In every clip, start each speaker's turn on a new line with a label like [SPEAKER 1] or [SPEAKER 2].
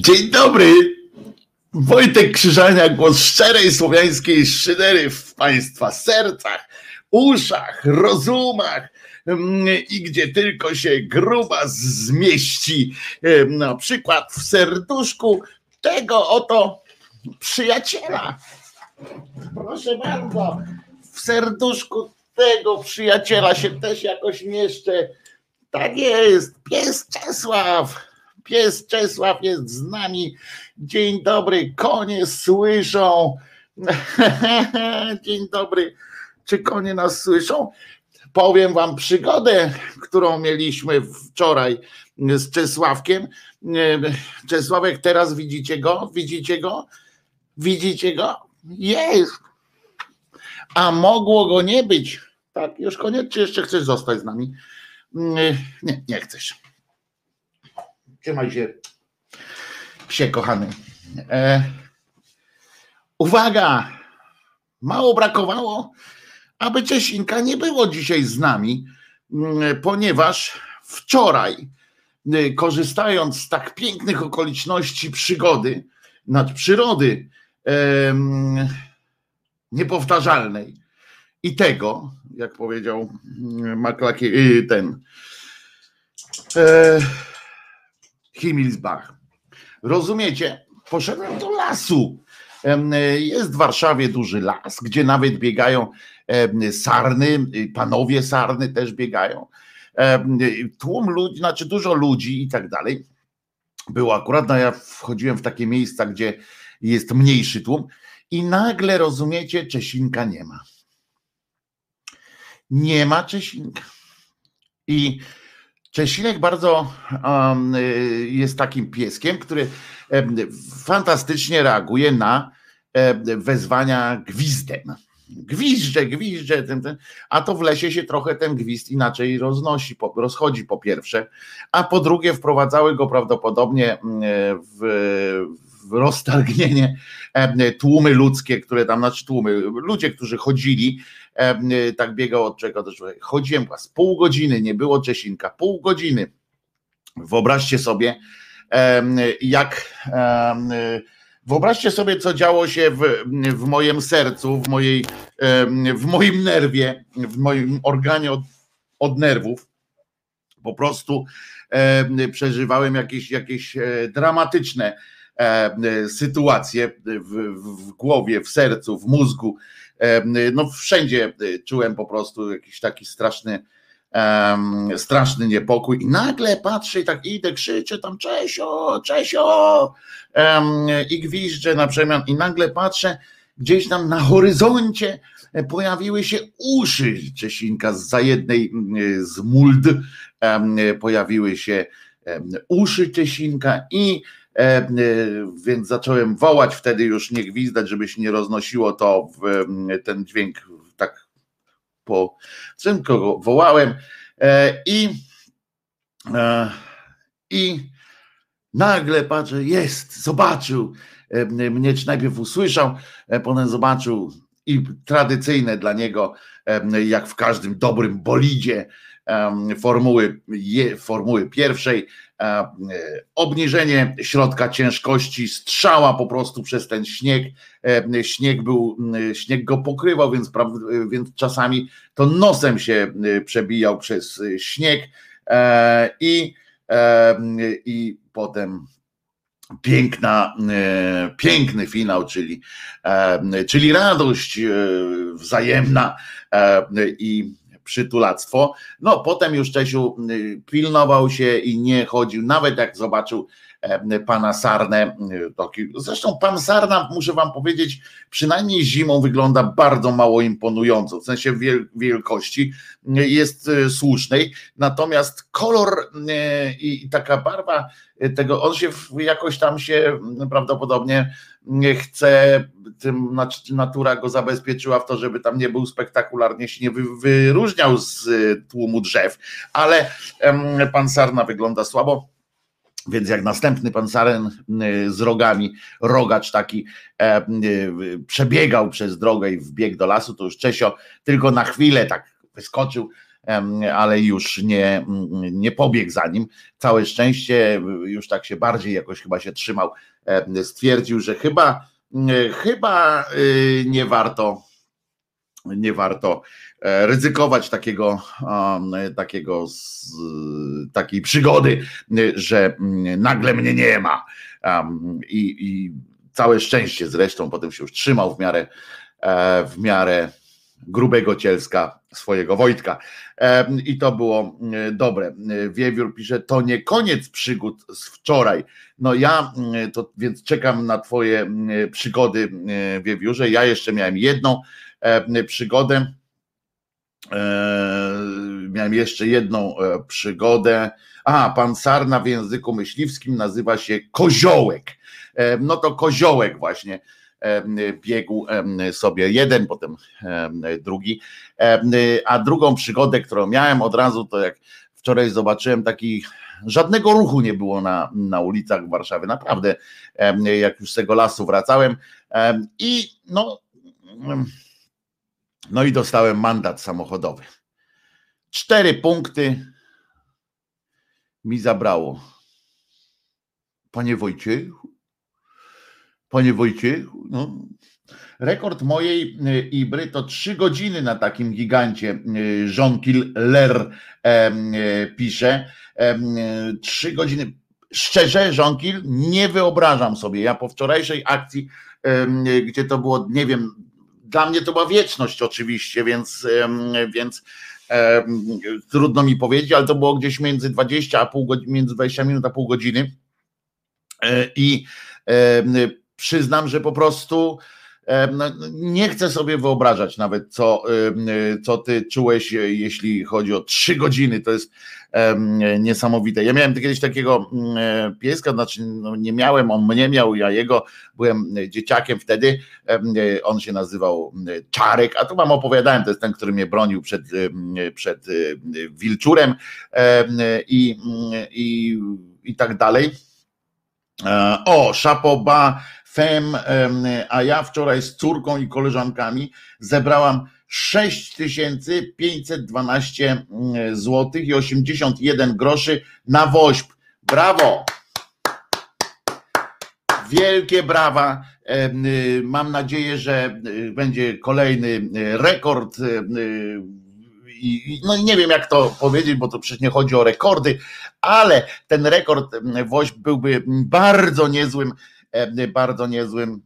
[SPEAKER 1] Dzień dobry. Wojtek Krzyżania, głos szczerej słowiańskiej szydery w Państwa sercach, uszach, rozumach mm, i gdzie tylko się gruba zmieści, na przykład w serduszku tego oto przyjaciela. Proszę bardzo, w serduszku tego przyjaciela się też jakoś mieszczę. Tak jest, pies Czesław. Pies Czesław jest z nami. Dzień dobry, konie słyszą. Dzień dobry. Czy konie nas słyszą? Powiem wam przygodę, którą mieliśmy wczoraj z Czesławkiem. Czesławek, teraz widzicie go? Widzicie go? Widzicie go? Jest. A mogło go nie być. Tak, już koniec, czy jeszcze chcesz zostać z nami? Nie, nie chcesz. Trzymaj się, psie kochany. E, uwaga! Mało brakowało, aby Czesinka nie było dzisiaj z nami, mm, ponieważ wczoraj, y, korzystając z tak pięknych okoliczności przygody, nad przyrody em, niepowtarzalnej i tego, jak powiedział mm, Maklaki, y, ten. E, Himmelsbach. Rozumiecie? Poszedłem do lasu. Jest w Warszawie duży las, gdzie nawet biegają sarny, panowie sarny też biegają. Tłum ludzi, znaczy dużo ludzi i tak dalej. Było akurat, no ja wchodziłem w takie miejsca, gdzie jest mniejszy tłum i nagle, rozumiecie, Czesinka nie ma. Nie ma Czesinka. I Czesinek bardzo um, jest takim pieskiem, który fantastycznie reaguje na wezwania gwizdem. Gwizdże, gwizdże, ten, ten, a to w lesie się trochę ten gwizd inaczej roznosi, po, rozchodzi po pierwsze, a po drugie wprowadzały go prawdopodobnie w, w roztargnienie tłumy ludzkie, które tam, znaczy tłumy, ludzie, którzy chodzili tak biegał od czego do człowieka. Chodziłem z pół godziny, nie było Czesinka, pół godziny. Wyobraźcie sobie, jak wyobraźcie sobie, co działo się w, w moim sercu, w, mojej, w moim nerwie, w moim organie od, od nerwów. Po prostu przeżywałem jakieś, jakieś e, dramatyczne sytuacje w, w głowie, w sercu, w mózgu no wszędzie y, czułem po prostu jakiś taki straszny, straszny niepokój i nagle patrzę i tak idę, krzyczę tam Czesio, Czesio! I gwiżdżę na przemian i nagle patrzę gdzieś tam na horyzoncie pojawiły się uszy Czesinka za jednej mm, z muld. Um, pojawiły się uszy Czesinka i E, e, więc zacząłem wołać wtedy już nie gwizdać, żeby się nie roznosiło to w ten dźwięk tak po szybko wołałem. E, i i nagle patrzę, jest, zobaczył. Mnie, czy najpierw usłyszał, potem zobaczył i tradycyjne dla niego, jak w każdym dobrym bolidzie formuły, formuły pierwszej, obniżenie środka ciężkości, strzała po prostu przez ten śnieg. Śnieg był, śnieg go pokrywał, więc, więc czasami to nosem się przebijał przez śnieg e, i, i potem piękna, piękny finał, czyli, czyli radość e, wzajemna i przytulactwo. No potem już Czesiu y, pilnował się i nie chodził, nawet jak zobaczył pana Sarnę. Zresztą pan Sarna, muszę wam powiedzieć, przynajmniej zimą wygląda bardzo mało imponująco, w sensie wielkości jest słusznej, natomiast kolor i taka barwa tego, on się jakoś tam się prawdopodobnie chce, tym natura go zabezpieczyła w to, żeby tam nie był spektakularnie się nie wyróżniał z tłumu drzew, ale pan Sarna wygląda słabo. Więc jak następny pan Saren z rogami, rogacz taki e, przebiegał przez drogę i wbiegł do lasu, to już Czesio tylko na chwilę tak wyskoczył ale już nie, nie pobiegł za nim. Całe szczęście, już tak się bardziej jakoś chyba się trzymał, stwierdził, że chyba, chyba y, nie warto nie warto e, ryzykować takiego, takiego takiej przygody, że nagle mnie nie ma. I, i całe szczęście zresztą potem się już trzymał w miarę e, w miarę grubego cielska swojego Wojtka. I to było dobre. Wiewiór pisze, to nie koniec przygód z wczoraj. No ja to więc czekam na twoje przygody, Wiewiórze. Ja jeszcze miałem jedną przygodę. Miałem jeszcze jedną e, przygodę. A, pan Sarna w języku myśliwskim nazywa się koziołek. No to koziołek właśnie biegł sobie jeden, potem drugi. A drugą przygodę, którą miałem od razu, to jak wczoraj zobaczyłem taki żadnego ruchu nie było na, na ulicach Warszawy, naprawdę, jak już z tego lasu wracałem i no, no i dostałem mandat samochodowy. Cztery punkty mi zabrało. Panie Wojciechu, Panie Wojciechu, no. rekord mojej y, Ibry to trzy godziny na takim gigancie. Y, Jean Ler e, pisze. Trzy godziny. Szczerze, Jean nie wyobrażam sobie. Ja po wczorajszej akcji, e, gdzie to było, nie wiem, dla mnie to była wieczność oczywiście, więc, więc trudno mi powiedzieć, ale to było gdzieś między 20 a pół godziny, między 20 minut a pół godziny. I przyznam, że po prostu nie chcę sobie wyobrażać nawet, co, co ty czułeś, jeśli chodzi o trzy godziny. To jest niesamowite. Ja miałem kiedyś takiego pieska, znaczy no nie miałem, on mnie miał, ja jego, byłem dzieciakiem wtedy. On się nazywał Czarek, a tu wam opowiadałem, to jest ten, który mnie bronił przed, przed wilczurem i, i, i tak dalej. E, o, Szapoba Fem, a ja wczoraj z córką i koleżankami zebrałam 6512 mm, zł i 81 groszy na woźb. Brawo! Wielkie brawa. Y, mam nadzieję, że y, będzie kolejny y, rekord. I, no nie wiem jak to powiedzieć, bo to przecież nie chodzi o rekordy, ale ten rekord woźb byłby bardzo niezłym bardzo niezłym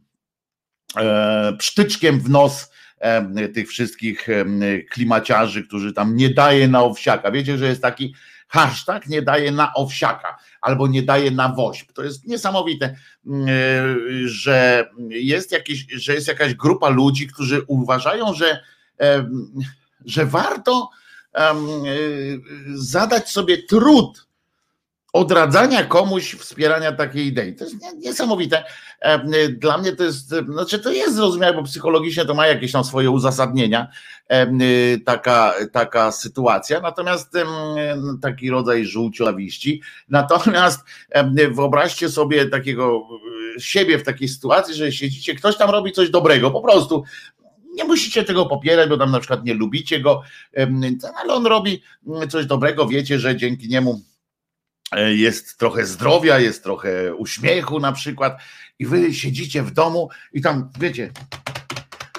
[SPEAKER 1] e, psztyczkiem w nos e, tych wszystkich klimaciarzy, którzy tam nie daje na owsiaka. Wiecie, że jest taki hashtag nie daje na owsiaka albo nie daje na woźb. To jest niesamowite, że jest, jakieś, że jest jakaś grupa ludzi, którzy uważają, że, że warto zadać sobie trud odradzania komuś wspierania takiej idei. To jest niesamowite. E, dla mnie to jest, znaczy to jest zrozumiałe, bo psychologicznie to ma jakieś tam swoje uzasadnienia, e, taka, taka sytuacja, natomiast taki rodzaj żółciowiści. Natomiast wyobraźcie sobie takiego e, siebie w takiej sytuacji, że siedzicie, ktoś tam robi coś dobrego, po prostu nie musicie tego popierać, bo tam na przykład nie lubicie go, ale on robi coś dobrego, wiecie, że dzięki niemu E, jest trochę zdrowia, jest trochę uśmiechu na przykład i wy siedzicie w domu i tam, wiecie,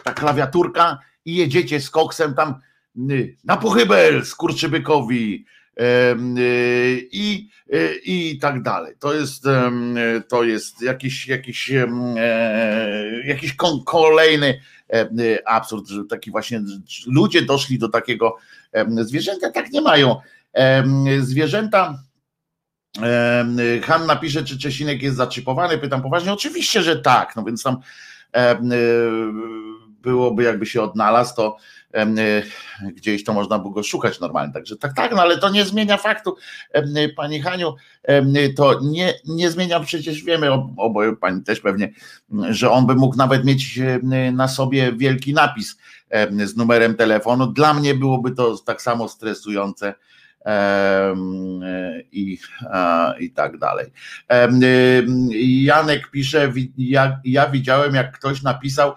[SPEAKER 1] ta klawiaturka i jedziecie z koksem tam na pochybel skurczybykowi y, i, y, i tak dalej. To jest, to jest jakiś, jakiś, e, jakiś kolejny absurd, że taki właśnie ludzie doszli do takiego, zwierzęta tak nie mają. Zwierzęta Hanna pisze, czy Czesinek jest zaczypowany. Pytam poważnie. Oczywiście, że tak. No więc tam e, byłoby, jakby się odnalazł, to e, gdzieś to można by go szukać normalnie. Także tak, tak, no ale to nie zmienia faktu, Pani Haniu, to nie, nie zmienia, przecież wiemy, oboje Pani też pewnie, że on by mógł nawet mieć na sobie wielki napis z numerem telefonu. Dla mnie byłoby to tak samo stresujące i, i tak dalej. Janek pisze, ja, ja widziałem, jak ktoś napisał,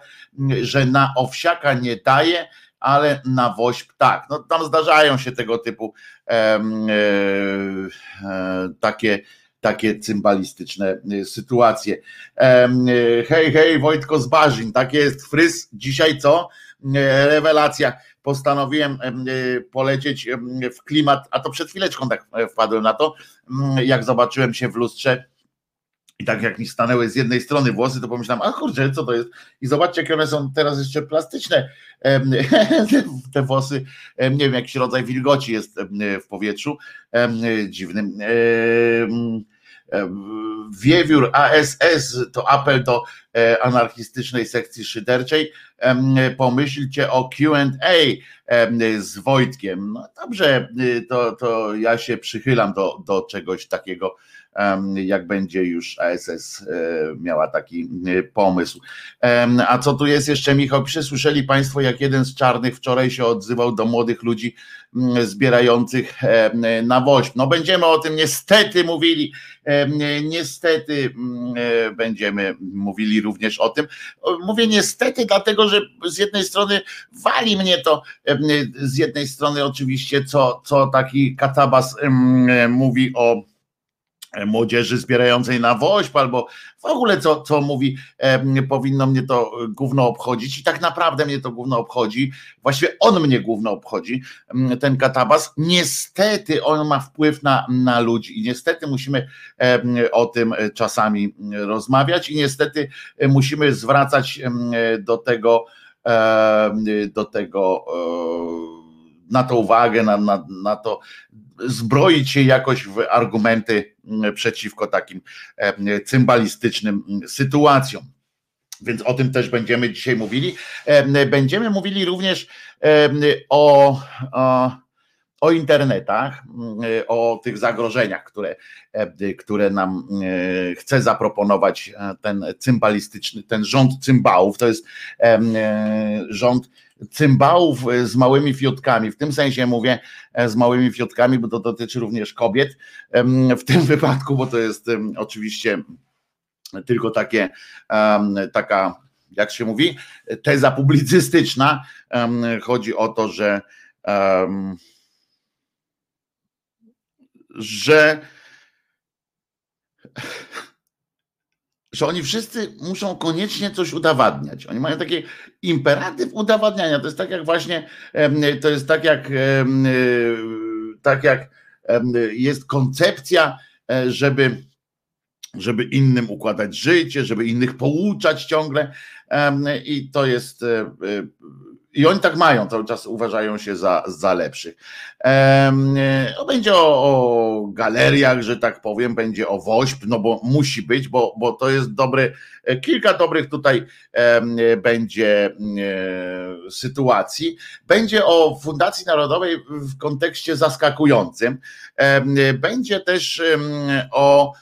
[SPEAKER 1] że na owsiaka nie daje, ale na woźb tak. No tam zdarzają się tego typu e, e, takie takie cymbalistyczne sytuacje. Hej, hej, Wojtko z Barzin, tak jest, Frys, dzisiaj co? Rewelacja. Postanowiłem polecieć w klimat, a to przed chwileczką tak wpadłem na to, jak zobaczyłem się w lustrze i tak jak mi stanęły z jednej strony włosy, to pomyślałem, a kurczę, co to jest? I zobaczcie, jakie one są teraz jeszcze plastyczne. Te włosy, nie wiem, jakiś rodzaj wilgoci jest w powietrzu dziwnym. Wiewiór ASS to apel do e, anarchistycznej sekcji szyderczej. Pomyślcie o QA z Wojtkiem. No dobrze, to, to ja się przychylam do, do czegoś takiego jak będzie już ASS e, miała taki e, pomysł. A co tu jest jeszcze, Michał? Przysłyszeli Państwo, jak jeden z czarnych wczoraj się odzywał do młodych ludzi zbierających na woźb. No będziemy o tym niestety mówili, niestety e, będziemy mówili również o tym. Mówię niestety, dlatego że z jednej strony wali mnie to, z jednej strony oczywiście, co, co taki katabas mówi o młodzieży zbierającej na woźb, albo w ogóle co, co mówi, e, powinno mnie to gówno obchodzić. I tak naprawdę mnie to gówno obchodzi, właściwie on mnie gówno obchodzi, ten katabas, niestety on ma wpływ na, na ludzi i niestety musimy e, o tym czasami rozmawiać i niestety musimy zwracać do tego do tego na to uwagę, na, na, na to zbroić się jakoś w argumenty przeciwko takim e, cymbalistycznym sytuacjom. Więc o tym też będziemy dzisiaj mówili. E, będziemy mówili również e, o, o, o internetach, mm, o tych zagrożeniach, które, które nam chce zaproponować ten cymbalistyczny, ten rząd cymbałów. To jest rząd cymbałów e, z małymi fiotkami. W tym sensie mówię e, z małymi fiotkami, bo to dotyczy również kobiet w tym wypadku, bo to jest oczywiście tylko takie, taka, jak się mówi, teza publicystyczna. Chodzi o to, że że że oni wszyscy muszą koniecznie coś udowadniać. Oni mają taki imperatyw udowadniania. To jest tak jak właśnie, to jest tak jak, tak jak jest koncepcja, e, żeby, żeby innym układać życie, żeby innych pouczać ciągle. I to jest e, e, i oni tak mają, cały czas uważają się za, za lepszych. Ehm, będzie o, o, galeriach, że tak powiem, będzie o woźb, no bo musi być, bo, bo to jest dobre, kilka dobrych tutaj będzie e, sytuacji. Będzie o Fundacji Narodowej w kontekście zaskakującym. będzie też o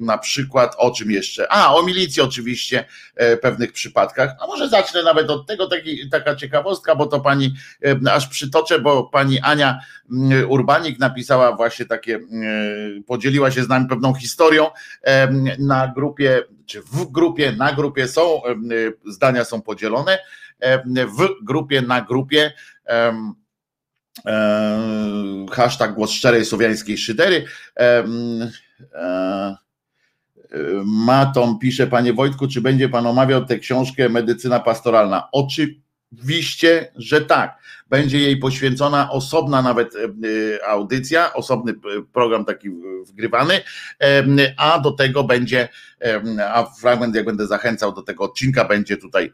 [SPEAKER 1] na przykład o czym jeszcze? A, o milicji oczywiście e, w pewnych przypadkach. A może zacznę nawet od tego, taki, taka ciekawostka, bo to pani aż przytoczę, bo pani Ania Urbanik napisała właśnie takie, podzieliła się z nami pewną historią na grupie, czy w grupie, na grupie są, zdania są podzielone, w grupie, na grupie E, hashtag głos szczerej słowiańskiej szydery. E, e, Matom pisze, panie Wojtku, czy będzie pan omawiał tę książkę Medycyna Pastoralna? Oczywiście, że tak. Będzie jej poświęcona osobna nawet audycja, osobny program taki wgrywany, a do tego będzie, a fragment, jak będę zachęcał do tego odcinka, będzie tutaj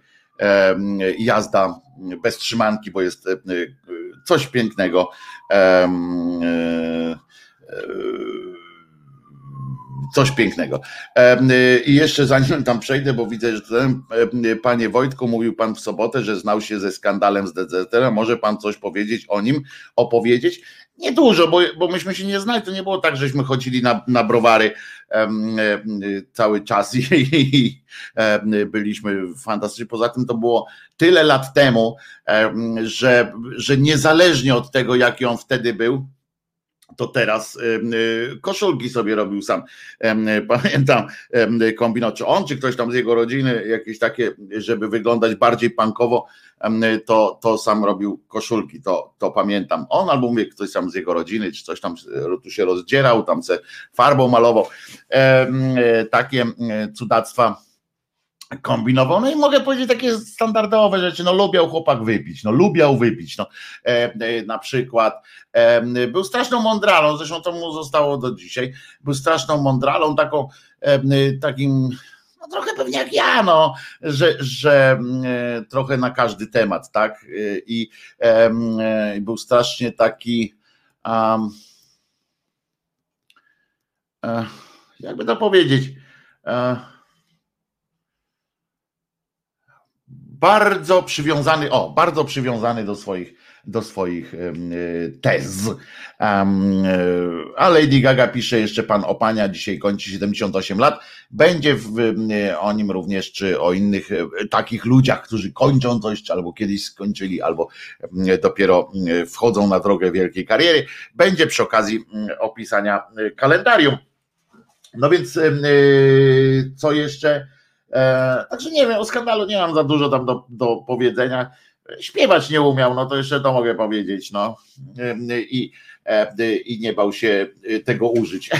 [SPEAKER 1] jazda bez trzymanki, bo jest coś pięknego. Coś pięknego. I jeszcze zanim tam przejdę, bo widzę, że ten, panie Wojtku, mówił pan w sobotę, że znał się ze skandalem z DZT. Może pan coś powiedzieć o nim, opowiedzieć? Niedużo, bo, bo myśmy się nie znali. To nie było tak, żeśmy chodzili na, na browary cały czas i, i byliśmy fantastyczni. Poza tym to było tyle lat temu, że, że niezależnie od tego, jaki on wtedy był, to teraz koszulki sobie robił sam. Pamiętam kombinat, czy on, czy ktoś tam z jego rodziny, jakieś takie, żeby wyglądać bardziej punkowo, to, to sam robił koszulki, to, to pamiętam. On albo mówię, ktoś tam z jego rodziny, czy coś tam tu się rozdzierał, tam se farbą malował. Takie cudactwa kombinował. No i mogę powiedzieć takie standardowe rzeczy. No lubiał chłopak wypić, no lubiał wypić. No, e, e, na przykład e, był straszną mądralą, zresztą to mu zostało do dzisiaj. Był straszną mądralą, taką e, takim no trochę pewnie jak ja, no, że, że e, trochę na każdy temat, tak? E, I był strasznie taki um, jakby to powiedzieć, bardzo przywiązany, o, bardzo przywiązany do swoich, do swoich tez. E, a Lady Gaga pisze jeszcze pan Opania, dzisiaj kończy 78 lat. Będzie w, o nim również, czy o innych e, takich ludziach, którzy kończą coś, albo kiedyś skończyli, albo dopiero wchodzą na drogę wielkiej kariery. Będzie przy okazji opisania e, kalendarium. No więc co jeszcze? E, także nie wiem, o skandalu nie mam za dużo tam do, do powiedzenia. Śpiewać nie umiał, no to jeszcze to mogę powiedzieć, no. E, I, e, i nie bał się tego użyć.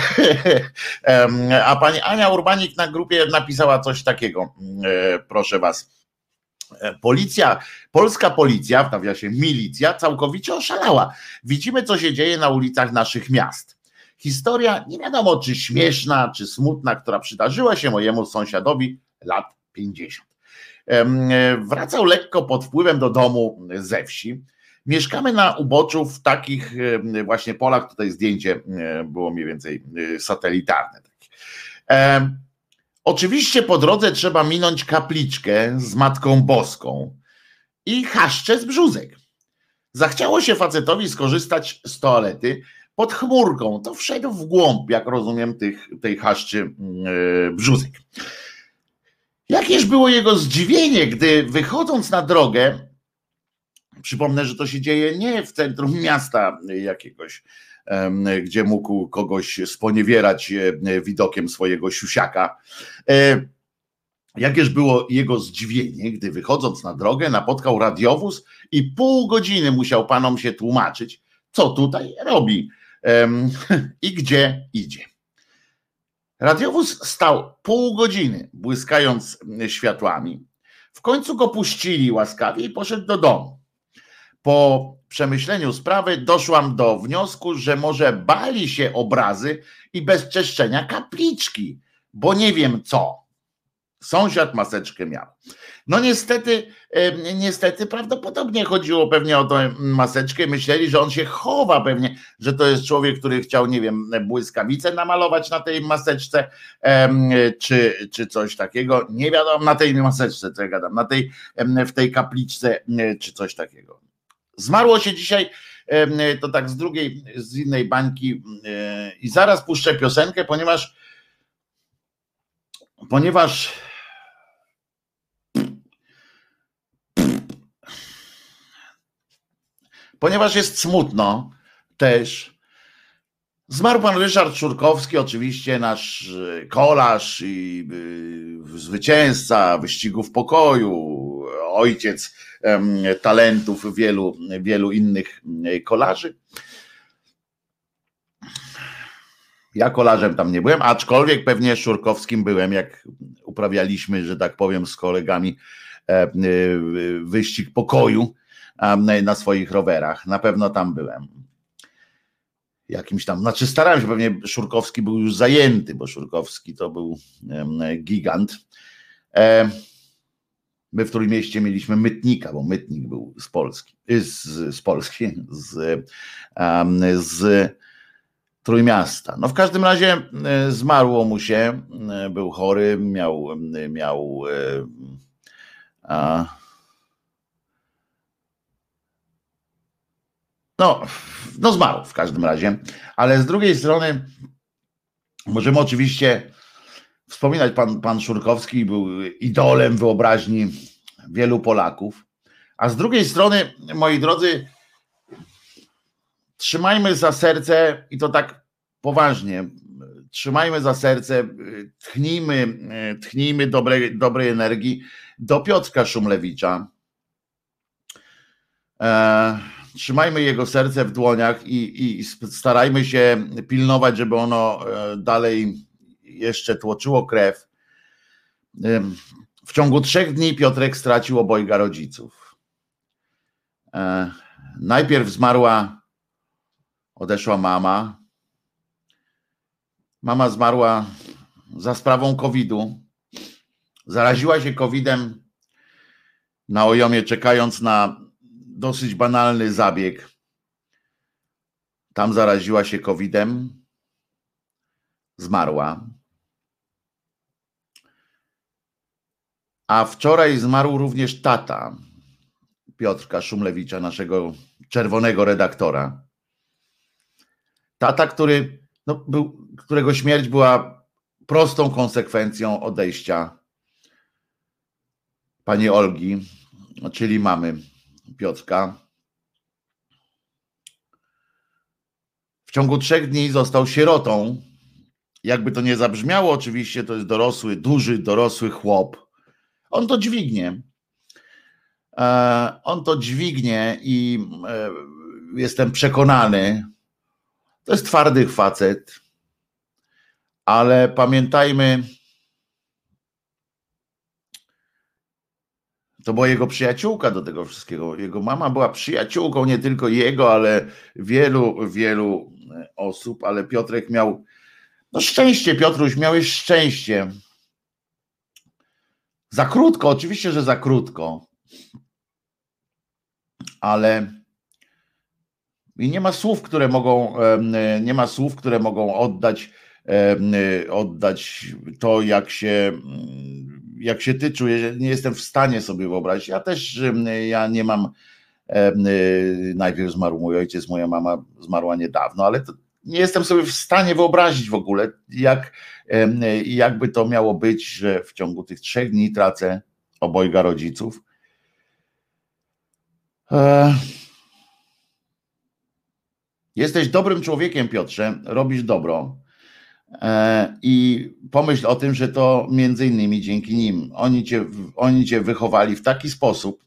[SPEAKER 1] A pani Ania Urbanik na grupie napisała coś takiego, proszę was. Policja, polska policja, w nawiasie milicja, całkowicie oszalała. Widzimy, co się dzieje na ulicach naszych miast. Historia, nie wiadomo czy śmieszna, czy smutna, która przydarzyła się mojemu sąsiadowi lat 50. Wracał lekko pod wpływem do domu ze wsi. Mieszkamy na uboczu w takich właśnie polach. Tutaj zdjęcie było mniej więcej e, satelitarne. Oczywiście po drodze trzeba minąć kapliczkę z Matką Boską i chaszcze z brzuzek. Zachciało się facetowi skorzystać z toalety pod chmurką. To wszedł w głąb, jak rozumiem, tych, tej chaszczy e, brzuzek. Jakież było jego zdziwienie, gdy wychodząc na drogę, przypomnę, że to się dzieje nie w centrum miasta jakiegoś, gdzie mógł kogoś sponiewierać e, widokiem swojego siusiaka. E, jakież było jego zdziwienie, gdy wychodząc na drogę napotkał radiowóz i pół godziny musiał panom się tłumaczyć, co tutaj robi i gdzie idzie. Radiowóz stał pół godziny, błyskając światłami. W końcu go puścili łaskawie i poszedł do domu. Po przemyśleniu sprawy doszłam do wniosku, że może bali się obrazy i bezczeszczenia kapliczki, bo nie wiem co. Sąsiad maseczkę miał. No niestety, niestety prawdopodobnie chodziło pewnie o tę maseczkę. Myśleli, że on się chowa pewnie, że to jest człowiek, który chciał, nie wiem, błyskawice namalować na tej maseczce, czy, czy coś takiego. Nie wiadomo, na tej maseczce, co ja gadam, na tej, w tej kapliczce, czy coś takiego. Zmarło się dzisiaj, to tak z drugiej, z innej bańki i zaraz puszczę piosenkę, ponieważ ponieważ ponieważ jest smutno też. Zmarł pan Ryszard Szurkowski, oczywiście nasz e, kolarz i e, zwycięzca wyścigów pokoju, ojciec talentów wielu, wielu innych e, kolarzy. Ja kolarzem tam nie byłem, aczkolwiek pewnie Szurkowskim byłem, jak uprawialiśmy, że tak powiem, z kolegami wyścig pokoju na swoich rowerach. Na pewno tam byłem. Jakimś tam, znaczy starałem się, pewnie Szurkowski był już zajęty, bo Szurkowski to był gigant. E, my w którym mieście mieliśmy Mytnika, bo Mytnik był z Polski, z, z Polski, z, z Trójmiasta. No w każdym razie e, zmarło mu się, e, był chory, miał, miał a, No, no zmarł w każdym razie, ale z drugiej strony możemy oczywiście wspominać, pan, pan Szurkowski był idolem wyobraźni wielu Polaków, a z drugiej strony, moi drodzy, trzymajmy za serce i to tak poważnie, trzymajmy za serce, tchnijmy, tchnijmy dobrej, dobrej energii do Piotrka Szumlewicza. E, trzymajmy jego serce w dłoniach i, i starajmy się pilnować, żeby ono e, dalej jeszcze tłoczyło krew. W ciągu trzech dni Piotrek stracił obojga rodziców. E, najpierw zmarła, odeszła mama. Mama zmarła za sprawą COVID-u. Zaraziła się COVID-em na ojomie, czekając na dosyć banalny zabieg. Tam zaraziła się COVID-em, zmarła. A wczoraj zmarł również tata Piotrka Szumlewicza, naszego czerwonego redaktora. Tata, który, no, był, którego śmierć była prostą konsekwencją odejścia pani Olgi, czyli mamy Piotrka. W ciągu trzech dni został sierotą. Jakby to nie zabrzmiało, oczywiście to jest dorosły, duży, dorosły chłop. On to dźwignie. E, on to dźwignie i e, jestem przekonany, to jest twardy facet, ale pamiętajmy, To była jego przyjaciółka do tego wszystkiego. Jego mama była przyjaciółką nie tylko jego, ale wielu, wielu e, osób, ale Piotrek miał no szczęście, Piotruś, miałeś szczęście. Za krótko, oczywiście, że za krótko. Ale i nie ma słów, które mogą, e, nie ma słów, które mogą oddać, e, oddać to, jak się jak się ty czujesz, nie jestem w stanie sobie wyobrazić. Ja też, ja nie mam, y, najpierw zmarł mój ojciec, moja mama zmarła niedawno, ale nie jestem sobie w stanie wyobrazić w ogóle, jak, jakby to miało być, że w ciągu tych trzech dni tracę obojga rodziców. Jesteś dobrym człowiekiem, Piotrze, robisz dobro. E, I pomyśl o tym, że to między innymi dzięki nim. Oni cię, oni cię wychowali w taki sposób,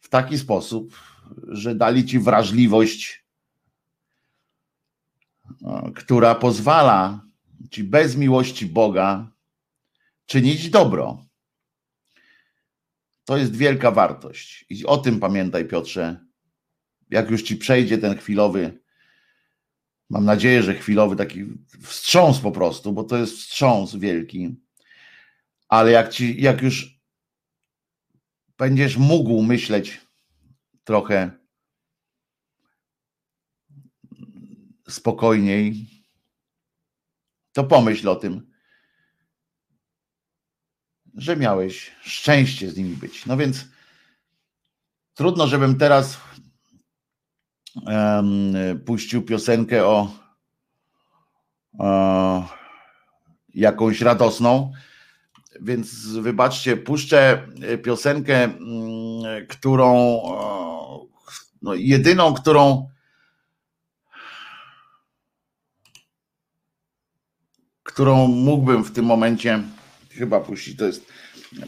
[SPEAKER 1] w taki sposób, że dali ci wrażliwość, e, która pozwala ci bez miłości Boga czynić dobro. To jest wielka wartość. I o tym pamiętaj, Piotrze. Jak już ci przejdzie ten chwilowy Mam nadzieję, że chwilowy taki wstrząs po prostu, bo to jest wstrząs wielki. Ale jak, ci, jak już będziesz mógł myśleć trochę spokojniej, to pomyśl o tym, że miałeś szczęście z nimi być. No więc trudno, żebym teraz puścił piosenkę o, o jakąś radosną. Więc wybaczcie, puszczę piosenkę, mm, którą no, jedyną, którą którą mógłbym w tym momencie chyba puścić. To jest,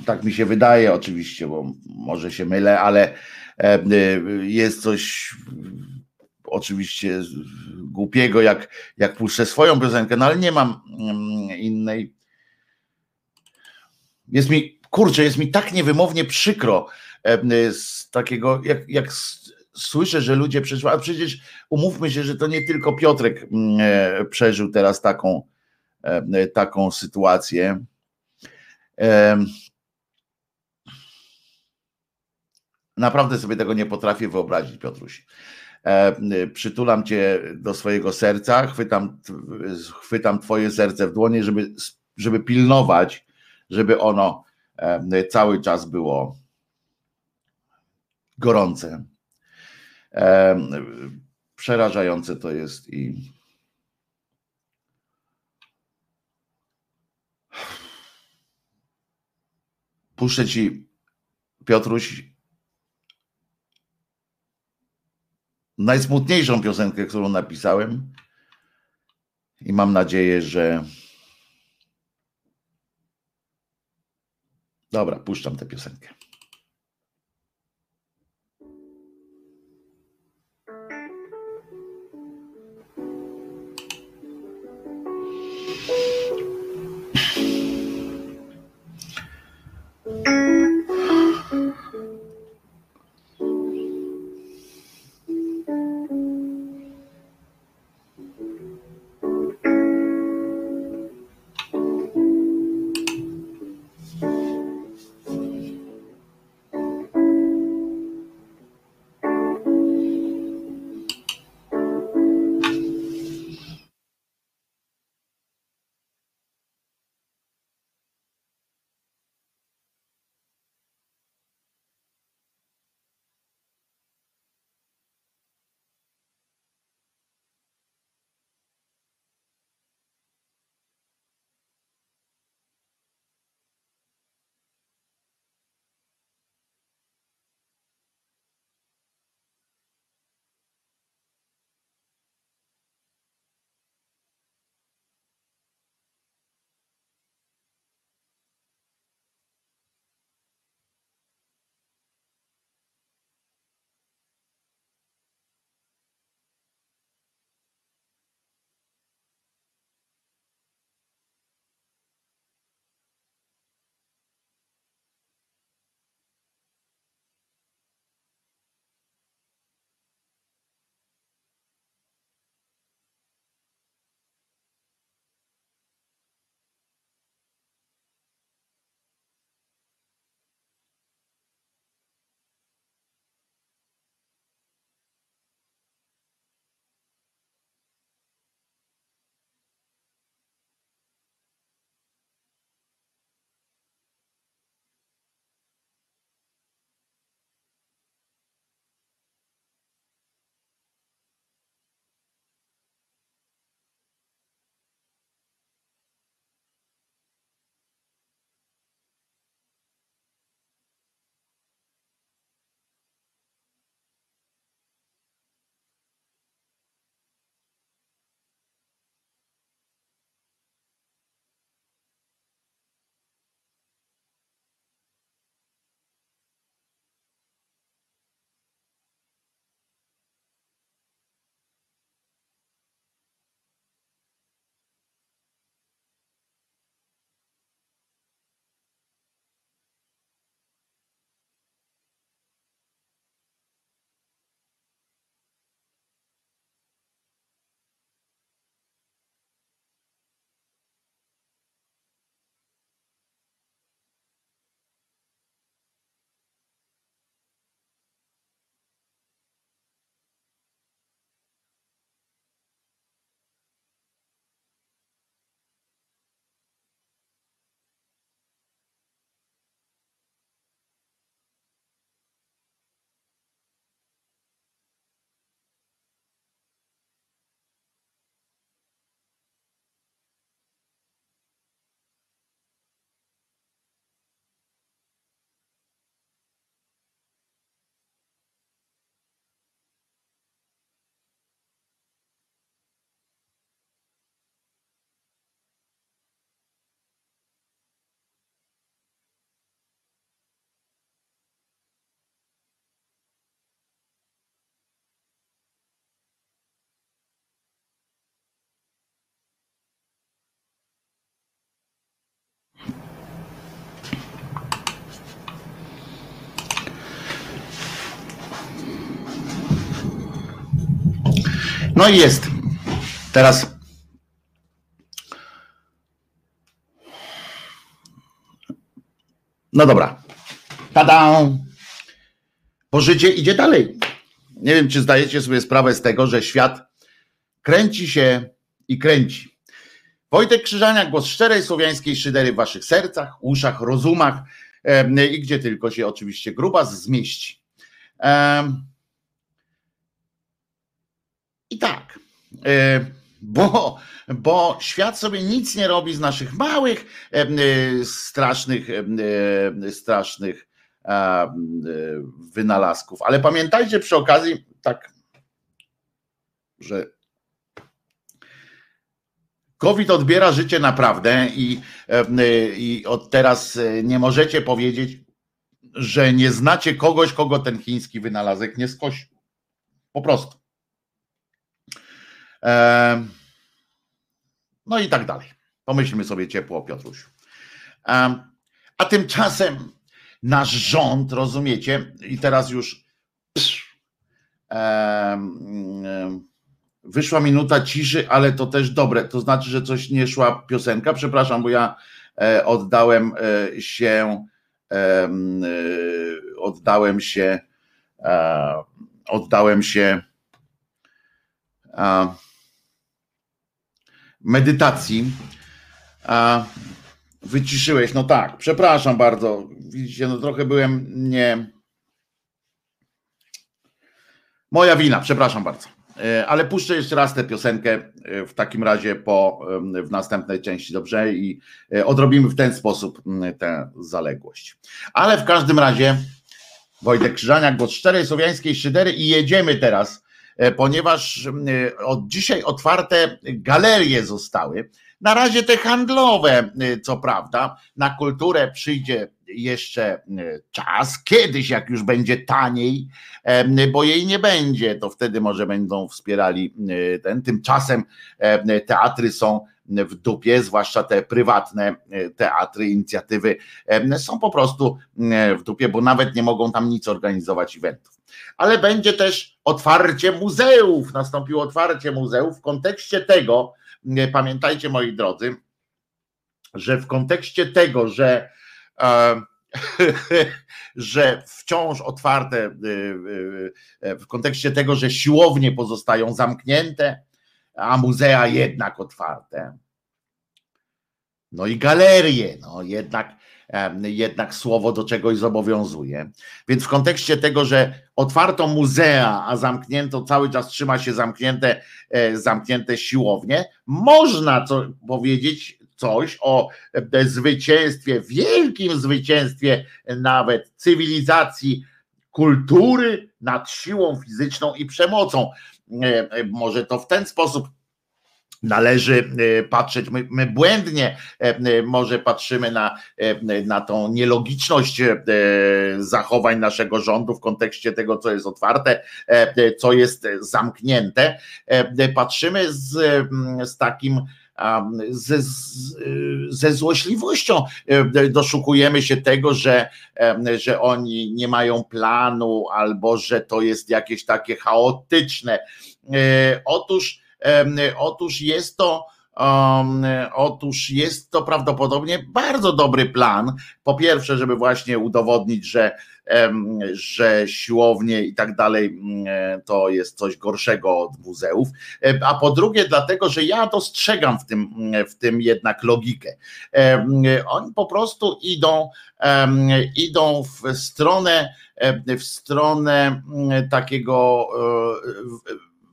[SPEAKER 1] tak mi się wydaje oczywiście, bo może się mylę, ale e, jest coś oczywiście głupiego, jak, jak puszczę swoją piosenkę, no ale nie mam mm, innej. Jest mi, kurczę, jest mi tak niewymownie przykro z takiego, jak, jak słyszę, że ludzie przeżywają, a przecież umówmy się, że to nie tylko Piotrek e, przeżył teraz taką, taką sytuację. Naprawdę sobie tego nie potrafię wyobrazić, Piotruś. E, przytulam cię do swojego serca, chwytam, chwytam twoje serce w dłonie, żeby, żeby pilnować, żeby ono e, cały czas było gorące. E, przerażające to jest i puszczę ci Piotruś najsmutniejszą piosenkę, którą napisałem. I mam nadzieję, że. Dobra, puszczam tę piosenkę. No i jest. Teraz. No dobra. Tada! Bo życie idzie dalej. Nie wiem, czy zdajecie sobie sprawę z tego, że świat kręci się i kręci. Wojtek Krzyżania, głos szczerej słowiańskiej szydery w waszych sercach, uszach, rozumach i gdzie tylko się oczywiście gruba zmieści. I tak, e, bo, bo świat sobie nic nie robi z naszych małych, e, e, strasznych, strasznych wynalazków. Ale pamiętajcie przy okazji, tak że COVID odbiera życie naprawdę i, i od teraz nie możecie powiedzieć, że nie znacie kogoś, kogo ten chiński wynalazek nie skosił. Po prostu. No i tak dalej. Pomyślmy sobie ciepło, Piotrusiu. A tymczasem nasz rząd, rozumiecie, i teraz już wyszła minuta ciszy, ale to też dobre. To znaczy, że coś nie szła piosenka. Przepraszam, bo ja e, oddałem e, się, e, oddałem się, oddałem się medytacji. Wyciszyłeś, no tak, przepraszam bardzo. Widzicie, no trochę byłem nie. Moja wina, przepraszam bardzo. E, ale puszczę jeszcze raz tę piosenkę e, w takim razie po, w następnej części, dobrze? I e, odrobimy w ten sposób tę zaległość. Ale w każdym razie Wojtek Krzyżaniak, głos szczerej słowiańskiej szydery i jedziemy teraz, ponieważ od dzisiaj otwarte galerie zostały. Na razie te handlowe, co prawda, na kulturę przyjdzie jeszcze e, czas, kiedyś jak już będzie taniej, bo jej nie będzie, to wtedy może będą wspierali e, ten. Tymczasem teatry są w dupie, zwłaszcza te prywatne e, teatry, inicjatywy są po prostu w dupie, bo nawet nie mogą tam nic organizować eventów. Ale będzie też otwarcie muzeów, nastąpiło otwarcie muzeów w kontekście tego, pamiętajcie moi drodzy, że w kontekście tego, że że wciąż otwarte y, y, y, w kontekście tego, że siłownie pozostają zamknięte, a muzea jednak otwarte. No i galerie, no jednak, jednak słowo do czegoś zobowiązuje. Więc w kontekście tego, że otwarto muzea, a zamknięto, cały czas trzyma się zamknięte, e, zamknięte siłownie, można co powiedzieć coś o e, zwycięstwie, wielkim zwycięstwie nawet cywilizacji, kultury nad siłą fizyczną i przemocą. E, e, może to w ten sposób należy patrzeć. My, my, błędnie może patrzymy na, na tą nielogiczność zachowań naszego rządu w kontekście tego, co jest otwarte, co jest zamknięte. Patrzymy z, z takim ze, ze złośliwością e, doszukujemy się tego, że, że oni nie mają planu albo że to jest jakieś takie chaotyczne. E, otóż, otóż jest to Um, otóż jest to prawdopodobnie bardzo dobry plan. Po pierwsze, żeby właśnie udowodnić, że, um, że siłownie i tak dalej um, to jest coś gorszego od muzeów. A po drugie, dlatego, że ja dostrzegam w tym, w tym jednak logikę. Oni po prostu idą, idą w stronę, w stronę takiego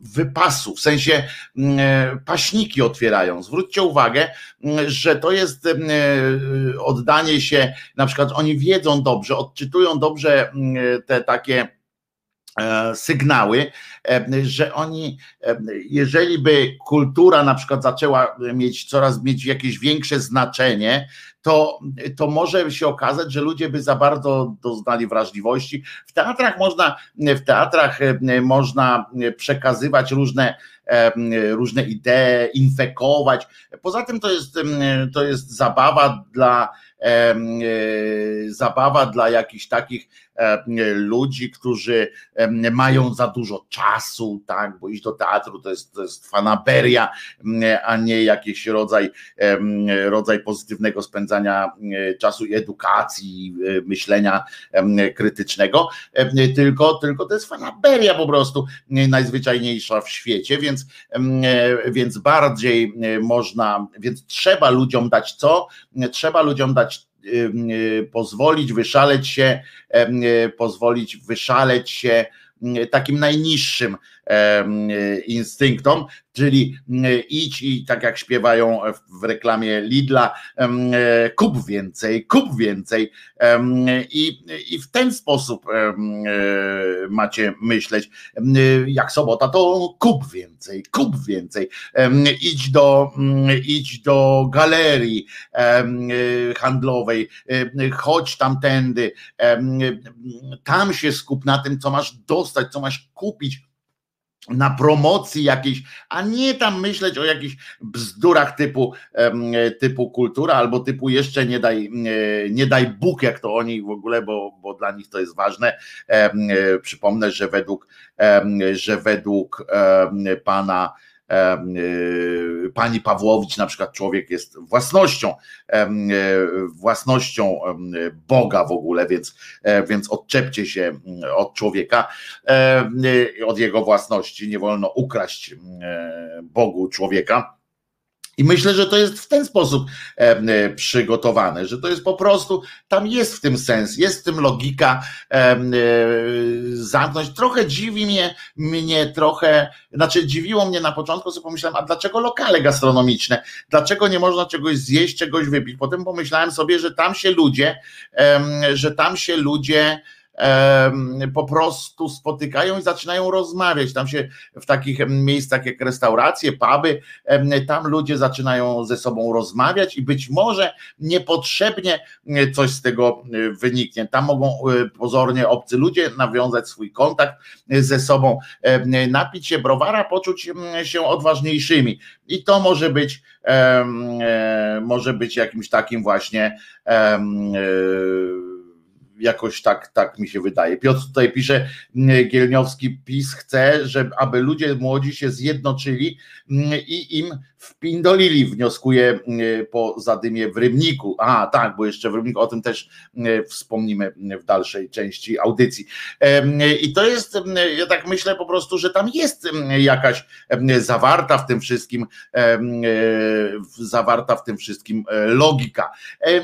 [SPEAKER 1] wypasu, w sensie mm, e, paśniki otwierają. Zwróćcie uwagę, mm, że to jest mm, e, oddanie się, na przykład oni wiedzą dobrze, odczytują dobrze te takie e, sygnały, że oni, jeżeli by kultura na przykład zaczęła mieć coraz mieć jakieś większe znaczenie, to, to może się okazać, że ludzie by za bardzo doznali wrażliwości. W teatrach można, w teatrach e, można przekazywać różne, e, różne idee, infekować. Poza tym to jest, to jest zabawa dla E, zabawa dla jakichś takich ludzi, którzy mają za dużo czasu, tak, bo iść do teatru to jest, to jest fanaberia, a nie jakiś rodzaj, rodzaj pozytywnego spędzania czasu i edukacji, e, myślenia krytycznego, tylko, tylko to jest fanaberia po prostu najzwyczajniejsza w świecie, więc, więc bardziej można, więc trzeba ludziom dać co? Trzeba ludziom dać pozwolić wyszaleć się, y, pozwolić wyszaleć się y, takim najniższym, instynktom, czyli idź i tak jak śpiewają w reklamie Lidla, kup więcej, kup więcej. I, i w ten sposób macie myśleć, jak sobota to kup więcej, kup więcej, idź do, idź do galerii handlowej, chodź tamtędy, tam się skup na tym, co masz dostać, co masz kupić na promocji jakiejś, a nie tam myśleć o jakichś bzdurach typu, typu kultura albo typu jeszcze nie daj, nie daj Bóg, jak to oni w ogóle, bo, bo dla nich to jest ważne. Przypomnę, że według, że według pana pani Pawłowicz, na przykład człowiek jest własnością, y, własnością Boga w ogóle, więc, e, więc odczepcie się od człowieka, od jego własności. Nie wolno ukraść Bogu człowieka i myślę, że to jest w ten sposób e, przygotowane, że to jest po prostu, tam jest w tym sens, jest w tym logika e, zamknąć. Trochę dziwi mnie, mnie trochę, znaczy dziwiło mnie na początku, sobie pomyślałem, a dlaczego lokale gastronomiczne? Dlaczego nie można czegoś zjeść, czegoś wypić? Potem pomyślałem sobie, że tam się ludzie, że tam się ludzie po prostu spotykają i zaczynają rozmawiać. Tam się w takich miejscach jak restauracje, puby, tam ludzie zaczynają ze sobą rozmawiać i być może niepotrzebnie coś z tego wyniknie. Tam mogą e, pozornie obcy ludzie nawiązać swój kontakt ze sobą, napić się browara, poczuć się odważniejszymi. I to może być, e, może być jakimś takim właśnie e, jakoś tak, tak mi się wydaje. Piotr tutaj pisze, Gielniowski PiS chce, żeby, aby ludzie młodzi się zjednoczyli i im wpindolili, wnioskuje po zadymie w Rybniku. A tak, bo jeszcze w Rybniku, o tym też wspomnimy w dalszej części audycji. I to jest, ja tak myślę po prostu, że tam jest jakaś zawarta w tym wszystkim, e, zawarta w tym wszystkim e, logika.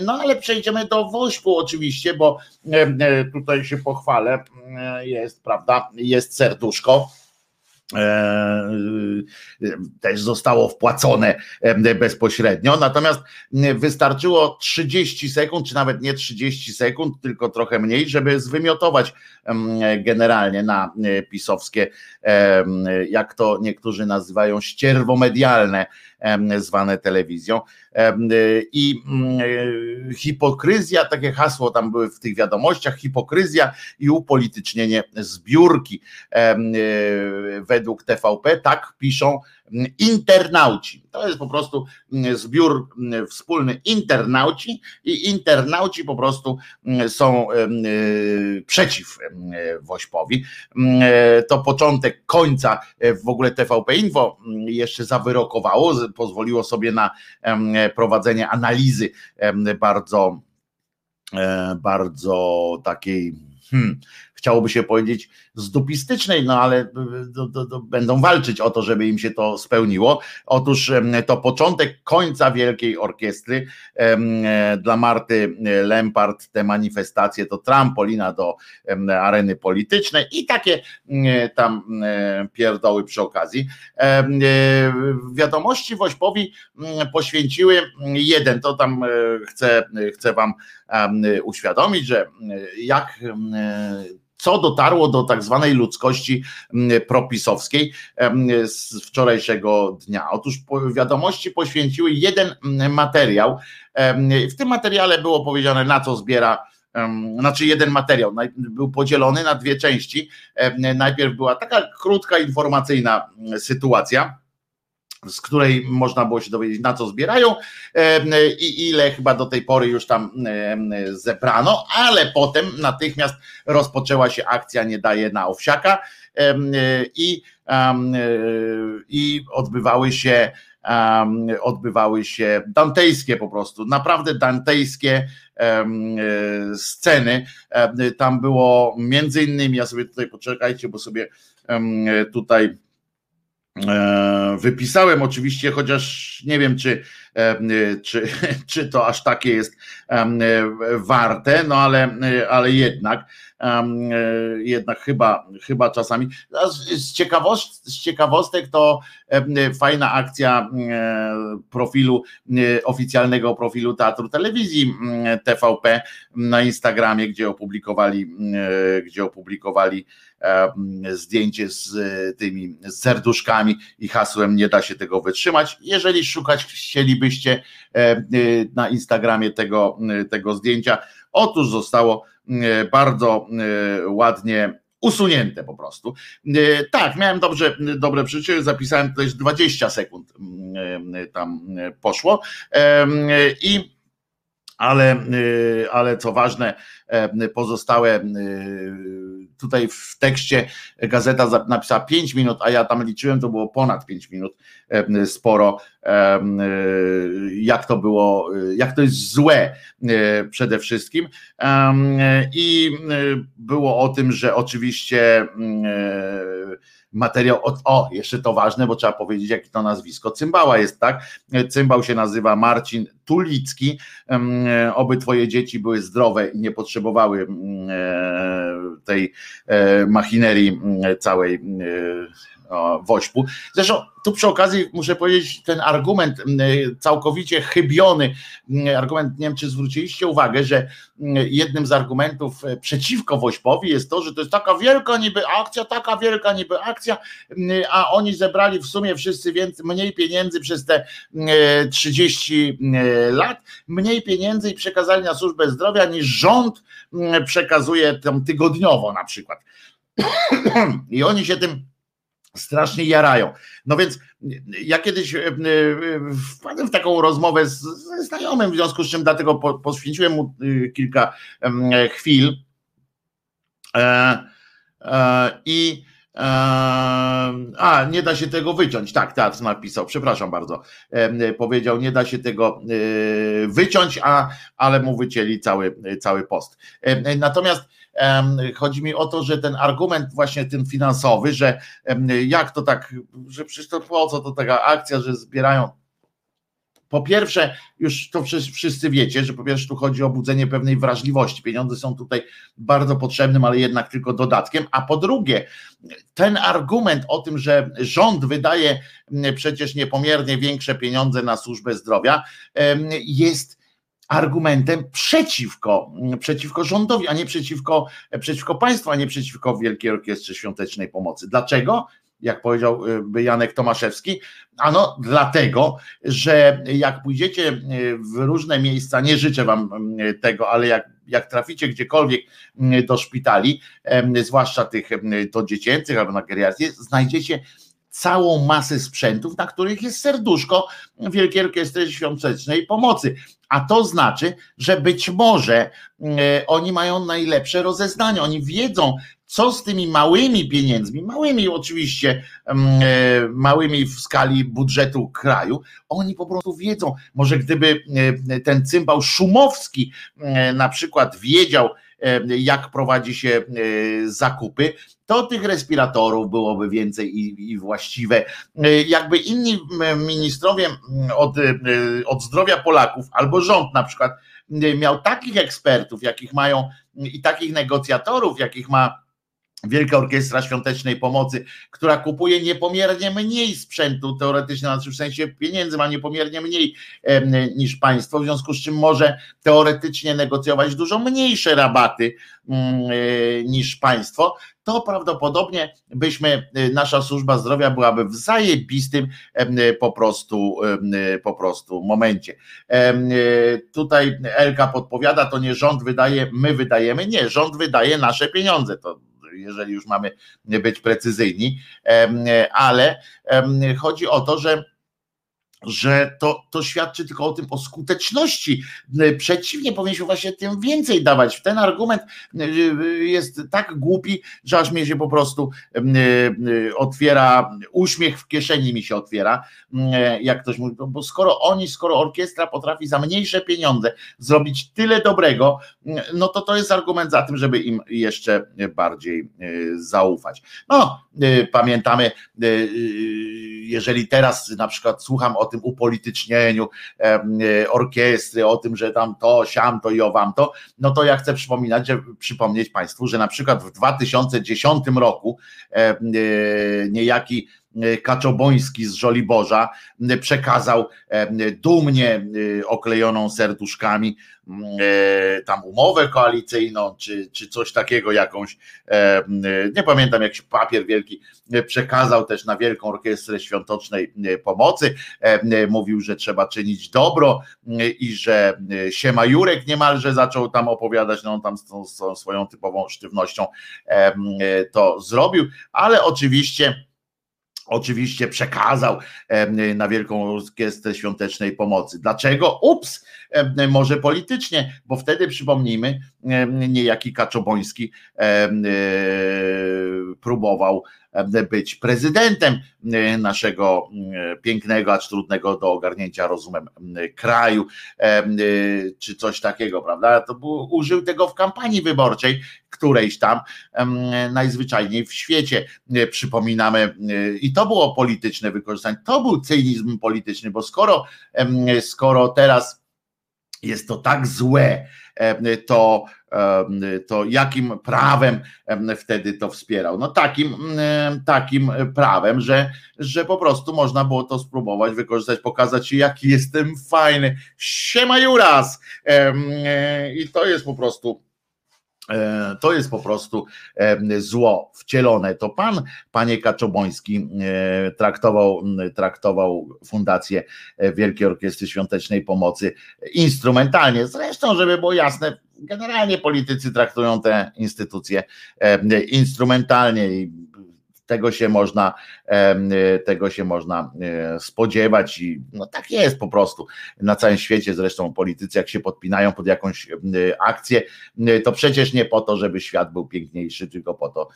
[SPEAKER 1] No ale przejdziemy do Wośpu oczywiście, bo E, tutaj się pochwalę, e, jest, prawda, jest serduszko. E, też zostało wpłacone bezpośrednio. Natomiast wystarczyło 30 sekund, czy nawet nie 30 sekund, tylko trochę mniej, żeby zwymiotować generalnie na pisowskie, jak to niektórzy nazywają, ścierwo medialne zwane telewizją. I mm, hipokryzja, takie hasło tam były w tych wiadomościach, hipokryzja i upolitycznienie zbiórki. E, według TVP tak piszą internauci. To jest po prostu mm, zbiór mm, wspólny internauci i internauci po prostu mm, są y, przeciw Wośpowi. To początek końca e, w ogóle TVP Info jeszcze zawyrokowało, pozwoliło sobie na prowadzenie analizy bardzo e, bardzo takiej hmm, chciałoby się powiedzieć, zdupistycznej, no ale do, do, do, będą walczyć o to, żeby im się to spełniło. Otóż to początek końca Wielkiej Orkiestry e, dla Marty Lempart, te manifestacje to trampolina do areny politycznej i takie tam pierdoły przy okazji. E, wiadomości Wośpowi poświęciły jeden, to tam e, chcę, chcę wam uświadomić, że jak co dotarło do tak zwanej ludzkości mm, propisowskiej z wczorajszego dnia. Otóż wiadomości poświęciły jeden mm, materiał. W tym materiale było powiedziane, na co zbiera znaczy jeden materiał był podzielony na dwie części. Najpierw była taka krótka informacyjna mm, sytuacja z której można było się dowiedzieć, na co zbierają i ile chyba do tej pory już tam zebrano, ale potem natychmiast rozpoczęła się akcja Nie daje na owsiaka i, i odbywały się odbywały się dantejskie po prostu, naprawdę dantejskie sceny. Tam było między innymi, ja sobie tutaj poczekajcie, bo sobie tutaj E, wypisałem oczywiście, chociaż nie wiem, czy, e, czy, czy to aż takie jest e, warte, no ale, ale jednak jednak chyba, chyba czasami. Z, ciekawość, z ciekawostek to fajna akcja profilu, oficjalnego profilu Teatru Telewizji TVP na Instagramie, gdzie opublikowali, gdzie opublikowali zdjęcie z tymi serduszkami i hasłem nie da się tego wytrzymać. Jeżeli szukać chcielibyście na Instagramie tego, tego zdjęcia, otóż zostało bardzo ładnie usunięte po prostu. Tak, miałem dobrze, dobre przyczyny, zapisałem też 20 sekund tam poszło i ale, ale co ważne, pozostałe tutaj w tekście gazeta napisała 5 minut, a ja tam liczyłem, to było ponad 5 minut, sporo, jak to było, jak to jest złe przede wszystkim. I było o tym, że oczywiście materiał, o, o, jeszcze to ważne, bo trzeba powiedzieć, jakie to nazwisko cymbała jest, tak? Cymbał się nazywa Marcin Tulicki. Oby twoje dzieci były zdrowe i nie potrzebowały tej e, machinerii całej e, Wośpu. Zresztą tu przy okazji muszę powiedzieć, ten argument całkowicie chybiony, argument, nie wiem czy zwróciliście uwagę, że jednym z argumentów e, przeciwko Wośpowi jest to, że to jest taka wielka niby akcja, taka wielka niby akcja, a oni zebrali w sumie wszyscy więcej, mniej pieniędzy przez te 30 lat, mniej pieniędzy i przekazali na służbę zdrowia niż rząd przekazuje tam tygodniowo na przykład. I oni się tym strasznie jarają. No więc ja kiedyś e, e, wpadłem w taką rozmowę z, ze znajomym, w związku z czym dlatego poświęciłem mu e, kilka chwil. I a, nie da się tego wyciąć. Tak, teatr napisał, przepraszam bardzo. Powiedział, nie da się tego wyciąć, a, ale mu wycięli cały, cały post. Natomiast Chodzi mi o to, że ten argument właśnie ten finansowy, że jak to tak, że przecież to po co to taka akcja, że zbierają po pierwsze, już to wszyscy wiecie, że po pierwsze tu chodzi o budzenie pewnej wrażliwości. Pieniądze są tutaj bardzo potrzebnym, ale jednak tylko dodatkiem. A po drugie, ten argument o tym, że rząd wydaje przecież niepomiernie większe pieniądze na służbę zdrowia, jest argumentem przeciwko, przeciwko rządowi, a nie przeciwko, przeciwko państwu, a nie przeciwko Wielkiej Orkiestrze Świątecznej Pomocy. Dlaczego? Jak powiedziałby Janek Tomaszewski, ano dlatego, że jak pójdziecie w różne miejsca, nie życzę wam tego, ale jak, jak traficie gdziekolwiek do szpitali, zwłaszcza tych to dziecięcych albo na geriatrię, znajdziecie całą masę sprzętów, na których jest serduszko Wielkiej Orkiestry Świątecznej Pomocy. A to znaczy, że być może e, oni mają najlepsze rozeznanie, oni wiedzą, co z tymi małymi pieniędzmi, małymi oczywiście, e, małymi w skali budżetu kraju, oni po prostu wiedzą. Może gdyby e, ten cymbał Szumowski na przykład wiedział, jak prowadzi się zakupy, to tych respiratorów byłoby więcej i, i właściwe. Jakby inni ministrowie od, od zdrowia Polaków albo rząd na przykład miał takich ekspertów, jakich mają i takich negocjatorów, jakich ma Wielka Orkiestra Świątecznej Pomocy, która kupuje niepomiernie mniej sprzętu teoretycznie, znaczy w sensie pieniędzy ma niepomiernie mniej niż państwo, w związku z czym może teoretycznie negocjować dużo mniejsze rabaty mm, e, niż państwo, to prawdopodobnie byśmy, e, nasza służba zdrowia byłaby w zajebistym po prostu, po prostu momencie. Tutaj Elka podpowiada, to nie rząd wydaje, my wydajemy, nie, rząd wydaje nasze pieniądze, to jeżeli już mamy być precyzyjni, ale chodzi o to, że że to, to świadczy tylko o tym, o skuteczności. Przeciwnie, powinniśmy właśnie tym więcej dawać. Ten argument jest tak głupi, że aż mnie się po prostu otwiera, uśmiech w kieszeni mi się otwiera, jak ktoś mówi, bo skoro oni, skoro orkiestra potrafi za mniejsze pieniądze zrobić tyle dobrego, no to to jest argument za tym, żeby im jeszcze bardziej zaufać. No, pamiętamy, jeżeli teraz na przykład słucham o tym upolitycznieniu orkiestry, o tym, że tam to, siam to i owam to, no to ja chcę przypominać, że przypomnieć Państwu, że na przykład w 2010 roku niejaki E, Kaczoboński z Żoliborza e, przekazał e, dumnie oklejoną serduszkami tam umowę koalicyjną, czy, czy coś takiego, jakąś, nie pamiętam, jakiś papier wielki, przekazał też na Wielką Orkiestrę Świątecznej Pomocy. Mówił, że trzeba czynić dobro i że Siema Jurek niemalże zaczął tam opowiadać, no on tam z tą swoją typową sztywnością to zrobił, ale oczywiście oczywiście przekazał na Wielką Orkiestrę Świątecznej Pomocy. Dlaczego? Ups, może politycznie, bo wtedy przypomnijmy, niejaki Kaczoboński e, próbował być prezydentem e, naszego e, pięknego, acz trudnego do ogarnięcia rozumem kraju, czy coś takiego, prawda? To był, użył tego w kampanii wyborczej, którejś tam najzwyczajniej w świecie. Przypominamy, i to było polityczne wykorzystanie, to był cynizm polityczny, bo skoro, skoro teraz jest to tak złe, to, to jakim prawem wtedy to wspierał? No takim, takim prawem, że, że po prostu można było to spróbować, wykorzystać, pokazać jaki jestem fajny. Siema Juras! I to jest po prostu E, to jest po prostu e, zło wcielone. To pan, panie Kaczoboński, e, traktował, traktował Fundację Wielkiej Orkiestry Świątecznej Pomocy instrumentalnie. Zresztą, żeby było jasne, generalnie politycy traktują te instytucje instrumentalnie i tego się można, tego się można e, spodziewać i no tak jest po prostu. Na całym świecie zresztą politycy, jak się podpinają pod jakąś akcję, to przecież nie po to, żeby świat był piękniejszy, tylko po to,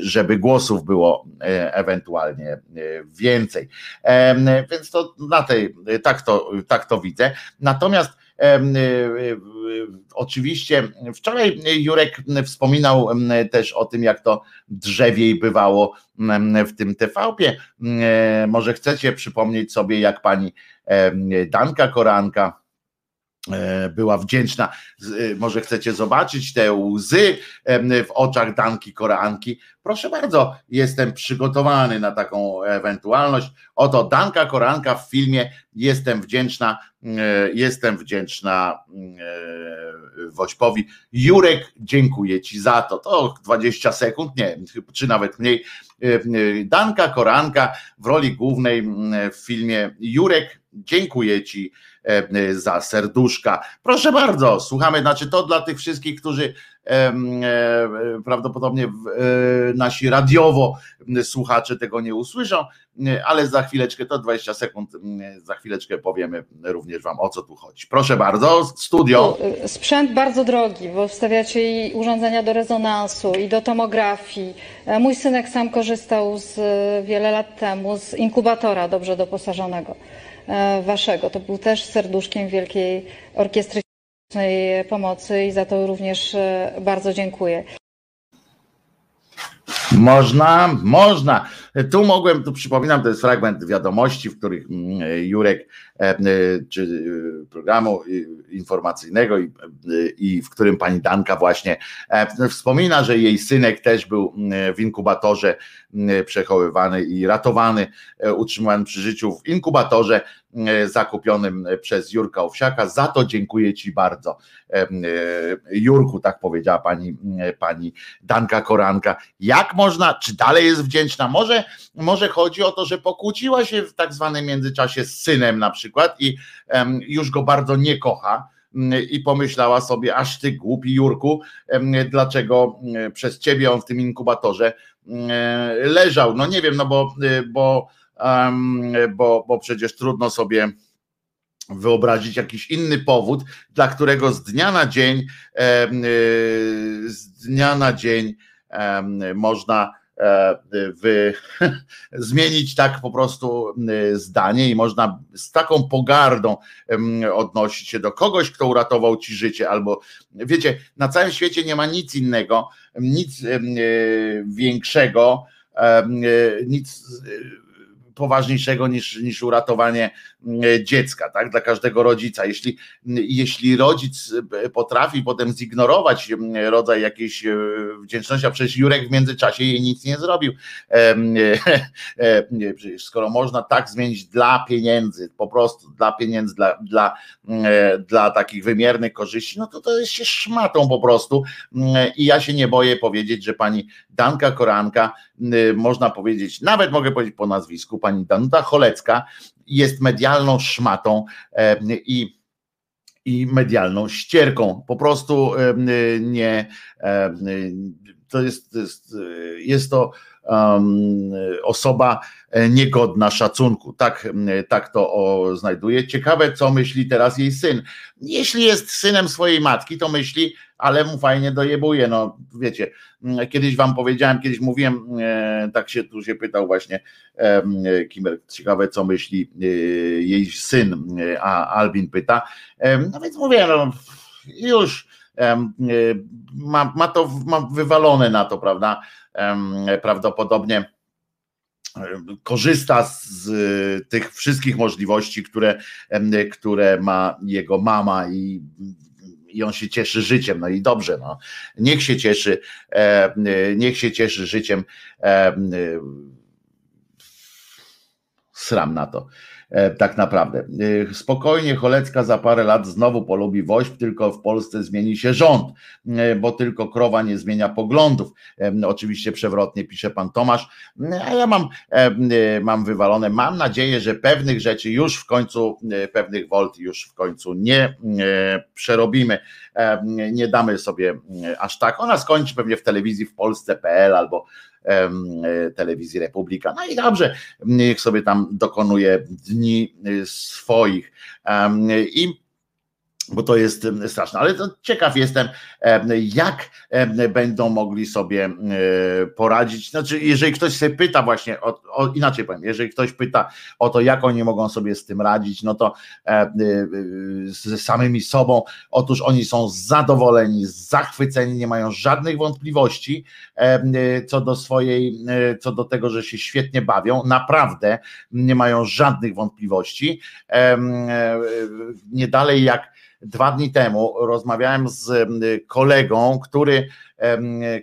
[SPEAKER 1] żeby głosów było ewentualnie więcej. Więc to na tej, tak to, tak to widzę. Natomiast Oczywiście wczoraj Jurek wspominał też o tym, jak to drzewiej bywało w tym TVP. Może chcecie przypomnieć sobie, jak pani Danka Koranka E, była wdzięczna. E, może chcecie zobaczyć te łzy w oczach Danki Koranki. Proszę bardzo, jestem przygotowany na taką ewentualność. Oto Danka Koranka w filmie Jestem wdzięczna, e, jestem wdzięczna Wośpowi. Jurek, dziękuję Ci za to. To 20 sekund, nie, czy nawet mniej. Danka Koranka w roli głównej w filmie Jurek, dziękuję Ci E, e, za serduszka. Proszę bardzo, słuchamy, znaczy to dla tych wszystkich, którzy e, prawdopodobnie nasi radiowo słuchacze tego nie usłyszą, ale za chwileczkę, to 20 sekund, za chwileczkę powiemy również Wam o co tu chodzi. Proszę bardzo, studio.
[SPEAKER 2] Sprzęt bardzo drogi, bo wstawiacie i urządzenia do rezonansu, i do tomografii. Mój synek sam korzystał z, wiele lat temu z inkubatora dobrze doposażonego. E, waszego. To był też serduszkiem Wielkiej Orkiestry Pomocy i za to również e, bardzo dziękuję.
[SPEAKER 1] Można, można. Tu mogłem, tu przypominam, to jest fragment wiadomości, w których mm, Jurek, e, czy programu informacyjnego i, i w którym pani Danka właśnie wspomina, że jej synek też był mm, w inkubatorze mm, przechowywany i ratowany, utrzymywany przy życiu w inkubatorze E, zakupionym przez Jurka Owsiaka. Za to dziękuję Ci bardzo. E, e, Jurku, tak powiedziała pani, pani Danka Koranka. Jak można, czy dalej jest wdzięczna? Może, może chodzi o to, że pokłóciła się w tak zwanym międzyczasie z synem na przykład i już go bardzo nie kocha i pomyślała sobie, aż ty głupi Jurku, dlaczego przez ciebie on w tym inkubatorze leżał. No nie wiem, no bo, bo bo, bo przecież trudno sobie wyobrazić jakiś inny powód, dla którego z dnia na dzień, y, z dnia na dzień można e, wy, zmienić tak po prostu y, zdanie i można z taką pogardą odnosić się do kogoś, kto uratował ci życie, albo wiecie, na całym świecie nie ma nic innego, nic y, większego, nic poważniejszego niż, niż uratowanie dziecka, tak? Dla każdego rodzica. Jeśli, jeśli rodzic potrafi potem zignorować rodzaj jakiejś wdzięczności, a przecież Jurek w międzyczasie jej nic nie zrobił. Skoro można tak zmienić dla pieniędzy, po prostu dla pieniędzy, dla, dla, dla takich wymiernych korzyści, no to to jest się szmatą po prostu. I ja się nie boję powiedzieć, że pani Danka Koranka, można powiedzieć, nawet mogę powiedzieć po nazwisku, pani Danuta Cholecka jest medialną szmatą i i medialną ścierką. Po prostu nie, to jest, to jest, jest to osoba niegodna szacunku. Tak, tak to o, znajduje. Ciekawe, co myśli teraz jej syn. Jeśli jest synem swojej matki, to myśli, ale mu fajnie dojebuje. No wiecie, kiedyś wam powiedziałem, kiedyś mówiłem, e, tak się tu się pytał właśnie e, Kimer, ciekawe co myśli e, jej syn, a Albin pyta. No więc mówię, no już ma, ma to ma wywalone na to, prawda? Prawdopodobnie korzysta z tych wszystkich możliwości, które, które ma jego mama i i on się cieszy życiem. No i dobrze, no. niech się cieszy, e, niech się cieszy życiem. E, sram na to. E, tak naprawdę. E, spokojnie Cholecka za parę lat znowu polubi woźb, tylko w Polsce zmieni się rząd, e, bo tylko krowa nie zmienia poglądów. Oczywiście przewrotnie pisze pan Tomasz, a ja mam, mam wywalone, mam nadzieję, że pewnych rzeczy już w końcu, pewnych wolt już w końcu nie przerobimy, nie damy sobie aż tak. Ona skończy pewnie w telewizji w Polsce.pl albo telewizji Republika. No i dobrze, niech sobie tam dokonuje dni swoich. I bo to jest straszne. Ale to ciekaw jestem, jak będą mogli sobie poradzić. Znaczy, jeżeli ktoś się pyta właśnie, o, o, inaczej powiem, jeżeli ktoś pyta o to, jak oni mogą sobie z tym radzić, no to z samymi sobą, otóż oni są zadowoleni, zachwyceni, nie mają żadnych wątpliwości co do swojej, co do tego, że się świetnie bawią, naprawdę nie mają żadnych wątpliwości. Nie dalej jak dwa dni temu rozmawiałem z kolegą, który,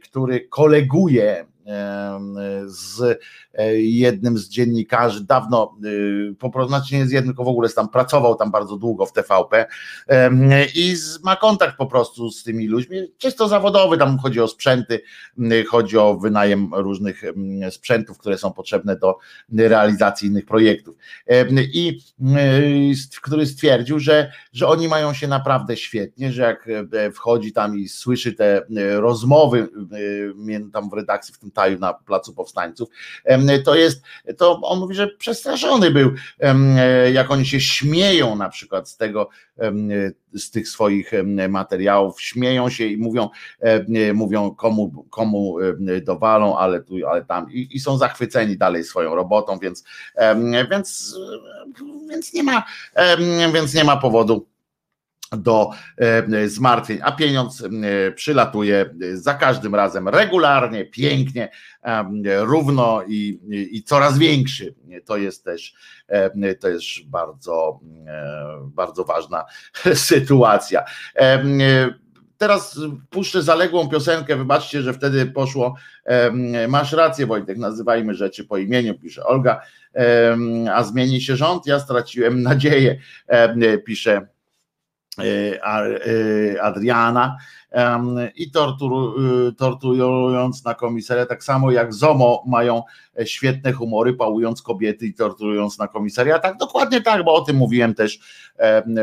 [SPEAKER 1] który koleguje z e, jednym z dziennikarzy, dawno, y, po prostu, znaczy nie z jednym, tylko w ogóle tam pracował tam bardzo długo w TVP i ma kontakt po prostu z tymi ludźmi, czysto zawodowy, tam chodzi o sprzęty, chodzi o wynajem różnych sprzętów, które są potrzebne do realizacji innych projektów. I który stwierdził, że, że oni mają się naprawdę świetnie, że jak e, wchodzi tam i słyszy te rozmowy tam w redakcji w tym taju na Placu Powstańców, to jest, to on mówi, że przestraszony był, jak oni się śmieją na przykład z tego, z tych swoich materiałów, śmieją się i mówią, mówią komu, komu dowalą, ale tu, ale tam. I, i są zachwyceni dalej swoją robotą, więc, więc, więc nie ma, więc nie ma powodu do e, zmartwień, a pieniądz e, przylatuje za każdym razem regularnie, pięknie, równo i, i coraz większy. To jest też to jest bardzo, e, bardzo ważna sytuacja. Teraz puszczę zaległą piosenkę, wybaczcie, że wtedy poszło. Masz rację, Wojtek, nazywajmy rzeczy po imieniu, pisze Olga. A zmieni się rząd? Ja straciłem nadzieję, pisze E, e, Adriana i tortur, y, torturując na komisariat, tak samo jak ZOMO mają świetne humory, pałując kobiety i torturując na komisariat. Tak, dokładnie tak, bo o tym mówiłem też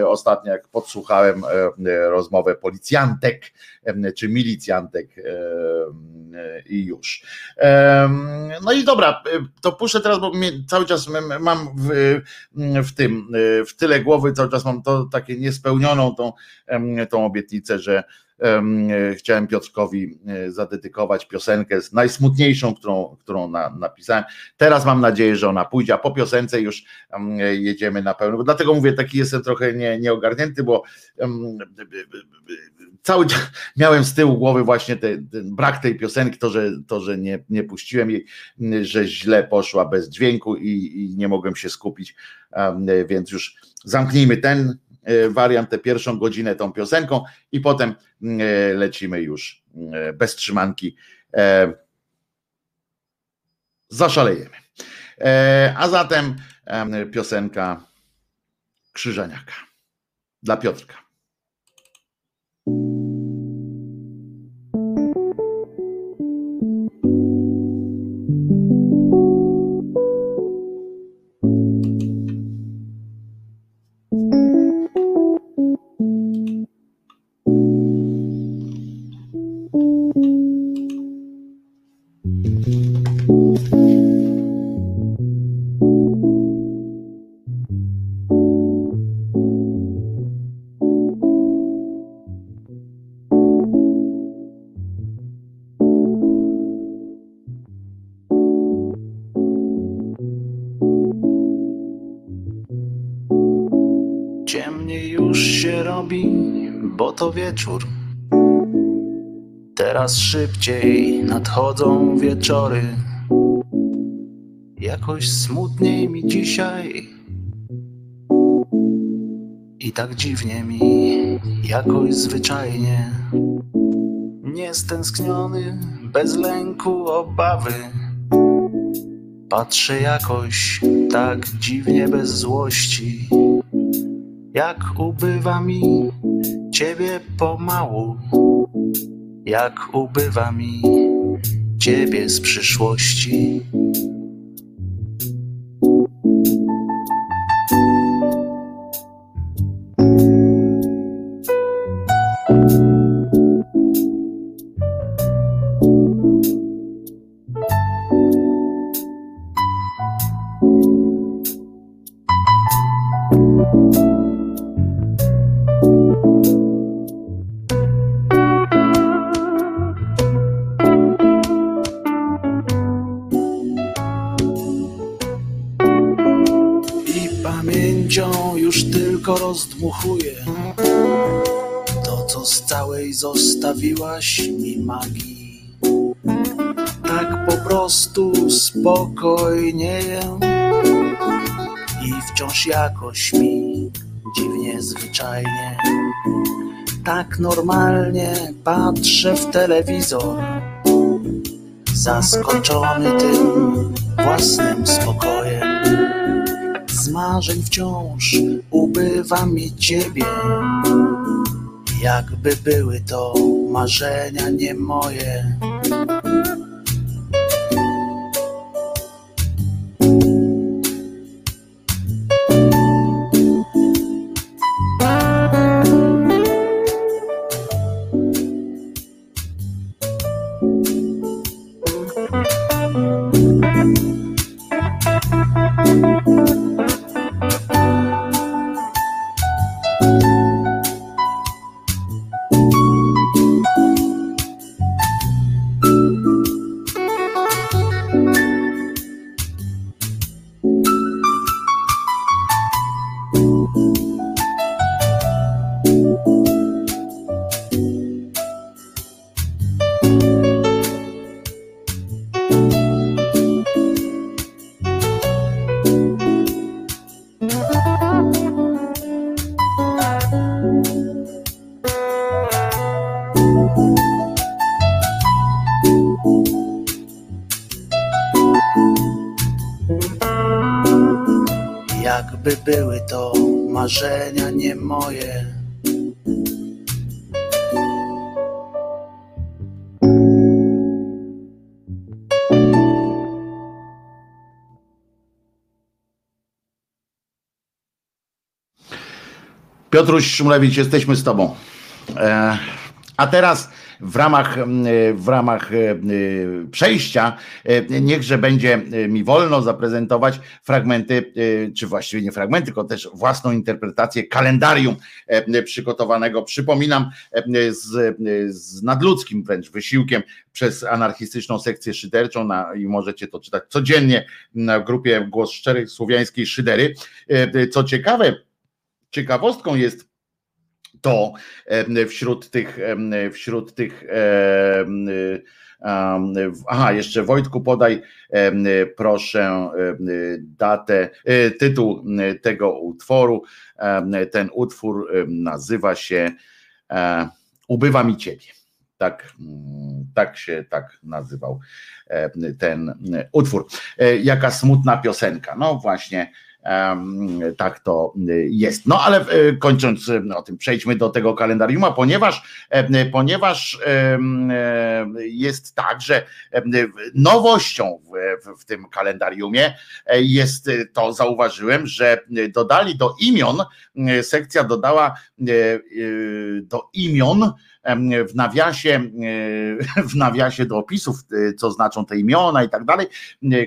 [SPEAKER 1] ostatnio, jak podsłuchałem rozmowę policjantek czy milicjantek i już. No i dobra, to puszczę teraz, bo cały czas mam w, w tym, w tyle głowy, cały czas mam to takie niespełnioną tą, tą obietnicę, że chciałem Piotrkowi zadedykować piosenkę z najsmutniejszą, którą, którą na, napisałem. Teraz mam nadzieję, że ona pójdzie, a po piosence już jedziemy na pełno. Dlatego mówię, taki jestem trochę nie, nieogarnięty, bo cały czas miałem z tyłu głowy właśnie ten, ten, brak tej piosenki, to, że, to, że nie, nie puściłem jej, że źle poszła bez dźwięku i, i nie mogłem się skupić, więc już zamknijmy ten e, wariant, tę pierwszą godzinę tą piosenką i potem e, lecimy już e, bez trzymanki. Zaszalejemy. A zatem piosenka Krzyżaniaka dla Piotrka.
[SPEAKER 3] Wieczór. Teraz szybciej nadchodzą wieczory. Jakoś smutniej mi dzisiaj. I tak dziwnie mi, jakoś zwyczajnie. Niestęskniony, bez lęku, obawy. Patrzę jakoś tak dziwnie bez złości, jak ubywa mi ciebie pomału, jak ubywa mi ciebie z przyszłości. Zostawiłaś mi magii. Tak po prostu spokojnie i wciąż jakoś mi dziwnie zwyczajnie. Tak normalnie patrzę w telewizor, zaskoczony tym własnym spokojem. Z marzeń wciąż ubywa mi ciebie jakby były to marzenia nie moje. Marzenia nie moje.
[SPEAKER 1] Piotruś Szumlewicz, jesteśmy z Tobą. E, A teraz w ramach, w ramach przejścia, niechże będzie mi wolno zaprezentować fragmenty, czy właściwie nie fragmenty, tylko też własną interpretację kalendarium przygotowanego, przypominam, z, z nadludzkim wręcz wysiłkiem przez anarchistyczną sekcję szyderczą na, i możecie to czytać codziennie na grupie Głos Szczerych Słowiańskiej Szydery. Co ciekawe, ciekawostką jest to wśród tych, wśród tych Aha, jeszcze Wojtku, podaj proszę datę, e, tytuł tego utworu. Ten utwór nazywa się e, Ubywa mi ciebie. Tak, mm, tak się tak nazywał ten utwór. E, jaka smutna piosenka. No właśnie tak to y, jest. No ale y, kończąc y, o tym, przejdźmy do tego kalendarium, ponieważ, ponieważ jest tak, że nowością w, w tym kalendariumie e, jest to, zauważyłem, że dodali do imion, sekcja dodała do imion w nawiasie, w nawiasie do opisów, co znaczą te imiona i tak dalej,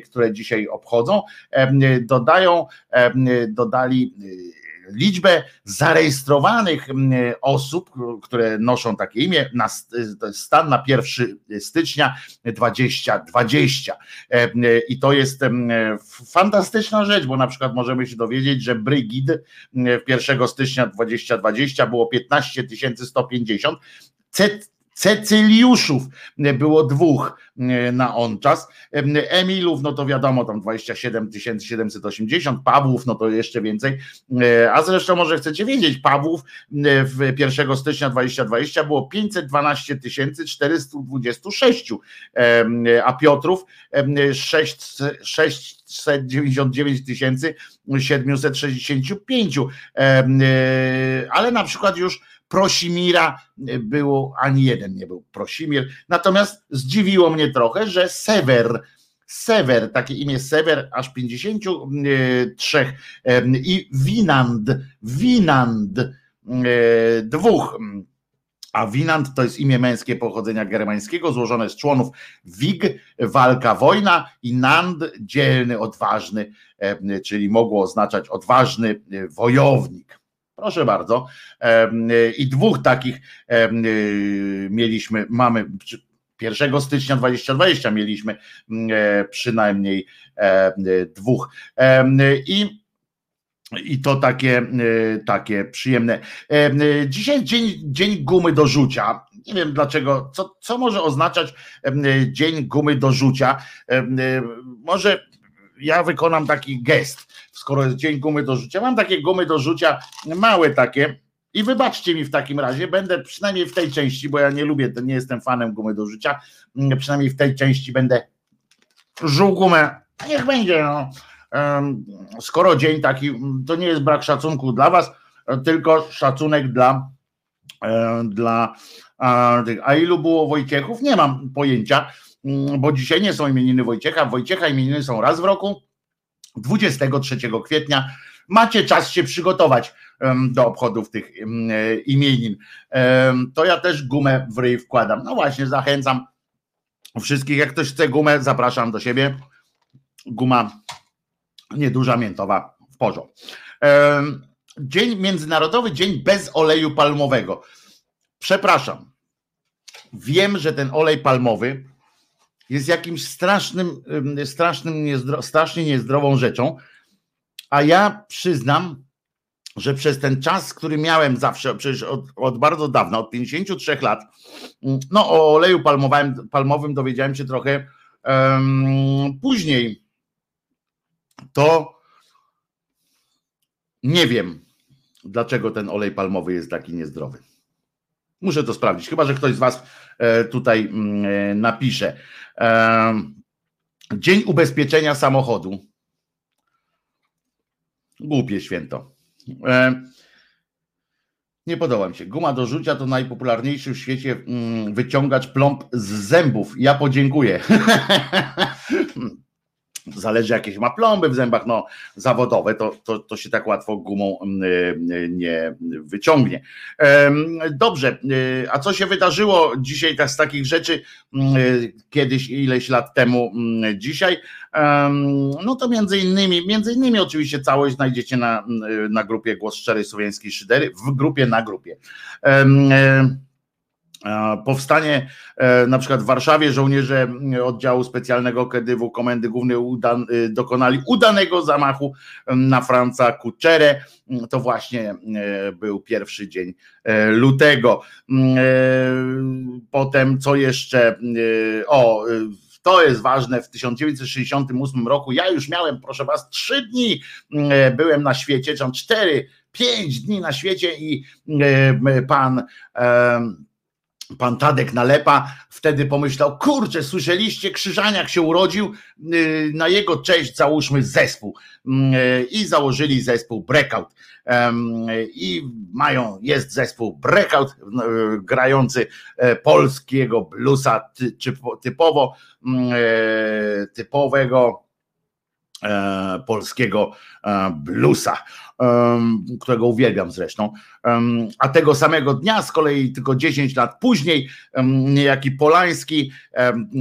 [SPEAKER 1] które dzisiaj obchodzą, dodają, dodali liczbę zarejestrowanych osób, które noszą takie imię, na stan na 1 stycznia 2020. I to jest fantastyczna rzecz, bo na przykład możemy się dowiedzieć, że Brygid 1 stycznia 2020 było 15 150, Cecyliuszów było dwóch e, na on czas. Emilów, no to wiadomo, tam 27 780, Pawłów, no to jeszcze więcej. E, a zresztą może chcecie wiedzieć, Pawłów w 1 stycznia 2020 było 512 426, a Piotrów 699 765. Ale na przykład już Prosimira było, ani jeden nie był Prosimir. Natomiast zdziwiło mnie trochę, że Sewer, Sewer, takie imię Sewer, aż 53 i Winand, Winand, e, dwóch. A Winand to jest imię męskie pochodzenia germańskiego, złożone z członów Wig, walka, wojna i Nand, dzielny, odważny, czyli mogło oznaczać odważny wojownik. Proszę bardzo. I dwóch takich mieliśmy, mamy 1 stycznia 2020 mieliśmy e, przynajmniej dwóch. I i to takie, takie przyjemne. Dzisiaj dzień, dzień gumy do rzucia. Nie wiem dlaczego, co, co może oznaczać dzień gumy do rzucia. Może ja wykonam taki gest skoro jest dzień gumy do rzucia. Mam takie gumy do rzucia, małe takie. I wybaczcie mi w takim razie, będę przynajmniej w tej części, bo ja nie lubię, nie jestem fanem gumy do rzucia, mm, przynajmniej w tej części będę żuł gumę. Niech będzie. No. Skoro dzień taki, to nie jest brak szacunku dla Was, tylko szacunek dla, dla a ilu było Wojciechów? Nie mam pojęcia, bo dzisiaj nie są imieniny Wojciecha. Wojciecha imieniny są raz w roku 23 kwietnia. Macie czas się przygotować do obchodów tych imienin. To ja też gumę w ryj wkładam. No właśnie, zachęcam wszystkich. Jak ktoś chce gumę, zapraszam do siebie. Guma nieduża, miętowa w porządku. Dzień Międzynarodowy Dzień bez oleju palmowego. Przepraszam. Wiem, że ten olej palmowy jest jakimś strasznym, strasznym niezdro, strasznie niezdrową rzeczą. A ja przyznam, że przez ten czas, który miałem zawsze, przecież od, od bardzo dawna, od 53 lat, no o oleju palmowym, palmowym dowiedziałem się trochę um, później. To nie wiem, dlaczego ten olej palmowy jest taki niezdrowy. Muszę to sprawdzić, chyba że ktoś z Was e, tutaj mm, e, napisze. Dzień ubezpieczenia samochodu. Głupie święto. Nie podoba mi się. Guma do rzucia to najpopularniejszy w świecie mm, wyciągacz plomb z zębów. Ja podziękuję. zależy jakieś ma plomby w zębach, no zawodowe, to, to, to się tak łatwo gumą nie wyciągnie. Dobrze, a co się wydarzyło dzisiaj tak z takich rzeczy kiedyś, ileś lat temu, dzisiaj? No to między innymi, między innymi oczywiście całość znajdziecie na, na grupie Głos Szczerej Słowiańskiej Szydery, w grupie na grupie. Powstanie e, na przykład w Warszawie żołnierze oddziału specjalnego KDW Komendy Głównej udan, y, dokonali udanego zamachu na Franca Kuczerę. To właśnie e, był pierwszy dzień e, lutego. Potem co jeszcze? O, to jest ważne, w 1968 roku ja już miałem, proszę was, trzy dni byłem na świecie, czy cztery, pięć dni na świecie i pan pan Tadek Nalepa wtedy pomyślał, kurczę, słyszeliście, Krzyżaniak się urodził, y, na jego cześć załóżmy zespół. Y, i założyli zespół Breakout. I mają, jest zespół Breakout y, grający e, polskiego bluesa typowo typowego e, polskiego e, bluesa którego uwielbiam zresztą. A tego samego dnia, z kolei tylko 10 lat później, niejaki Polański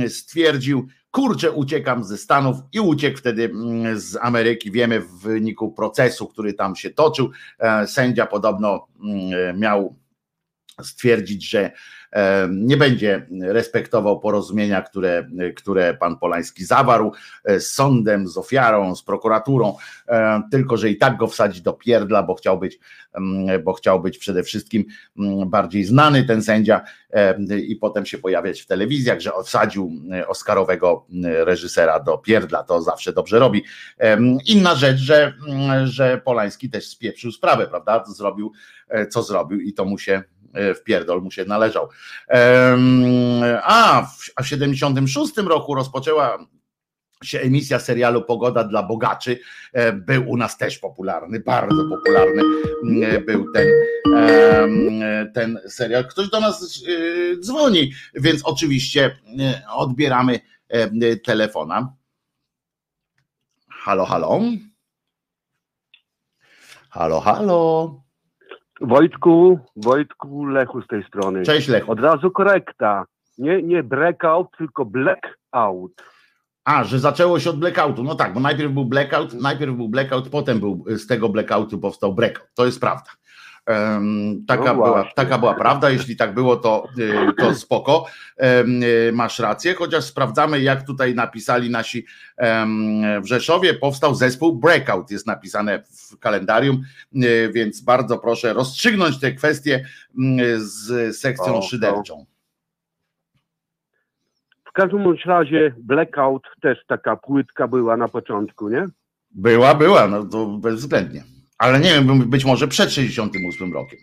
[SPEAKER 1] stwierdził, kurczę, uciekam ze Stanów i uciekł wtedy mm, z Ameryki. Wiemy w wyniku procesu, który tam się toczył. E, sędzia podobno mm, miał stwierdzić, że nie będzie respektował porozumienia, które, które pan Polański zawarł e, z sądem, z ofiarą, z prokuraturą, tylko że i tak go wsadzi do pierdla, bo chciał być, bo chciał być przede wszystkim bardziej znany ten sędzia i potem się pojawiać w telewizjach, że wsadził oscarowego reżysera do pierdla, to zawsze dobrze robi. Inna rzecz, że, że Polański też spieprzył sprawę, prawda? Zrobił, e, co zrobił i to mu się E, w pierdol mu się należał. A w 76 roku rozpoczęła się emisja serialu Pogoda dla Bogaczy. E, był u nas też popularny, bardzo popularny e, był ten, ten serial. Ktoś do nas dzwoni, więc oczywiście odbieramy telefona. Halo, halo. Halo, halo.
[SPEAKER 4] Wojtku, Wojtku Lechu z tej strony.
[SPEAKER 1] Cześć Lechu.
[SPEAKER 4] Od razu korekta. Nie, nie breakout, tylko blackout.
[SPEAKER 1] A, że zaczęło się od blackoutu. No tak, bo najpierw był blackout, najpierw był blackout, potem był z tego blackoutu powstał breakout. To jest prawda. Taka, no była, taka była prawda. Jeśli tak było, to, y, to spoko. Y, masz rację, chociaż sprawdzamy, jak tutaj napisali nasi w Rzeszowie. Powstał zespół Breakout, jest napisane w kalendarium, y, więc bardzo proszę rozstrzygnąć te kwestie z sekcją o, szyderczą.
[SPEAKER 4] W każdym razie Blackout też taka płytka była na początku, nie?
[SPEAKER 1] Była, była, no to bezwzględnie. Ale nie wiem, być może przed 68 rokiem.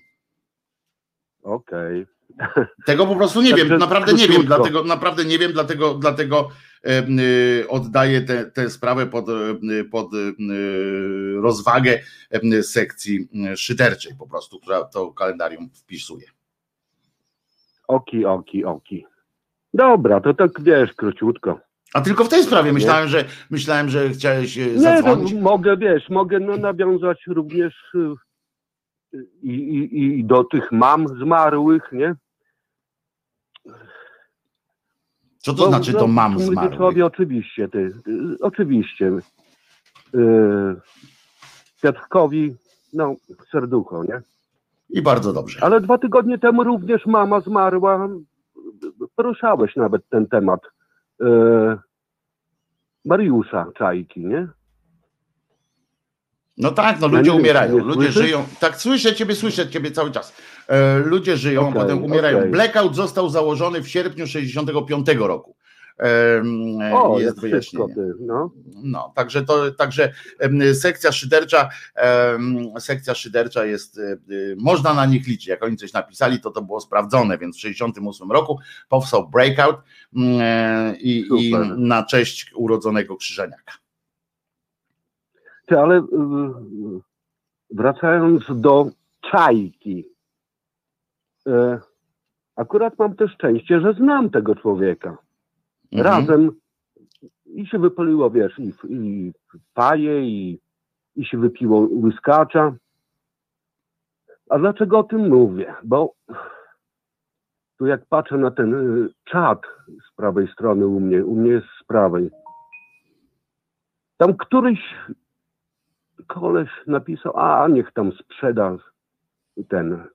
[SPEAKER 4] Okej.
[SPEAKER 1] Okay. Tego po prostu nie wiem, naprawdę nie wiem, dlatego naprawdę nie wiem, dlatego, dlatego y, oddaję tę sprawę pod, y, pod y, rozwagę sekcji szyderczej po prostu, która to kalendarium wpisuje.
[SPEAKER 4] Oki, oki, oki. Dobra, to tak wiesz, króciutko.
[SPEAKER 1] A tylko w tej sprawie myślałem, że myślałem, że chciałeś e, zadzwonić.
[SPEAKER 4] Nie, no, mogę, wiesz, mogę no, nawiązać również e, i, i, i do tych mam zmarłych, nie?
[SPEAKER 1] Co to Bo, znaczy to no, mam zmarłych?
[SPEAKER 4] Sobie, oczywiście, ty, oczywiście. Yy, Piotrkowi, no, serducho, nie?
[SPEAKER 1] I bardzo dobrze.
[SPEAKER 4] Ale dwa tygodnie temu również mama zmarła. Poruszałeś nawet ten temat Mariusza Czajki, nie?
[SPEAKER 1] No tak, no ludzie umierają, ludzie żyją. Tak, słyszę ciebie, słyszę ciebie cały czas. E, ludzie żyją, okay, potem umierają. Okay. Blackout został założony w sierpniu 65 roku.
[SPEAKER 4] O, jest wyjaśnienie. no.
[SPEAKER 1] no, także to, także sekcja szydercza, sekcja szydercza jest, e, można na nich liczyć. Jak oni coś napisali, to to było sprawdzone, więc w 68 roku powstał Breakout mm, e, i, i na cześć urodzonego Krzyżeniaka.
[SPEAKER 4] Ty, ale y, wracając do czajki, e, akurat mam też szczęście, że znam tego człowieka. Mhm. Razem i się wypaliło, wiesz, i, i paje, i, i się wypiło łyskacza. A dlaczego o tym mówię? Bo tu jak patrzę na ten y, czat z prawej strony u mnie, u mnie jest z prawej, tam któryś koleś napisał, a niech tam sprzeda ten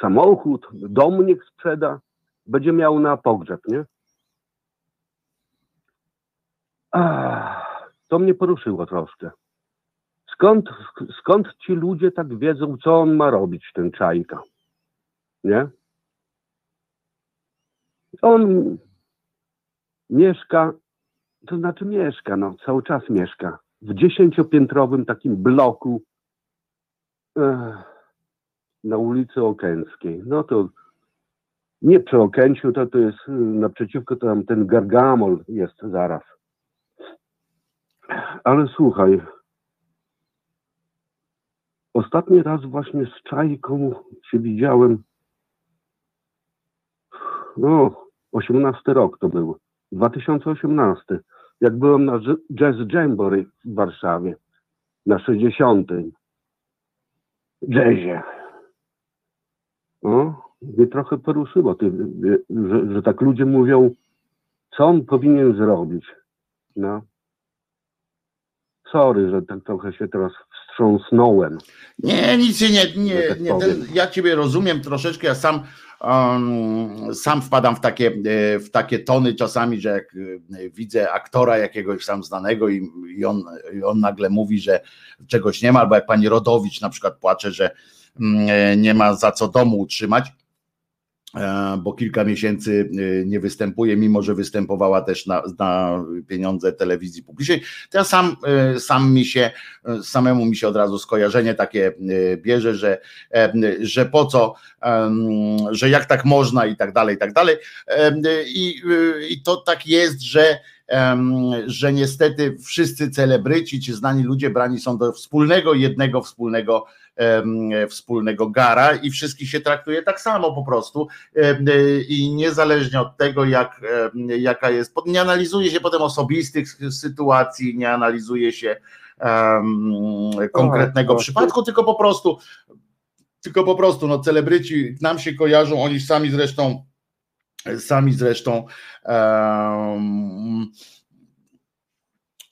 [SPEAKER 4] samochód, dom niech sprzeda, będzie miał na pogrzeb, nie? Ach, to mnie poruszyło troszkę. Skąd, skąd ci ludzie tak wiedzą, co on ma robić, ten czajka? Nie? On mieszka, to znaczy mieszka, no, cały czas mieszka w dziesięciopiętrowym takim bloku ech, na ulicy Okęckiej. No to nie przy Okęciu, to, to jest y, naprzeciwko, tam ten Gargamol jest zaraz. Ale słuchaj, ostatni raz właśnie z Czajką się widziałem, no, 18 rok to był, 2018, jak byłem na Jazz Jamboree w Warszawie, na 60. jazzie. No, mnie trochę poruszyło, ty, że, że tak ludzie mówią, co on powinien zrobić. No. Sorry, że tak trochę się teraz wstrząsnąłem.
[SPEAKER 1] Nie, nic się nie, nie,
[SPEAKER 4] tak
[SPEAKER 1] nie ten, ja ciebie rozumiem troszeczkę, ja sam um, sam wpadam w takie, e, w takie tony czasami, że jak e, widzę aktora jakiegoś tam znanego i, i, on, i on nagle mówi, że czegoś nie ma, albo jak pani Rodowicz na przykład płacze, że mm, e, nie ma za co domu utrzymać, bo kilka miesięcy e, nie występuje, mimo że występowała też na, na pieniądze telewizji publicznej. To ja sam, e, sam mi się, e, samemu mi się od razu skojarzenie takie e, bierze, że, e, że po co, że jak tak można i tak dalej, i tak dalej. I, i to tak jest, że że niestety wszyscy celebryci czy znani ludzie brani są do wspólnego, jednego wspólnego wspólnego gara i wszystkich się traktuje tak samo po prostu i niezależnie od tego jak, jaka jest, nie analizuje się potem osobistych sytuacji, nie analizuje się em, konkretnego
[SPEAKER 4] tak.
[SPEAKER 1] przypadku, tylko po prostu tylko po prostu no celebryci nam się kojarzą, oni sami zresztą sami zresztą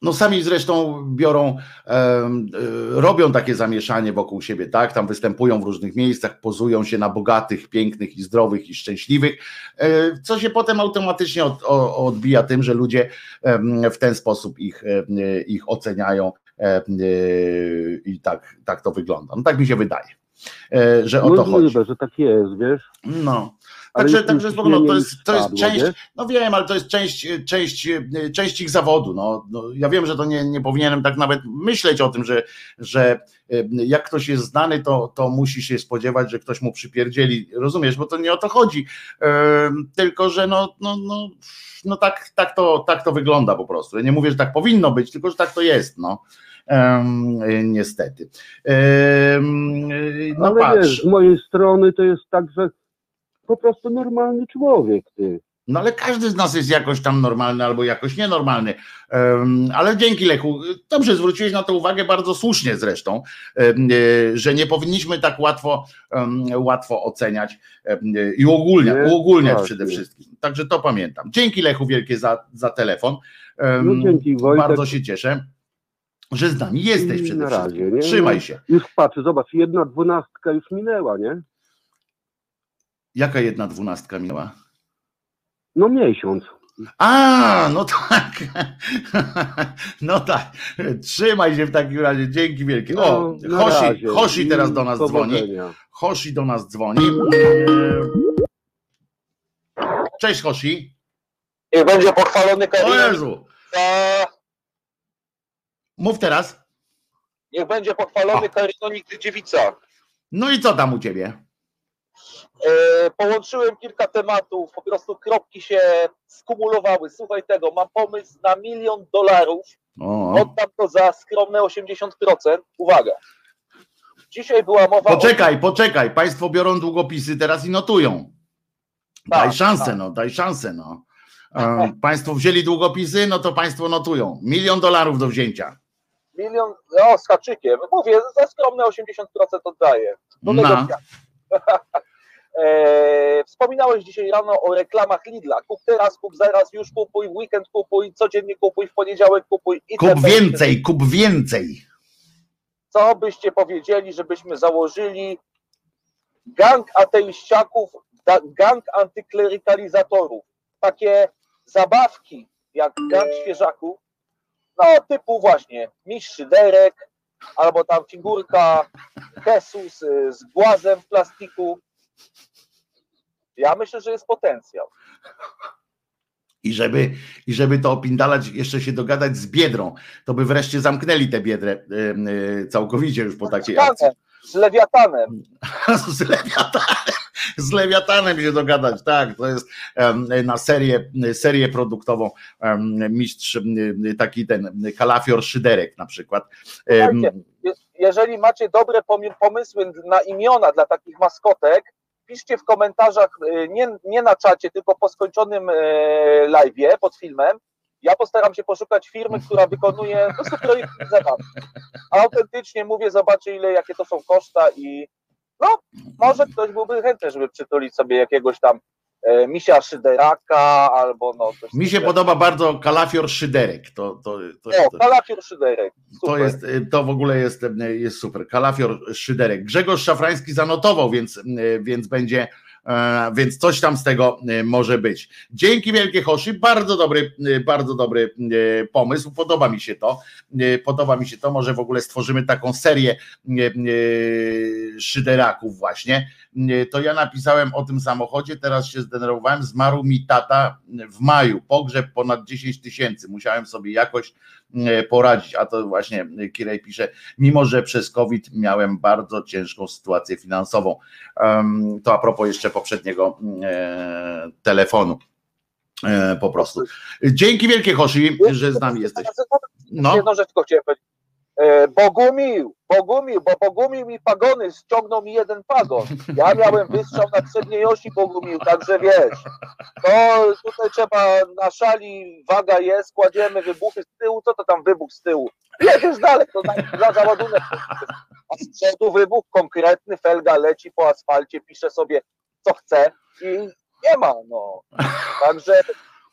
[SPEAKER 1] no sami zresztą biorą, y, robią takie zamieszanie wokół siebie, tak? Tam występują w różnych miejscach, pozują się na bogatych, pięknych i zdrowych i szczęśliwych, e, co się potem automatycznie odbija tym, że ludzie w ten sposób ich, em, ich oceniają i tak, tak to wygląda. No tak mi się wydaje, e, że o to chodzi.
[SPEAKER 4] Możliwe, że tak jest, wiesz.
[SPEAKER 1] No. Także, także no, to jest, to jest część, no wiem, ale to jest część, część, część ich zawodu. No, no, ja wiem, że to nie, nie powinienem tak nawet myśleć o tym, że, że jak ktoś jest znany, to, to musi się spodziewać, że ktoś mu przypierdzieli. Rozumiesz, bo to nie o to chodzi. Ym, Tylko, że no, no, no, no tak, tak, to, tak to wygląda po prostu. Ja nie mówię, że tak powinno być, tylko że tak to jest. No. Niestety. Ym, y, No
[SPEAKER 4] Ale
[SPEAKER 1] patrz.
[SPEAKER 4] wiesz, z mojej strony to jest tak, że po prostu normalny człowiek, ty.
[SPEAKER 1] No ale każdy z nas jest jakoś tam normalny albo jakoś nienormalny. Ale dzięki Lechu, dobrze zwróciłeś na to uwagę, bardzo słusznie zresztą, e, że nie powinniśmy tak łatwo, łatwo oceniać i uogólniać
[SPEAKER 4] tak,
[SPEAKER 1] przede wszystkim. Także to pamiętam. Dzięki Lechu wielkie za, za telefon.
[SPEAKER 4] No dzięki, Wojtek.
[SPEAKER 1] Bardzo się cieszę, że z nami jesteś przede
[SPEAKER 4] razie,
[SPEAKER 1] wszystkim.
[SPEAKER 4] nie?
[SPEAKER 1] Trzymaj
[SPEAKER 4] No.
[SPEAKER 1] się.
[SPEAKER 4] Już patrzę, zobacz, jedna dwunastka już minęła, nie?
[SPEAKER 1] Jaka jedna dwunastka minęła?
[SPEAKER 4] No miesiąc.
[SPEAKER 1] A, no tak. No tak. Trzymaj się w takim razie. Dzięki wielkie. O,
[SPEAKER 4] No,
[SPEAKER 1] Hoshi,
[SPEAKER 4] razie.
[SPEAKER 1] Hoshi teraz do nas dzwoni. Hoshi do nas dzwoni. Cześć Hoshi.
[SPEAKER 5] Niech będzie pochwalony
[SPEAKER 1] O
[SPEAKER 5] Karina.
[SPEAKER 1] Jezu.
[SPEAKER 5] A,
[SPEAKER 1] Mów teraz.
[SPEAKER 5] niech będzie pochwalony Karinonik Dziewica.
[SPEAKER 1] No i co tam u ciebie?
[SPEAKER 5] E, połączyłem kilka tematów, po prostu kropki się skumulowały. Słuchaj tego, mam pomysł na milion dolarów.
[SPEAKER 1] O,
[SPEAKER 5] Oddam to za skromne 80%. Uwaga. Dzisiaj była mowa
[SPEAKER 1] poczekaj, poczekaj. Państwo biorą długopisy teraz i notują. Daj
[SPEAKER 5] Tak,
[SPEAKER 1] szansę,
[SPEAKER 5] tak.
[SPEAKER 1] no, daj szansę, no. E, państwo wzięli długopisy, no to państwo notują. Milion dolarów do wzięcia.
[SPEAKER 5] Milion, no z haczykiem. Mówię, za skromne 80% oddaję. Do
[SPEAKER 1] Na.
[SPEAKER 5] E, wspominałeś dzisiaj rano o reklamach Lidla. Kup teraz, kup zaraz, już kupuj, w weekend kupuj, codziennie kupuj, w poniedziałek kupuj.
[SPEAKER 1] Kup
[SPEAKER 5] itp.
[SPEAKER 1] więcej, kup więcej.
[SPEAKER 5] Co byście powiedzieli, żebyśmy założyli gang ateiściaków, gang antyklerykalizatorów? Takie zabawki jak gang świeżaków, no typu właśnie mistrz szyderek, albo tam figurka Jesus y, z głazem w plastiku. Ja myślę, że jest potencjał.
[SPEAKER 1] I żeby, I żeby to opindalać, jeszcze się dogadać z Biedrą, to by wreszcie zamknęli tę Biedrę e, całkowicie już po takiej akcji.
[SPEAKER 5] Z lewiatanem.
[SPEAKER 1] Z Lewiatanem, z Lewiatanem się dogadać, tak, to jest na serię, serię produktową mistrz, taki ten kalafior szyderek na przykład.
[SPEAKER 5] Słuchajcie, jeżeli macie dobre pomysły na imiona dla takich maskotek, piszcie w komentarzach, y, nie, nie na czacie, tylko po skończonym e, live'ie pod filmem. Ja postaram się poszukać firmy, która wykonuje po prostu projekt zabawki. A autentycznie mówię, zobaczę ile, jakie to są koszta i no, może ktoś byłby chętny, żeby przytulić sobie jakiegoś tam misia szyderaka albo no
[SPEAKER 1] Mi się podoba bardzo kalafior szyderek, to, to, to,
[SPEAKER 5] O,
[SPEAKER 1] to,
[SPEAKER 5] kalafior szyderek.
[SPEAKER 1] To
[SPEAKER 5] Super.
[SPEAKER 1] jest, to w ogóle jest, jest super. Kalafior Szyderek. Grzegorz Szafrański zanotował, więc, więc będzie, e, więc coś tam z tego e, może być. Dzięki wielkie Hoshi, bardzo dobry, e, bardzo dobry e, pomysł. Podoba mi się to. E, Podoba mi się to. Może w ogóle stworzymy taką serię e, e, szyderaków właśnie. To ja napisałem o tym samochodzie, teraz się zdenerwowałem. Zmarł mi tata w maju. Pogrzeb ponad 10 tysięcy. Musiałem sobie jakoś e, poradzić, a to właśnie Kirej pisze, mimo że przez COVID miałem bardzo ciężką sytuację finansową. To a propos jeszcze poprzedniego e, telefonu. E, Po prostu. Dzięki wielkie Hoshi, że z nami jesteś. No,
[SPEAKER 5] Jedną rzecz chciałem powiedzieć. E, Bogumił, Bogumił, bo Bogumił mi pagony, ściągnął mi jeden pagon. Ja miałem wystrzał na przedniej osi Bogumił, także wiesz, to tutaj trzeba na szali, waga jest, kładziemy wybuchy z tyłu, co to tam wybuch z tyłu? Jedziesz dalej, to na załadunek. A z przodu wybuch konkretny, felga leci po asfalcie, pisze sobie co chce i nie ma, no. Także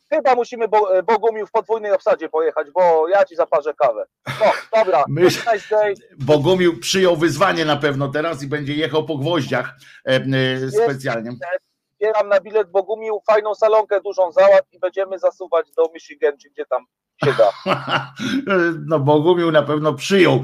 [SPEAKER 5] chyba musimy Bo- Bogumił w podwójnej obsadzie pojechać, bo ja ci zaparzę kawę. No, dobra,
[SPEAKER 1] Myśl-. Bogumił przyjął wyzwanie na pewno teraz i będzie jechał po gwoździach e, e, specjalnie.
[SPEAKER 5] Zbieram na bilet Bogumił, fajną salonkę dużą załatw i będziemy zasuwać do Michigan, czy gdzie tam się da.
[SPEAKER 1] No Bogumił na pewno przyjął,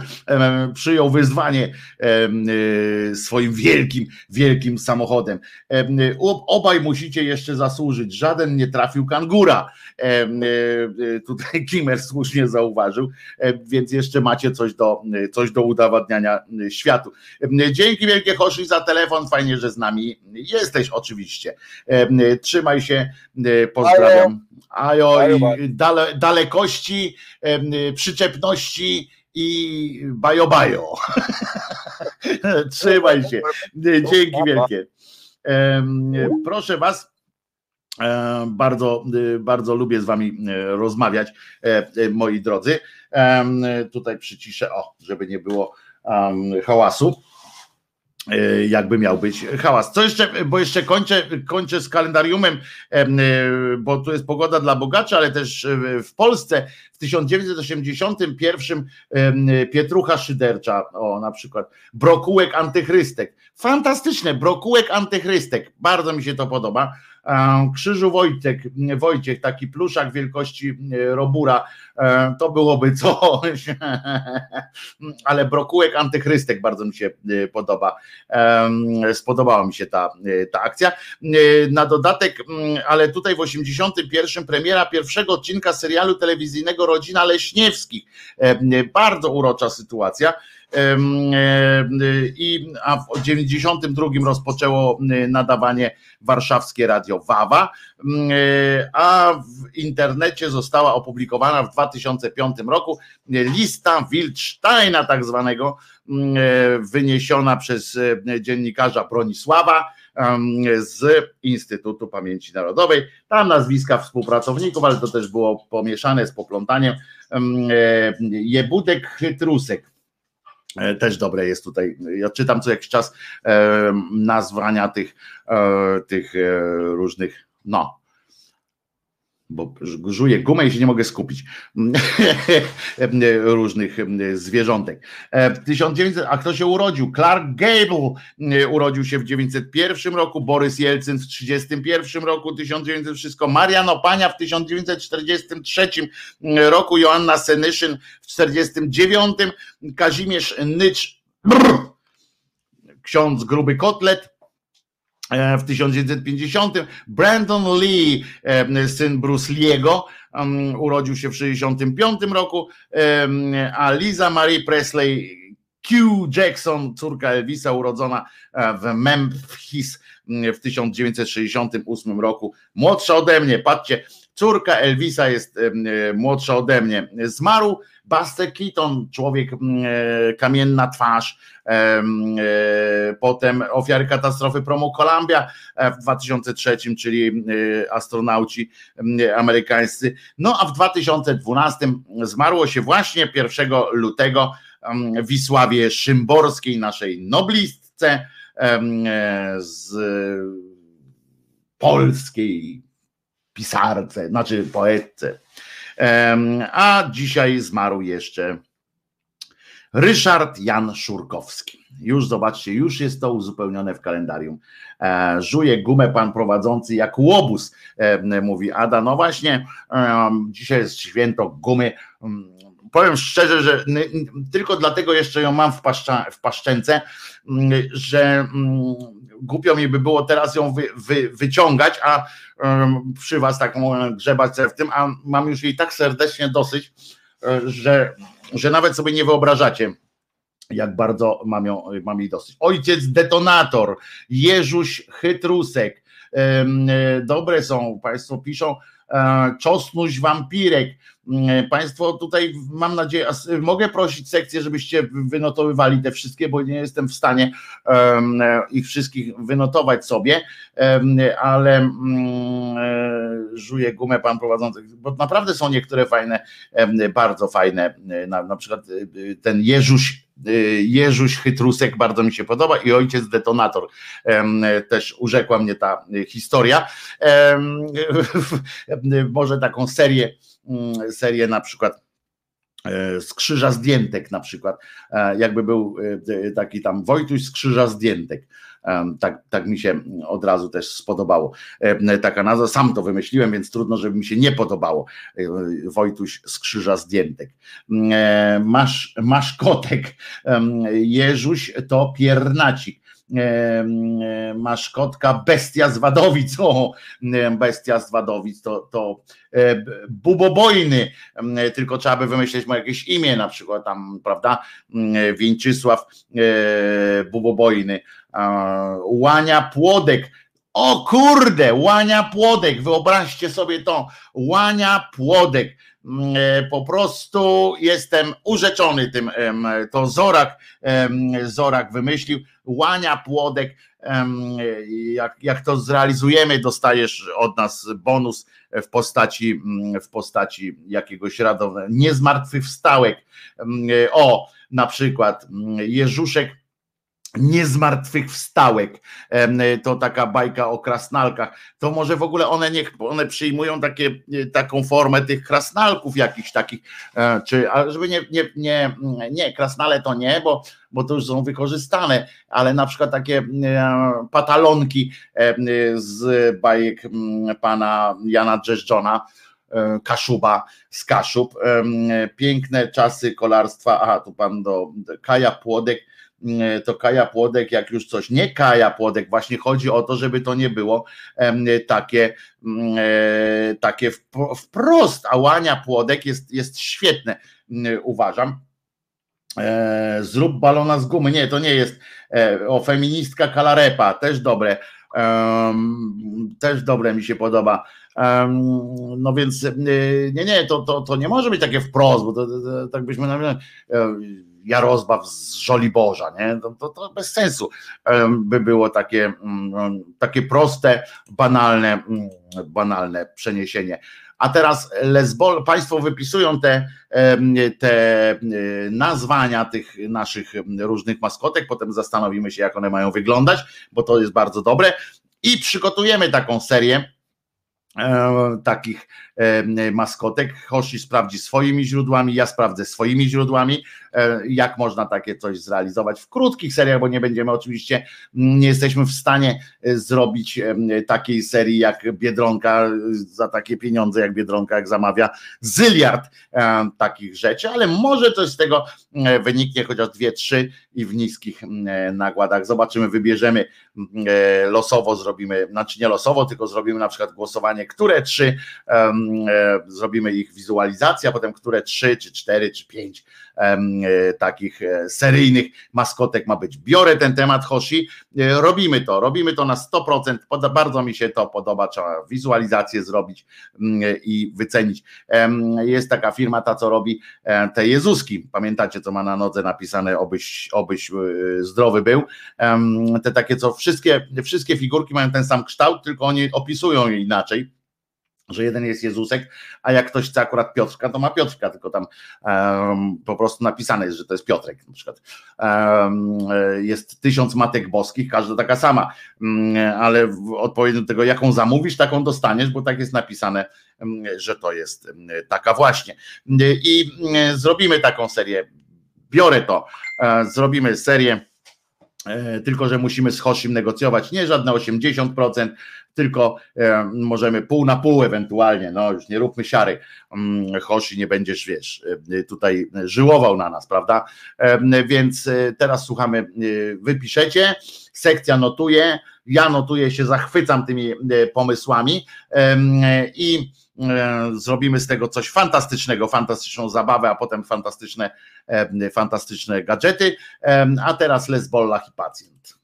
[SPEAKER 1] przyjął wyzwanie e, swoim wielkim, wielkim samochodem. Em, o- Obaj musicie jeszcze zasłużyć. Żaden nie trafił kangura. E, Tutaj Kimer słusznie zauważył, więc jeszcze macie coś do, coś do udowadniania światu. Dzięki wielkie Hoshi za telefon. Fajnie, że z nami jesteś oczywiście. Trzymaj się. Pozdrawiam. Ajo i dale, dalekości, przyczepności i bajo bajo. Trzymaj się. Dzięki wielkie. Proszę was, em, bardzo, bardzo lubię z wami y, rozmawiać, e, e, moi drodzy. Tutaj przyciszę, o, żeby nie było hałasu e, jakby miał być hałas. Co jeszcze, bo jeszcze kończę, kończę z kalendariumem, em, e, bo tu jest pogoda dla bogaczy, ale też e, w Polsce w 1981 em, Pietrucha Szydercza, o na przykład, Brokułek Antychrystek. Fantastyczne, Brokułek Antychrystek, bardzo mi się to podoba. Em, Krzyżu Wojtek, Wojciech, taki pluszak wielkości e, Robura, e, to byłoby coś, ale Brokułek Antychrystek bardzo mi się e, podoba. Spodobała mi się ta, e, ta akcja. E, Na dodatek, ale tutaj w 81 premiera pierwszego odcinka serialu telewizyjnego Rodzina Leśniewskich. E, Bardzo urocza sytuacja. E, I a w 92 rozpoczęło e, nadawanie warszawskie Radio Wawa, e, a w internecie została opublikowana w 2005 roku lista Wildsteina tak zwanego, wyniesiona przez dziennikarza Bronisława z Instytutu Pamięci Narodowej. Tam nazwiska współpracowników, ale to też było pomieszane z poplątaniem. Jebudek Chytrusek E, też dobre jest tutaj. Ja czytam co jakiś czas e, nazwania tych, e, tych różnych, no, bo żuję gumę i się nie mogę skupić różnych zwierzątek. 1900, a kto się urodził? Clark Gable urodził się w 901 roku, Borys Jelcyn w 31 roku, 1900 wszystko, Marian Opania w 1943 roku, Joanna Senyszyn w 49, Kazimierz Nycz, brr, ksiądz Gruby Kotlet E, w 1950. Brandon Lee, e, syn Bruce Lee'ego, urodził się w 1965 roku, a Liza Marie Presley Q Jackson, córka Elvisa, urodzona e, w Memphis w 1968 roku, młodsza ode mnie, patrzcie, córka Elvisa jest młodsza ode mnie, zmarł Buster Keaton, człowiek kamienna twarz, E, potem ofiary katastrofy Promo Columbia e, w 2003, czyli e, astronauci amerykańscy. No a w 2012 zmarło się właśnie 1 lutego Wisławie Szymborskiej, naszej noblistce z polskiej pisarce, znaczy poetce. A dzisiaj zmarł jeszcze Ryszard Jan Szurkowski. Już zobaczcie, już jest to uzupełnione w kalendarium. E, żuje gumę pan prowadzący jak łobuz, e, mówi Ada. No właśnie, dzisiaj jest święto gumy. Mm, powiem szczerze, że tylko dlatego jeszcze ją mam w, paszcza, w mm, że mm, głupio mi by było teraz ją wy, wy, wyciągać, a przy was taką grzebać w tym, a mam już jej tak serdecznie dosyć, że że nawet sobie nie wyobrażacie, jak bardzo mam, ją, mam jej dosyć. Ojciec detonator, Jeżuś Chytrusek, e, dobre są, Państwo piszą, e, Czosnuś Wampirek, E, państwo tutaj mam nadzieję, mogę prosić sekcję, żebyście wynotowywali te wszystkie, bo nie jestem w stanie e, ich wszystkich wynotować sobie, ale mm, e, żuję gumę pan prowadzący, bo naprawdę są niektóre fajne, bardzo fajne, na, na przykład ten Jeżuś Jeżuś Chytrusek bardzo mi się podoba i ojciec detonator. Też urzekła mnie ta historia. Może taką serię Mm, serię na przykład e, z krzyża zdjętek na przykład, e, jakby był e, taki tam Wojtuś z krzyża zdjętek. Tak, tak mi się od razu też spodobało. Taka nazwa, sam to wymyśliłem, więc trudno, żeby mi się nie podobało. Wojtuś z krzyża zdjętek. Masz, masz kotek. Jeżuś to piernacik masz kotka bestia z Wadowic, o, bestia z Wadowic, to, to bubobojny, tylko trzeba by wymyśleć mu jakieś imię, na przykład tam, prawda, Wieńczysław e, bubobojny, Łania Płodek, o kurde, łania płodek, wyobraźcie sobie to, łania płodek. E, po prostu jestem urzeczony tym, to Zorak, Zorak wymyślił, łania płodek, jak, jak to zrealizujemy, dostajesz od nas bonus w postaci, w postaci jakiegoś radownego, nie zmartwychwstałek, o, na przykład Jerzuszek nie zmartwychwstałek, to taka bajka o krasnalkach, to może w ogóle one niech one przyjmują takie, e, taką formę tych krasnalków jakichś takich, e, czy, żeby nie, nie, nie, nie, krasnale to nie, bo, bo to już są wykorzystane, ale na przykład takie e, patalonki z bajek pana Jana Dżeszczona, Kaszuba z Kaszub, piękne czasy kolarstwa, aha, tu pan do Kaja Płodek, to Kaja Płodek, jak już coś, nie Kaja Płodek, właśnie chodzi o to, żeby to nie było takie, mm, e, takie wprost, a łania Płodek jest, jest świetne, uważam. E, zrób balona z gumy. Nie, to nie jest. O, feministka Kalarepa, też dobre. Też dobre mi się podoba. No więc nie, nie, to, to, to nie może być takie wprost, bo to, to, to tak byśmy Jarozbaw z Żoliborza, nie? To, to, to bez sensu by było takie, mm, takie proste, banalne, mm, banalne przeniesienie. A teraz lesbol, Państwo wypisują te, te nazwania tych naszych różnych maskotek, potem zastanowimy się, jak one mają wyglądać, bo to jest bardzo dobre. I przygotujemy taką serię E, takich maskotek. Hoshi sprawdzi swoimi źródłami, ja sprawdzę swoimi źródłami, jak można takie coś zrealizować w krótkich seriach, bo nie będziemy oczywiście, nie jesteśmy w stanie zrobić takiej serii jak Biedronka za takie pieniądze, jak Biedronka, jak zamawia zyliard takich rzeczy, ale może coś z tego wyniknie, chociaż dwie, trzy i w niskich nakładach. Zobaczymy, wybierzemy losowo, zrobimy, znaczy nie losowo, tylko zrobimy na przykład głosowanie które trzy e, zrobimy ich wizualizację, a potem które trzy, czy cztery, czy pięć e, takich e, seryjnych maskotek ma być. Biorę ten temat Hoshi, robimy to, robimy to na 100%, bardzo mi się to podoba, trzeba wizualizację zrobić mm, i wycenić. Jest taka firma, ta co robi te Jezuski, pamiętacie co ma na nodze napisane, obyś, obyś zdrowy był, te takie co wszystkie, wszystkie figurki mają ten sam kształt, tylko oni opisują je inaczej że jeden jest Jezusek, a jak ktoś chce akurat Piotrka, to ma Piotrka, tylko tam um, po prostu napisane jest, że to jest Piotrek na przykład. Um, jest tysiąc matek boskich, każda taka sama, um, ale odpowiednio do tego, jaką zamówisz, taką dostaniesz, bo tak jest napisane, że to jest taka właśnie. I zrobimy taką serię, biorę to, e, zrobimy serię e, tylko że musimy z Hoshim negocjować nie żadne 80%, tylko e, możemy pół na pół ewentualnie, no już nie róbmy siary, mm, Hoshi nie będziesz, wiesz, e, tutaj żyłował na nas, prawda? E, więc teraz słuchamy, wypiszecie, sekcja notuje, ja notuję się, zachwycam tymi pomysłami i zrobimy z tego coś fantastycznego, fantastyczną zabawę, a potem fantastyczne, fantastyczne gadżety. A teraz lesbollach i pacjent.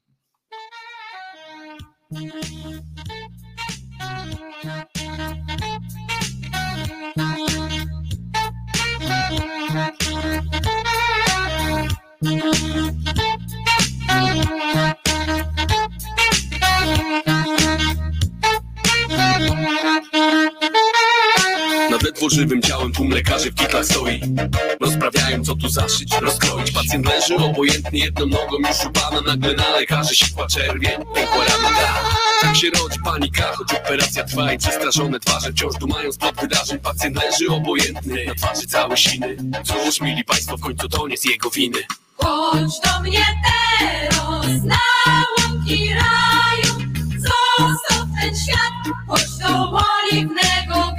[SPEAKER 6] Nad ledwo żywym ciałem tłum lekarzy w kitlach stoi. Rozprawiają co tu zaszyć, rozkroić. Pacjent leży obojętnie jedną nogą już upana Nagle na lekarzy sikła czerwień, pękła rana Tak się rodzi panika, choć operacja trwa I przestraszone twarze wciąż dumają spod wydarzeń. Pacjent leży obojętny, na twarzy całe siny. Cóż, mili państwo, w końcu to nie z jego winy.
[SPEAKER 7] Chodź do mnie teraz na łąki raju. Zostaw ten świat, chodź do oliwnego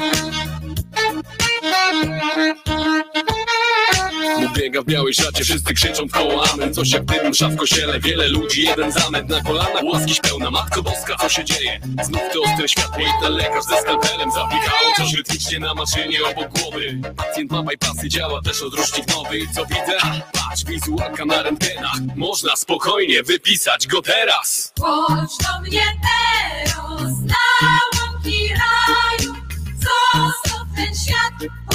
[SPEAKER 6] biega w białej szacie, wszyscy krzyczą w koło amen. Coś jak dym, msza w wiele ludzi, jeden zamęt Na kolanach. Łaski pełna, Matko Boska, co się dzieje? Znów to ostre światło i ten lekarz ze skalpelem Zapikało coś rytmicznie na maszynie obok głowy. Pacjent ma bypassy, działa też odrusznik nowy. Co widzę? Patrz, wizualka na rentgenach. Można spokojnie wypisać go teraz.
[SPEAKER 7] Chodź do mnie teraz na łąki raju. Zostaw ten świat,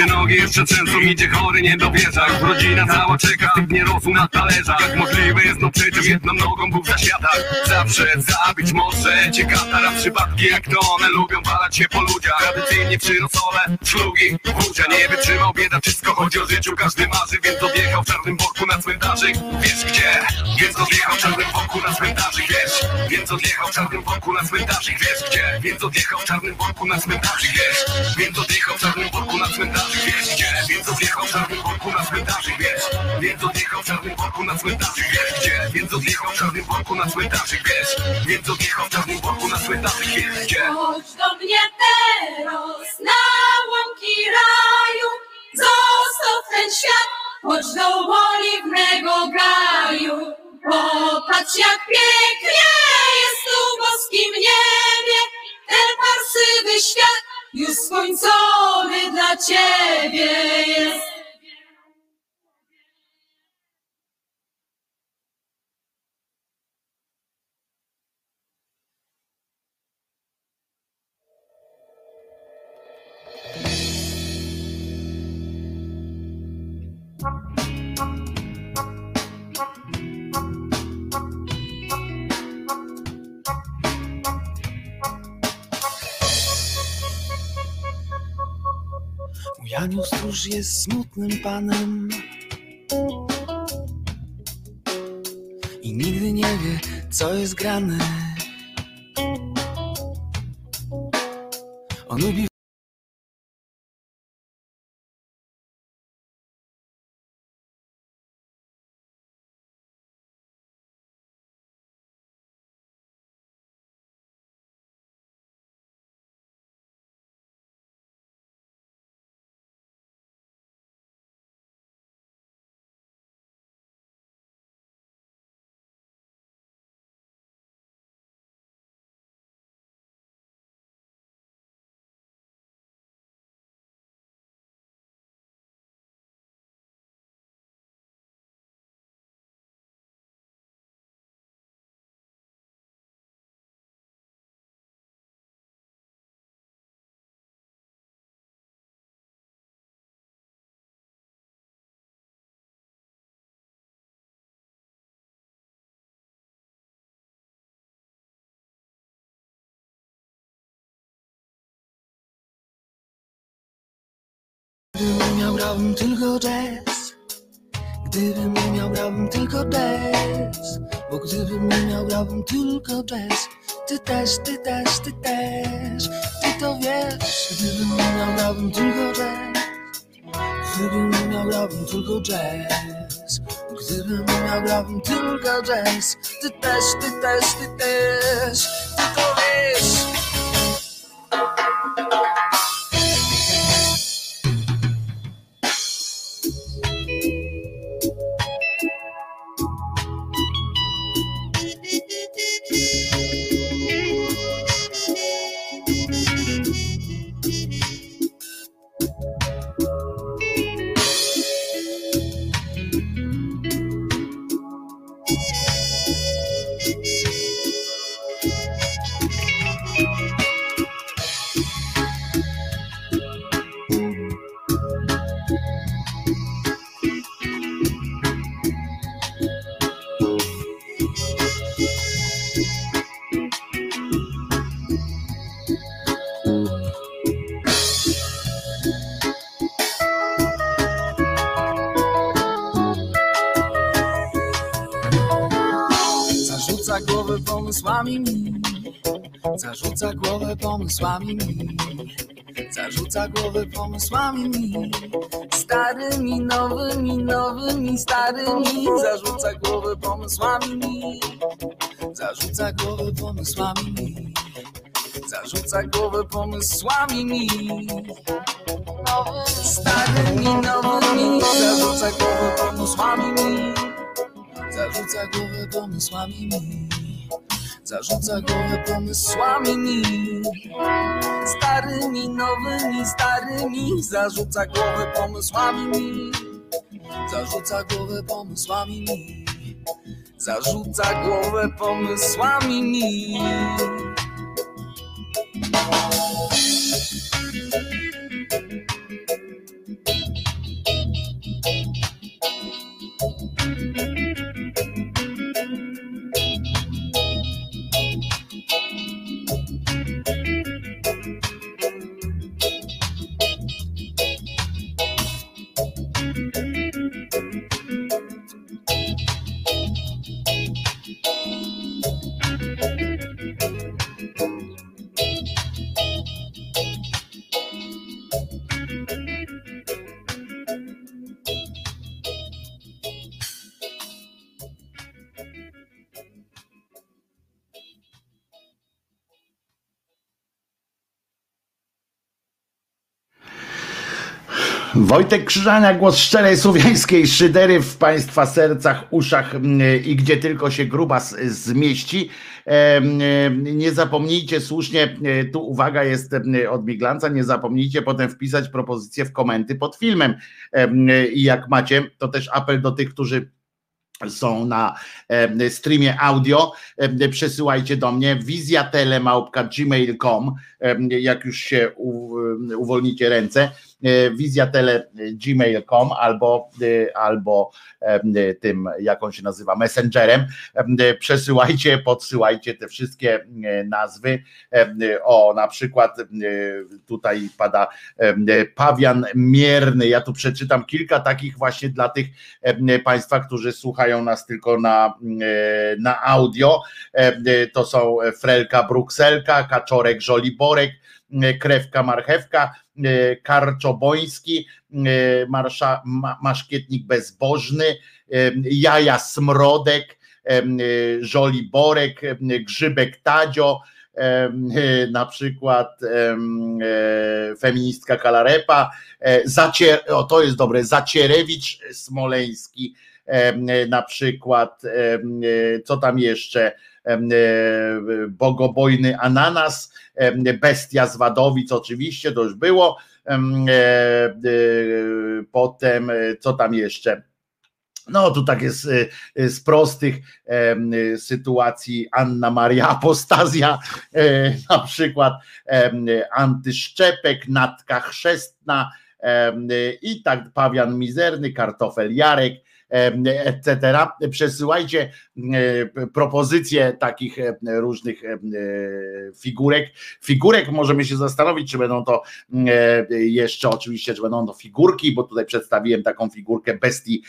[SPEAKER 6] się nogi jeszcze trzęsą, idzie chory, nie dowierza Już rodzina cała czeka, typ nie rosł na talerzach. Możliwe jest, no przecież jedną nogą Bóg za światach Zawsze zabić może cię katara Przypadki jak to one lubią walać się po ludziach. Tradycyjnie przyrosole, szlugi, wódzia Nie wytrzymał bieda, wszystko chodzi o życiu. Każdy marzy, więc odjechał w czarnym worku na cmentarzyk Wiesz gdzie? Więc odjechał w czarnym worku na cmentarzyk Wiesz? Więc odjechał w czarnym worku na cmentarzyk Wiesz gdzie? Więc odjechał w czarnym worku na cmentarzyk Wiesz? Więc odjechał w czarnym worku na cmentarzyk Wiesz gdzie? Więc odjechał w czarnym na cmentarzyk Wiesz? Więc odjechał w czarnym worku na cmentarzyk Wiesz gdzie? Więc odjechał w czarnym na cmentarzyk Wiesz? Więc odjechał w czarnym worku na cmentarzyk Wiesz gdzie?
[SPEAKER 7] Chodź do mnie teraz na łąki raju, zostaw ten świat, chodź do oliwnego gaju. Popatrz jak pięknie jest tu w boskim niebie, ten parsywy świat już skończony dla ciebie jest.
[SPEAKER 8] Mój anioł stróż jest smutnym panem I nigdy nie wie, co jest grane. On lubi miał, tylko jazz. Gdybym nie miał, grałbym tylko jazz Bo gdybym nie miał, grałbym tylko jazz Ty też, ty też, ty też Ty to wiesz. Gdybym nie miał, grałbym tylko jazz Gdybym nie miał, grałbym tylko jazz Gdybym nie miał, grałbym tylko jazz Ty też, ty też, ty też Ty to wiesz pomysłami. Mi Zarzuca głowę pomysłami. Mi Starymi, nowymi, nowymi, starymi. Zarzuca głowę pomysłami. Mi Zarzuca głowę pomysłami. Mi Zarzuca głowę pomysłami. Mi Starymi, nowymi. Zarzuca głowę pomysłami. Mi Zarzuca głowę pomysłami. mi Zarzuca głowę pomysłami mi. Starymi, nowymi, starymi. Zarzuca głowę pomysłami mi. Zarzuca głowę pomysłami mi. Zarzuca głowę pomysłami mi
[SPEAKER 1] Wojtek Krzyżania, głos szczerej słowiańskiej szydery w Państwa sercach, uszach i gdzie tylko się gruba zmieści. Nie zapomnijcie słusznie, e, tu uwaga jest od Miglanca, nie zapomnijcie potem wpisać propozycje w komenty pod filmem. I jak macie, to też apel do tych, którzy są na streamie audio, przesyłajcie do mnie wizjatelemałpka.gmail.com jak już się uwolnicie ręce wizjatele.gmail.com albo, e, albo e, tym, jak on się nazywa, messengerem. Przesyłajcie, podsyłajcie te wszystkie nazwy. O, na przykład tutaj pada pawian mierny. Ja tu przeczytam kilka takich właśnie dla tych Państwa, którzy słuchają nas tylko na, na audio. To są Frelka Brukselka, Kaczorek Żoliborek, Krewka Marchewka, E, Karczoboński, e, marsza, Maszkietnik Bezbożny, e, Jaja Smrodek, Żoliborek, Grzybek Tadzio, na przykład feministka Kalarepa, Zacier, o to jest dobre, Zacierewicz Smoleński, na przykład, co tam jeszcze, bogobojny ananas, bestia z Wadowic oczywiście, to już było, e, e, potem co tam jeszcze, no tu tak jest z prostych sytuacji. Anna Maria Apostazja, e, na przykład antyszczepek, natka chrzestna i tak pawian mizerny, kartofel Jarek, etc. Przesyłajcie propozycje takich różnych figurek. Figurek możemy się zastanowić, czy będą to jeszcze oczywiście, czy będą to figurki, bo tutaj przedstawiłem taką figurkę bestii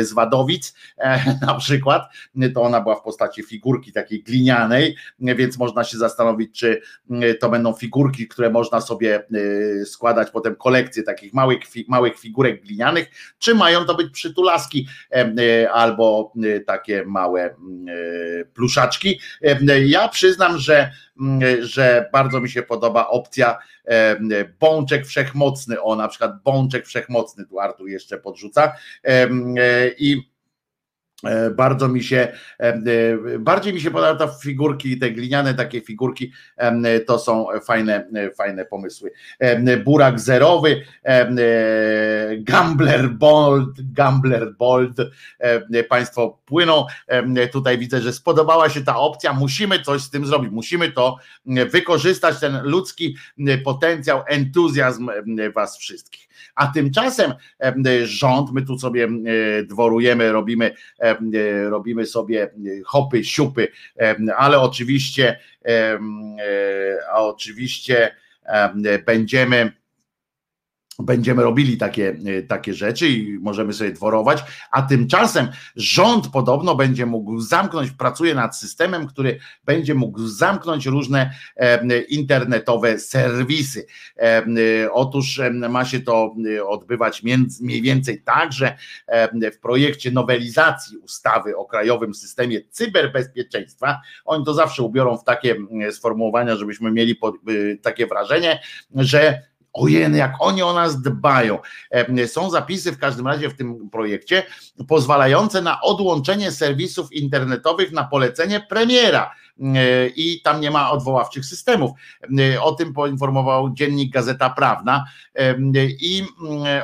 [SPEAKER 1] z Wadowic e, na przykład. To ona była w postaci figurki takiej glinianej, więc można się zastanowić, czy to będą figurki, które można sobie e, składać potem kolekcję takich małych, małych figurek glinianych, czy mają to być przytulaski E, albo e, takie małe e, pluszaczki. Ja przyznam, że, że bardzo mi się podoba opcja bączek wszechmocny, o na przykład bączek wszechmocny, tu Artur jeszcze podrzuca i E, bardzo mi się, e, e, bardziej mi się podoba ta figurki, te gliniane takie figurki, to są fajne, fajne pomysły. Burak zerowy, Gambler Bold, Gambler Bold, Państwo płyną. Tutaj widzę, że spodobała się ta opcja. Musimy coś z tym zrobić, musimy to wykorzystać, ten ludzki potencjał, entuzjazm Was wszystkich. A tymczasem rząd, my tu sobie dworujemy, robimy E, robimy sobie e, hopy, siupy, ale oczywiście, e, a oczywiście będziemy będziemy robili takie, e, takie rzeczy i możemy sobie dworować, a tymczasem rząd podobno będzie mógł zamknąć, pracuje nad systemem, który będzie mógł zamknąć różne e, internetowe serwisy. E, otóż ma się to odbywać mniej więcej tak, że w projekcie nowelizacji ustawy o krajowym systemie cyberbezpieczeństwa, oni to zawsze ubiorą w takie sformułowania, żebyśmy mieli takie wrażenie, że Ojej, jak oni o nas dbają. Są zapisy w każdym razie w tym projekcie pozwalające na odłączenie serwisów internetowych na polecenie premiera E, i tam nie ma odwoławczych systemów. E, o tym poinformował dziennik Gazeta Prawna e, i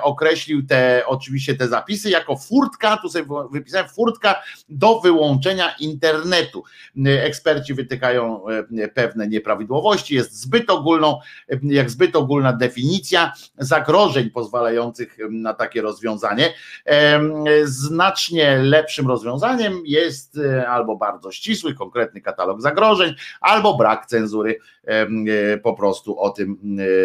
[SPEAKER 1] określił te oczywiście te zapisy jako furtka, tu sobie wypisałem furtka do wyłączenia internetu. Eksperci wytykają pewne nieprawidłowości, jest zbyt ogólną, jak zbyt ogólna definicja zagrożeń pozwalających na takie rozwiązanie. Znacznie lepszym rozwiązaniem jest albo bardzo ścisły, konkretny katalog zagrożeń, albo brak cenzury, e, po prostu o tym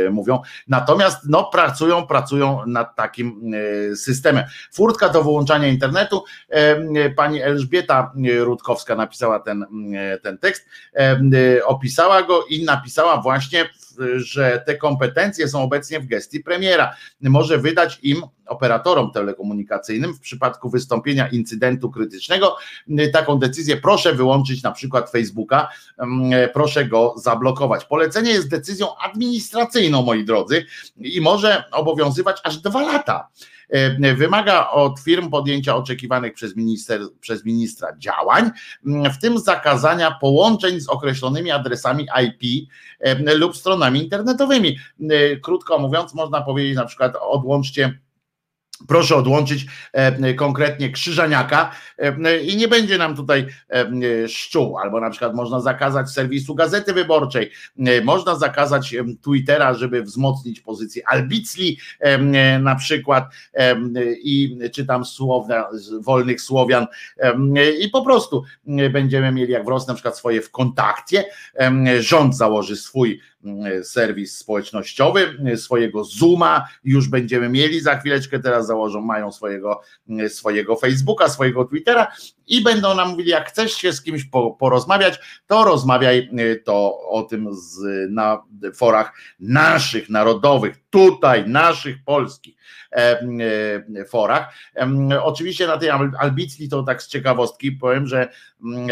[SPEAKER 1] e, mówią. Natomiast no, pracują, pracują nad takim e, systemem. Furtka do wyłączania internetu. Pani Elżbieta Rutkowska napisała ten, ten tekst, opisała go i napisała właśnie, że te kompetencje są obecnie w gestii premiera. Może wydać im operatorom telekomunikacyjnym w przypadku wystąpienia incydentu krytycznego taką decyzję proszę wyłączyć na przykład Facebook Facebooka, proszę go zablokować. Polecenie jest decyzją administracyjną, moi drodzy, i może obowiązywać aż dwa lata. E, wymaga od firm podjęcia oczekiwanych przez, minister, przez ministra działań, w tym zakazania połączeń z określonymi adresami IP e, lub stronami internetowymi. E, krótko mówiąc, można powiedzieć na przykład odłączcie Proszę odłączyć e, konkretnie Krzyżaniaka e, i nie będzie nam tutaj e, szczuł, albo na przykład można zakazać serwisu Gazety Wyborczej, można zakazać Twittera, żeby wzmocnić pozycję Albicli na przykład i czytam słowna, wolnych Słowian i po prostu będziemy mieli jak w Rosji na przykład swoje w kontakcie, rząd założy swój E, serwis społecznościowy, e, swojego Zooma już będziemy mieli. Za chwileczkę, teraz założą, mają swojego, e, swojego Facebooka, swojego Twittera i będą nam mówili, jak chcesz się z kimś porozmawiać, to rozmawiaj to o tym z, na forach naszych, narodowych, tutaj, naszych, polskich forach. Oczywiście na tej Albicli to tak z ciekawostki powiem, że mm,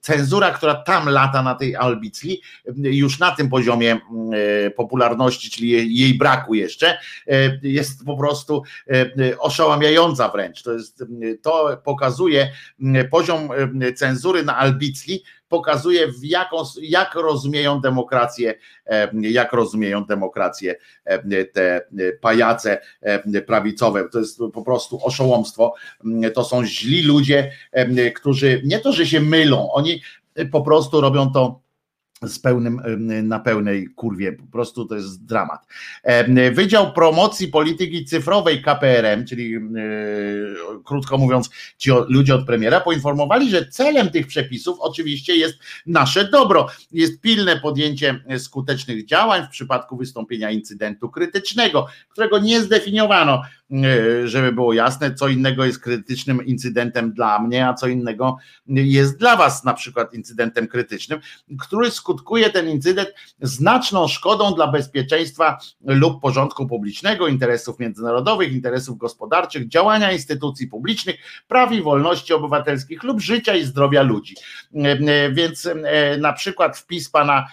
[SPEAKER 1] cenzura, która tam lata na tej Albicli, już na tym poziomie mm, e, popularności, czyli jej braku jeszcze, e, jest po prostu e, oszałamiająca wręcz. To, jest, to pokazuje poziom cenzury na Albicli, pokazuje w jaką, jak rozumieją demokrację, jak rozumieją demokrację te pajace prawicowe. To jest po prostu oszołomstwo. To są źli ludzie, którzy nie to, że się mylą, oni po prostu robią to z pełnym, na pełnej kurwie, po prostu to jest dramat. Wydział Promocji Polityki Cyfrowej KPRM, czyli krótko mówiąc ci ludzie od premiera, poinformowali, że celem tych przepisów oczywiście jest nasze dobro, jest pilne podjęcie skutecznych działań w przypadku wystąpienia incydentu krytycznego, którego nie zdefiniowano. E, żeby było jasne, co innego jest krytycznym incydentem dla mnie, a co innego jest dla Was na przykład incydentem krytycznym, który skutkuje ten incydent znaczną szkodą dla bezpieczeństwa lub porządku publicznego, interesów międzynarodowych, interesów gospodarczych, działania instytucji publicznych, praw i wolności obywatelskich lub życia i zdrowia ludzi. E, e, więc na przykład wpis pana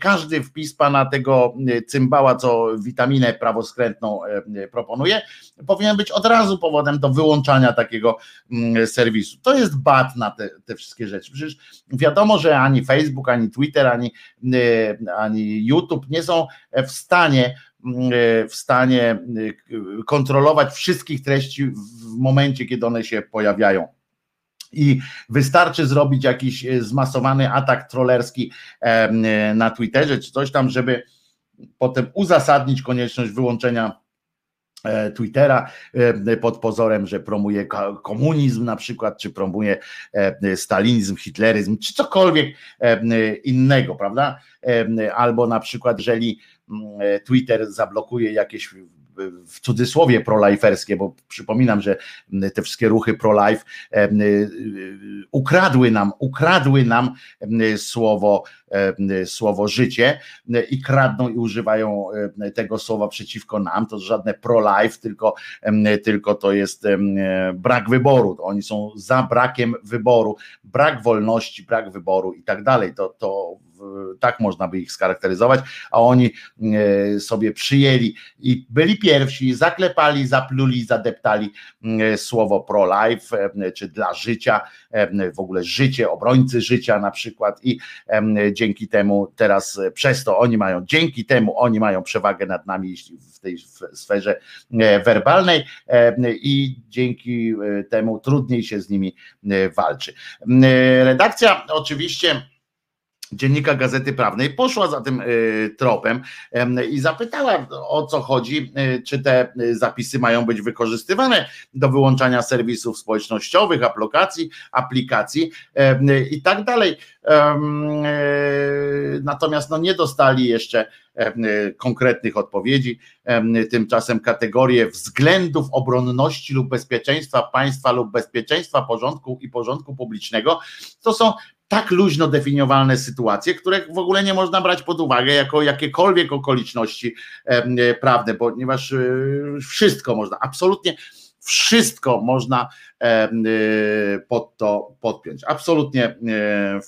[SPEAKER 1] każdy wpis pana tego e, cymbała, co witaminę prawoskrętną e, proponuje, powinien być od razu powodem do wyłączania takiego mm, serwisu. To jest bat na te, te wszystkie rzeczy. Przecież wiadomo, że ani Facebook, ani Twitter, ani, e, ani YouTube nie są w stanie mm, w stanie kontrolować wszystkich treści w momencie, kiedy one się pojawiają i wystarczy zrobić jakiś zmasowany atak trollerski na Twitterze czy coś tam, żeby potem uzasadnić konieczność wyłączenia Twittera pod pozorem, że promuje komunizm na przykład, czy promuje stalinizm, hitleryzm, czy cokolwiek innego, prawda? Albo na przykład, jeżeli Twitter zablokuje jakieś w cudzysłowie proliferskie, bo przypominam, że te wszystkie ruchy pro-life ukradły nam, ukradły nam słowo, słowo życie i kradną i używają tego słowa przeciwko nam. To żadne pro-life, tylko, tylko to jest brak wyboru. Oni są za brakiem wyboru, brak wolności, brak wyboru i tak dalej. To, to tak można by ich scharakteryzować, a oni e, sobie przyjęli i byli pierwsi, zaklepali, zapluli, zadeptali e, słowo pro-life, e, czy dla życia, w ogóle życie, obrońcy życia na przykład i dzięki temu teraz przez to oni mają, dzięki temu oni mają przewagę nad nami w tej sferze werbalnej i dzięki temu trudniej się z nimi walczy. Redakcja oczywiście dziennika Gazety Prawnej poszła za tym y, tropem i zapytała o co chodzi, y, czy te y, zapisy mają być wykorzystywane do wyłączania serwisów społecznościowych, aplikacji, aplikacji i tak dalej. Natomiast no nie dostali jeszcze konkretnych odpowiedzi. Tymczasem kategorie względów obronności lub bezpieczeństwa państwa lub bezpieczeństwa porządku i porządku publicznego to są tak luźno definiowalne sytuacje, których w ogóle nie można brać pod uwagę jako jakiekolwiek okoliczności prawne, ponieważ e, wszystko można, absolutnie wszystko można pod to podpiąć. Absolutnie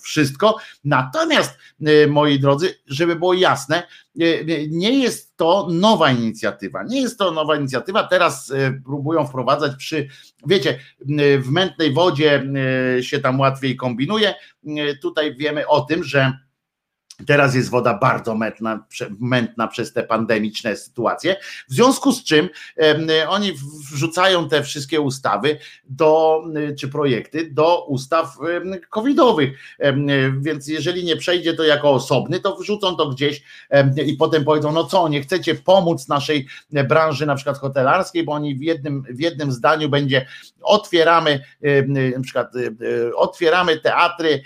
[SPEAKER 1] wszystko. Natomiast, moi drodzy, żeby było jasne, nie jest to nowa inicjatywa. Nie jest to nowa inicjatywa. Teraz próbują wprowadzać przy, wiecie, w mętnej wodzie się tam łatwiej kombinuje. Tutaj wiemy o tym, że Teraz jest woda bardzo mętna, mętna przez te pandemiczne sytuacje, w związku z czym oni wrzucają te wszystkie ustawy do, czy projekty do ustaw covidowych, więc jeżeli nie przejdzie to jako osobny, to wrzucą to gdzieś i potem powiedzą, no co, nie chcecie pomóc naszej branży na przykład hotelarskiej, bo oni w jednym, w jednym zdaniu będzie otwieramy na przykład otwieramy teatry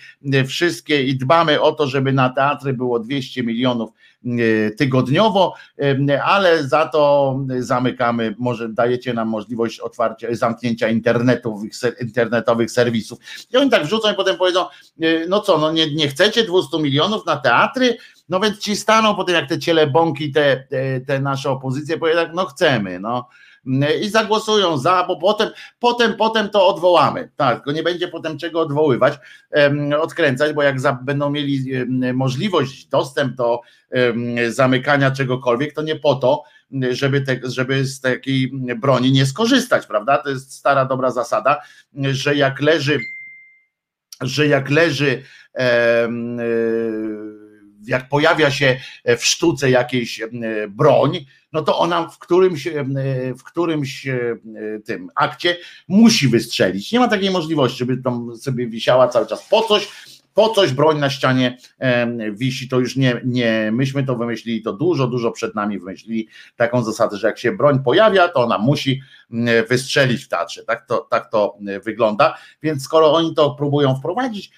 [SPEAKER 1] wszystkie i dbamy o to, żeby na teatr było 200 milionów e, tygodniowo, e, ale za to zamykamy, może dajecie nam możliwość otwarcia, zamknięcia internetowych, internetowych serwisów. I oni tak wrzucą i potem powiedzą, e, no co, no nie, nie chcecie 200 milionów na teatry, no więc ci staną potem jak te cielebąki, te, te, te nasze opozycje, powiedzą tak, no chcemy, no i zagłosują za, bo potem, potem, potem to odwołamy. Tak, tylko nie będzie potem czego odwoływać, odkręcać, bo jak za, będą mieli możliwość, dostęp do zamykania czegokolwiek, to nie po to, żeby, te, żeby z takiej broni nie skorzystać, prawda? To jest stara dobra zasada, że jak leży, że jak leży e, jak pojawia się w sztuce jakiejś broń, no to ona w którymś, w którymś tym akcie musi wystrzelić. Nie ma takiej możliwości, żeby tam sobie wisiała cały czas. Po coś, po coś broń na ścianie wisi, to już nie, nie myśmy to wymyślili, to dużo, dużo przed nami wymyślili taką zasadę, że jak się broń pojawia, to ona musi wystrzelić w teatrze. Tak to, tak to wygląda. Więc skoro oni to próbują wprowadzić,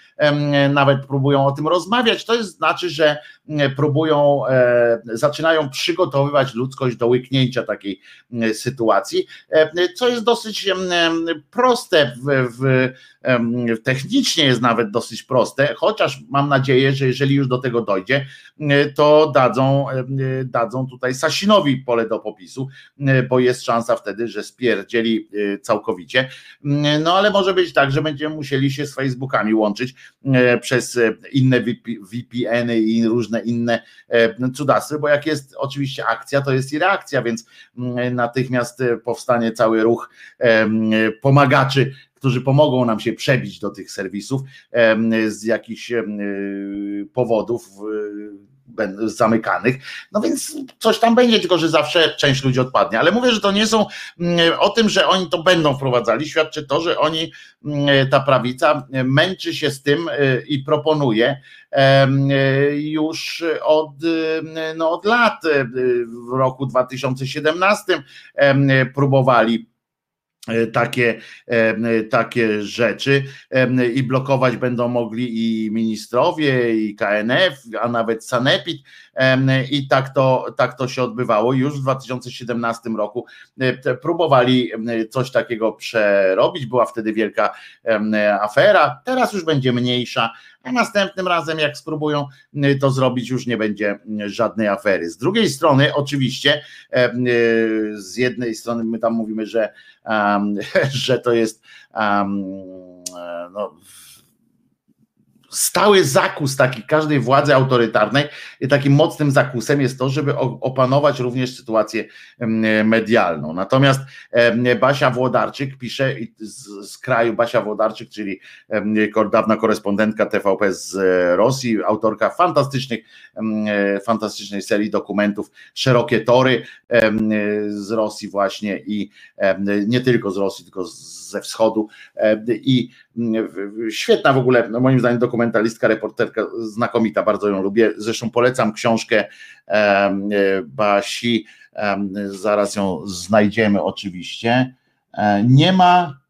[SPEAKER 1] nawet próbują o tym rozmawiać, to jest, znaczy, że próbują, e, zaczynają przygotowywać ludzkość do łyknięcia takiej sytuacji, co jest dosyć proste w, w technicznie jest nawet dosyć proste, chociaż mam nadzieję, że jeżeli już do tego dojdzie, to dadzą, dadzą tutaj Sasinowi pole do popisu, bo jest szansa wtedy, że spierdzieli całkowicie. No ale może być tak, że będziemy musieli się z Facebookami łączyć przez inne VPN-y i różne inne cudasy, bo jak jest oczywiście akcja, to jest i reakcja, więc natychmiast powstanie cały ruch pomagaczy którzy pomogą nam się przebić do tych serwisów z jakichś powodów zamykanych. No więc coś tam będzie, tylko że zawsze część ludzi odpadnie. Ale mówię, że to nie są o tym, że oni to będą wprowadzali, świadczy to, że oni, ta prawica męczy się z tym e, i proponuje już od, no od lat. W roku 2017 próbowali takie, e, takie rzeczy i blokować będą mogli i ministrowie, i KNF, a nawet Sanepid i tak to, tak to się odbywało. Już w 2017 roku e, próbowali coś takiego przerobić, była wtedy wielka afera, teraz już będzie mniejsza, a następnym razem, jak spróbują to zrobić, już nie będzie żadnej afery. Z drugiej strony, oczywiście, z jednej strony my tam mówimy, że że to jest um, no, stały zakus taki każdej władzy autorytarnej i takim mocnym zakusem jest to, żeby opanować również sytuację medialną. Natomiast Basia Włodarczyk pisze z, z kraju, Basia Włodarczyk, czyli dawna korespondentka TVP z Rosji, autorka fantastycznych, fantastycznej serii dokumentów Szerokie Tory z Rosji właśnie i nie tylko z Rosji, tylko ze wschodu i świetna w ogóle, no moim zdaniem dokumentalistka, reporterka znakomita, bardzo ją lubię, zresztą polecam książkę Basi, zaraz ją znajdziemy oczywiście, e, nie ma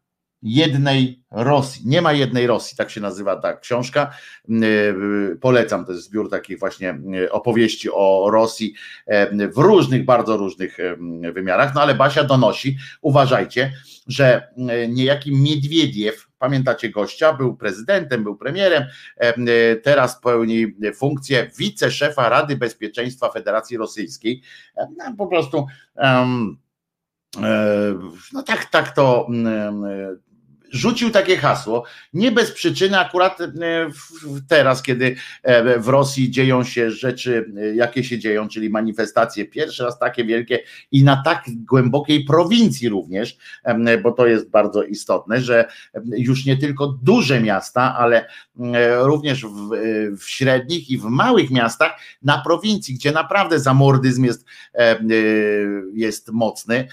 [SPEAKER 1] jednej Rosji. Nie ma jednej Rosji, tak się nazywa ta książka. Polecam, to jest zbiór takich właśnie opowieści o Rosji w różnych, bardzo różnych wymiarach. No ale Basia donosi, uważajcie, że niejaki Miedwiediew, pamiętacie gościa, był prezydentem, był premierem, teraz pełni funkcję wiceszefa Rady Bezpieczeństwa Federacji Rosyjskiej. Po prostu. Um, no tak, tak to rzucił takie hasło, nie bez przyczyny, akurat e, teraz, kiedy e, w Rosji dzieją się rzeczy, e, jakie się dzieją, czyli manifestacje, pierwszy raz takie wielkie i na tak głębokiej prowincji również, bo to jest bardzo istotne, że już nie tylko duże miasta, ale również w, w średnich i w małych miastach na prowincji, gdzie naprawdę zamordyzm jest, jest mocny.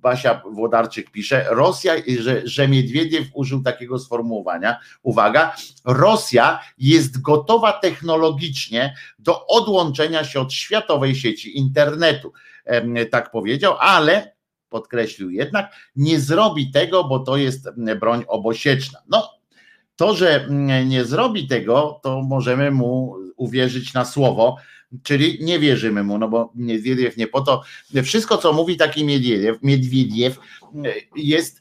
[SPEAKER 1] Basia Włodarczyk pisze, Rosja, że, że Miedwiediew użył takiego sformułowania. Uwaga, Rosja jest gotowa technologicznie do odłączenia się od światowej sieci internetu. Tak powiedział, ale podkreślił jednak, nie zrobi tego, bo to jest broń obosieczna. No, to, że nie zrobi tego, to możemy mu uwierzyć na słowo, czyli nie wierzymy mu, no bo Miedwiediew nie po to, wszystko co mówi taki Miedwiediew, Miedwiediew jest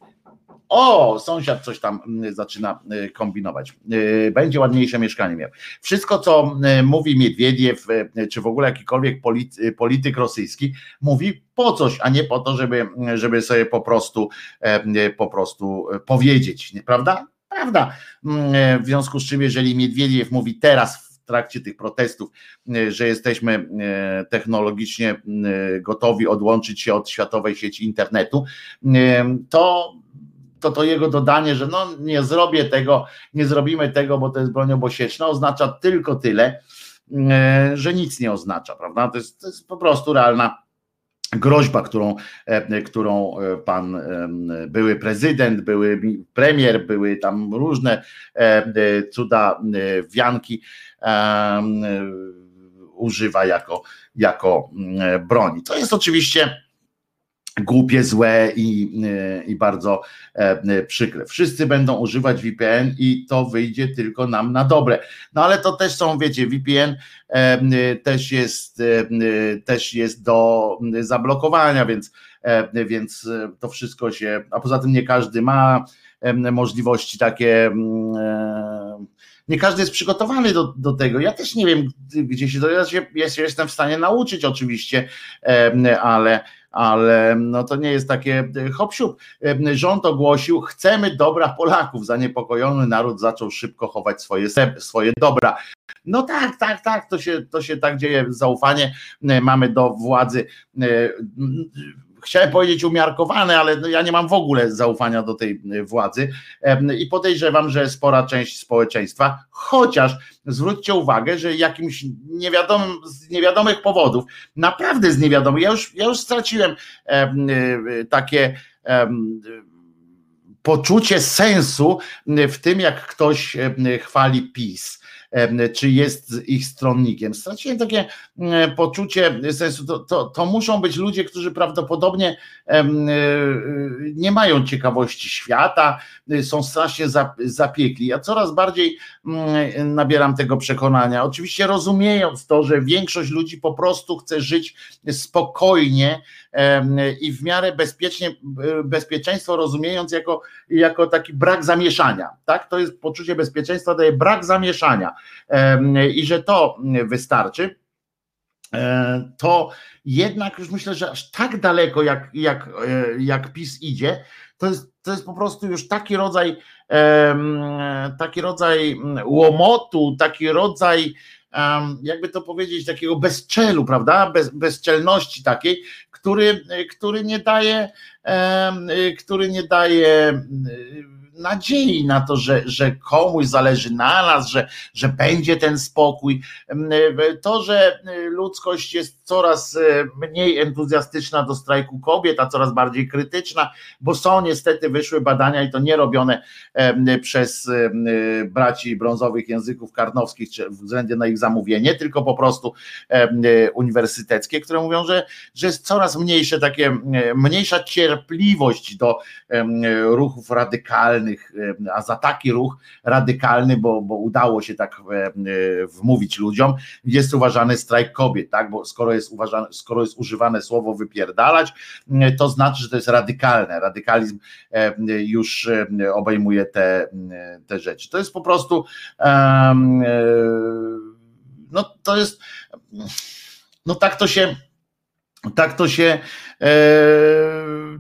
[SPEAKER 1] o, sąsiad coś tam zaczyna y, kombinować. Y, będzie ładniejsze mieszkanie miał. Wszystko, co mówi Miedwiediew, czy w ogóle jakikolwiek polityk rosyjski, mówi po coś, a nie po to, żeby, żeby sobie po prostu, po prostu powiedzieć, prawda? Prawda. Mm, w związku z czym, jeżeli Miedwiediew mówi teraz trakcie tych protestów, że jesteśmy technologicznie gotowi odłączyć się od światowej sieci internetu, to to to jego dodanie, że no nie zrobię tego, nie zrobimy tego, bo to jest broń obosieczna, oznacza tylko tyle, e, że nic nie oznacza, prawda? To jest, to jest po prostu realna groźba, którą, e, którą e, pan były prezydent, były premier, były tam różne cuda wianki używa jako, jako broni. To jest oczywiście głupie, złe i, i bardzo e, przykre. Wszyscy będą używać VPN i to wyjdzie tylko nam na dobre. No ale to też są, wiecie, VPN e, też jest, e, też jest do zablokowania, więc, więc to wszystko się, a poza tym nie każdy ma możliwości takie nie każdy jest przygotowany do, do tego. Ja też nie wiem, gdzie się to. Ja, się, jestem w stanie nauczyć oczywiście, ale ale no to nie jest takie e, hop siup. E, rząd ogłosił, chcemy dobra Polaków. Zaniepokojony naród zaczął szybko chować swoje, swoje dobra. No tak, tak, tak, to się, to się tak dzieje. Zaufanie e, mamy do władzy chciałem powiedzieć umiarkowane, ale no ja nie mam w ogóle zaufania do tej władzy. I podejrzewam, że spora część społeczeństwa, chociaż zwróćcie uwagę, że jakimś niewiadomym, z niewiadomych powodów, naprawdę z niewiadomych, ja już, ja już straciłem takie poczucie sensu w tym, jak ktoś chwali PiS czy jest ich stronnikiem. Straciłem takie poczucie sensu. To, to, to muszą być ludzie, którzy prawdopodobnie e, nie mają ciekawości świata, są strasznie zapiekli. Ja coraz bardziej nabieram tego przekonania. Oczywiście rozumiejąc to, że większość ludzi po prostu chce żyć spokojnie i w miarę bezpiecznie, bezpieczeństwo rozumiejąc jako, jako taki brak zamieszania. Tak? To jest poczucie bezpieczeństwa, daje brak zamieszania i że to wystarczy e, to jednak już myślę, że aż tak daleko jak, jak, e, jak PiS idzie, to jest, to jest po prostu już taki rodzaj taki rodzaj łomotu, taki rodzaj jakby to powiedzieć, takiego bezczelu, prawda? Bez, bezczelności takiej, który, który nie daje, który nie daje nadziei na to, że, że komuś zależy na nas, że, że będzie ten spokój. To, że ludzkość jest coraz e, mniej entuzjastyczna do strajku kobiet, a coraz bardziej krytyczna, bo są niestety wyszły badania i to nie robione przez braci brązowych języków karnowskich, czy względem na ich zamówienie, tylko po prostu uniwersyteckie, które mówią, że, że jest coraz mniejsze takie, mniejsza cierpliwość do ruchów radykalnych, E, a za taki ruch radykalny, bo, bo udało się tak e, e, wmówić ludziom, jest uważany strajk kobiet, tak? Bo skoro jest, uważane, skoro jest używane słowo wypierdalać, to znaczy, że to jest radykalne. Radykalizm już obejmuje te, te rzeczy. To jest po prostu no to jest no tak to się tak to się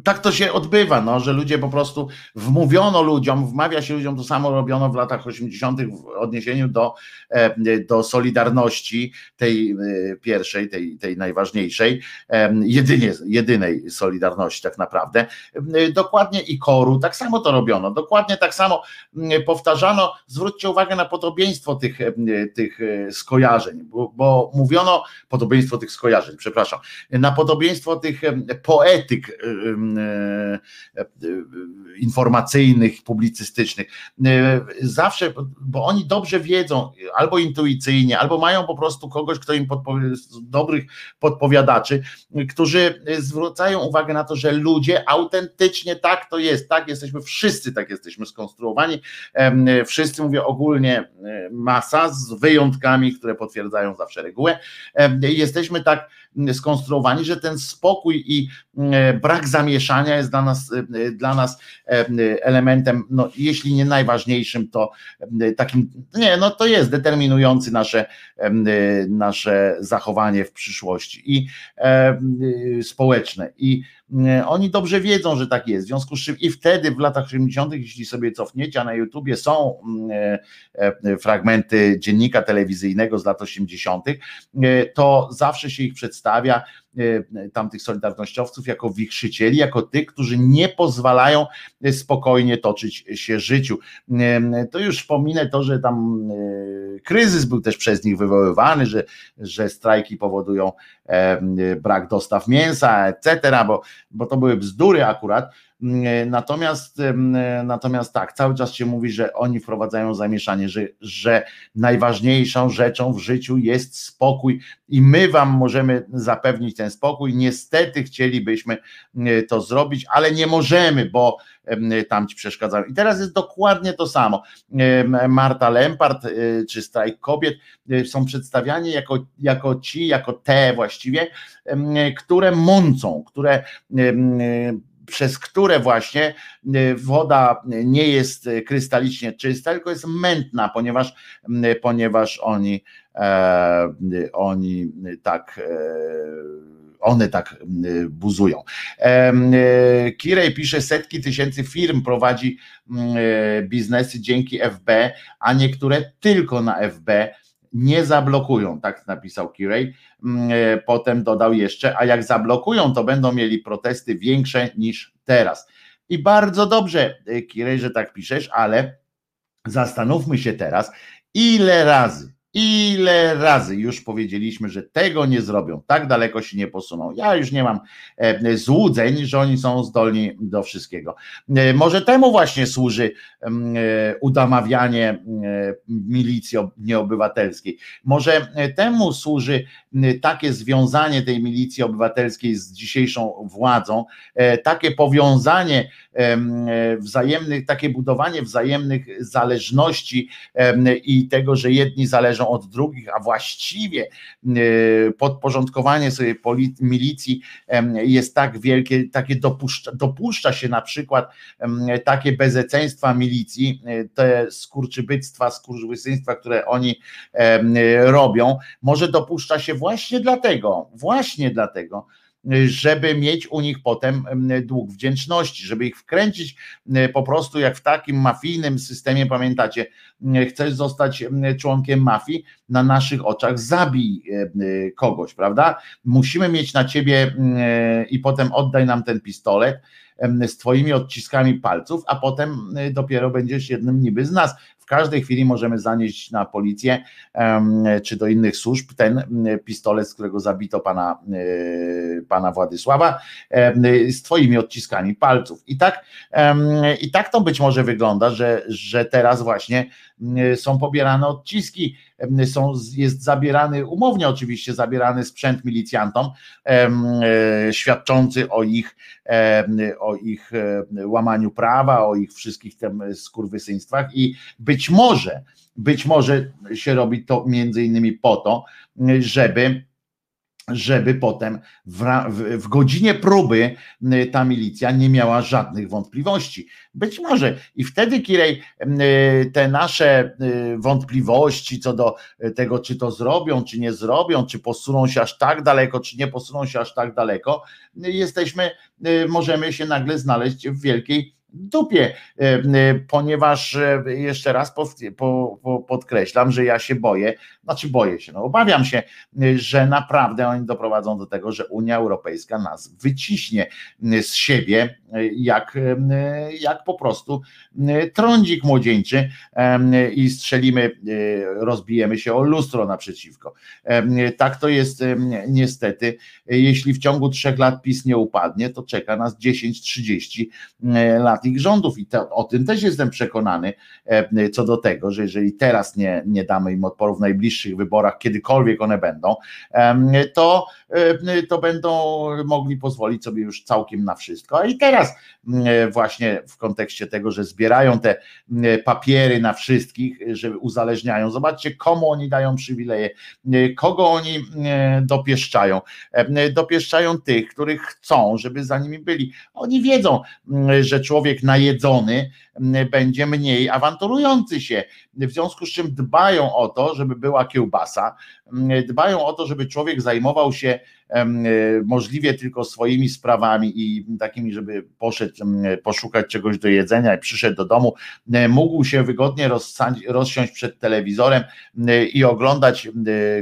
[SPEAKER 1] tak to się odbywa, no, że ludzie po prostu wmówiono ludziom, wmawia się ludziom, to samo robiono w latach 80. w odniesieniu do, e, do Solidarności, tej e, pierwszej, tej, tej najważniejszej, jedynie, jedynej Solidarności tak naprawdę. E, dokładnie i koru, tak samo to robiono, dokładnie tak samo powtarzano, zwróćcie uwagę na podobieństwo tych, tych skojarzeń, bo, bo mówiono, podobieństwo tych skojarzeń, przepraszam, na podobieństwo tych poetyk informacyjnych, publicystycznych. E, zawsze, bo oni dobrze wiedzą, albo intuicyjnie, albo mają po prostu kogoś, kto im podpowie, dobrych podpowiadaczy, którzy zwracają uwagę na to, że ludzie autentycznie tak to jest, tak jesteśmy, wszyscy tak jesteśmy skonstruowani. Wszyscy mówię ogólnie masa z wyjątkami, które potwierdzają zawsze regułę. Jesteśmy tak skonstruowani, że ten spokój i e, brak zamieszania jest dla nas, e, dla nas e, elementem, no, jeśli nie najważniejszym, to takim, nie, no to jest determinujący nasze, nasze zachowanie w przyszłości i społeczne. I oni dobrze wiedzą, że tak jest. W związku z czym i wtedy w latach 70., jeśli sobie cofniecie, a na YouTubie są fragmenty dziennika telewizyjnego z lat 80., to zawsze się ich przedstawia E, tamtych solidarnościowców jako wichrzycieli, jako tych, którzy nie pozwalają spokojnie toczyć się życiu. E, to już wspominę to, że tam e, kryzys był też przez nich wywoływany, że, że strajki powodują brak dostaw mięsa, etc., bo, bo to były bzdury akurat natomiast, mm, natomiast tak, cały czas się mówi, że oni wprowadzają zamieszanie, że, że najważniejszą rzeczą w życiu jest spokój i my wam możemy zapewnić ten spokój. Niestety chcielibyśmy mm, to zrobić, ale nie możemy, bo tam ci przeszkadzają. I teraz jest dokładnie to samo. Marta Lempart czy strajk kobiet są przedstawiani jako, jako ci, jako te właściwie, które mącą, które przez które właśnie y, woda nie jest krystalicznie czysta, tylko jest mętna, ponieważ, y, ponieważ oni, e, oni tak e, one tak buzują. E, Kirej pisze, setki tysięcy firm prowadzi biznesy dzięki FB, a niektóre tylko na FB nie zablokują, tak napisał Kirej. Mm, e, potem dodał jeszcze, a jak zablokują, to będą mieli protesty większe niż teraz. I bardzo dobrze, e, Kirej, że tak piszesz, ale zastanówmy się teraz, ile razy Ile razy już powiedzieliśmy, że tego nie zrobią, tak daleko się nie posuną. Ja już nie mam e, złudzeń, że oni są zdolni do wszystkiego. E, może temu właśnie służy e, udamawianie milicji nieobywatelskiej. Może temu służy takie związanie tej milicji obywatelskiej z dzisiejszą władzą, takie powiązanie wzajemnych, takie budowanie wzajemnych zależności i tego, że jedni zależą od drugich, a właściwie podporządkowanie sobie milicji jest tak wielkie, takie dopuszcza, dopuszcza się na przykład takie bezeceństwa milicji, e, te skurczybyctwa, skurwysyństwa, które oni robią, może dopuszcza się właśnie dlatego, właśnie dlatego, żeby mieć u nich potem dług wdzięczności, żeby ich wkręcić po prostu jak w takim mafijnym systemie, pamiętacie, chcesz zostać członkiem mafii, na naszych oczach zabij kogoś, prawda? Musimy mieć na ciebie i potem oddaj nam ten pistolet z twoimi odciskami palców, a potem dopiero będziesz jednym niby z nas każdej chwili możemy zanieść na policję czy do innych służb ten pistolet, z którego zabito pana, e, pana Władysława, z twoimi odciskami palców. I tak, i tak to być może wygląda, że, że teraz właśnie są pobierane odciski, są, jest zabierany, umownie oczywiście zabierany sprzęt milicjantom, e, świadczący o ich, o ich łamaniu prawa, o ich wszystkich tym skurwysyństwach i być może, być może się robi to między innymi po to, żeby żeby potem w, w, godzinie próby ta milicja nie miała żadnych wątpliwości. Być może i wtedy, Kirej, te nasze wątpliwości co do tego, czy to zrobią, czy nie zrobią, czy posuną się aż tak daleko, czy nie posuną się aż tak daleko, jesteśmy, możemy się nagle znaleźć w wielkiej dupie, e, e, ponieważ e, jeszcze raz podkreślam, że ja się boję, znaczy boję się, no obawiam się, że naprawdę oni doprowadzą do tego, że Unia Europejska nas wyciśnie z siebie jak, jak po prostu trądzik młodzieńczy i strzelimy, rozbijemy się o lustro naprzeciwko. Tak to jest niestety. Jeśli w ciągu trzech lat PiS nie upadnie, to czeka nas 10-30 lat ich rządów i o tym też jestem przekonany co do tego, że jeżeli teraz nie, nie damy im odporu w najbliższych wyborach, kiedykolwiek one będą, to, to będą mogli pozwolić sobie już całkiem na wszystko. A i teraz mm, właśnie w kontekście tego, że zbierają te papiery na wszystkich, że uzależniają. Zobaczcie, komu oni dają przywileje, kogo oni dopieszczają. E, dopieszczają tych, których chcą, żeby za nimi byli. Oni wiedzą, że człowiek najedzony będzie mniej awanturujący się. W związku z czym dbają o to, żeby była kiełbasa, dbają o to, żeby człowiek zajmował się możliwie tylko swoimi sprawami i takimi, żeby poszedł poszukać czegoś do jedzenia i przyszedł do domu, e, mógł się wygodnie rozsiąść przed telewizorem i oglądać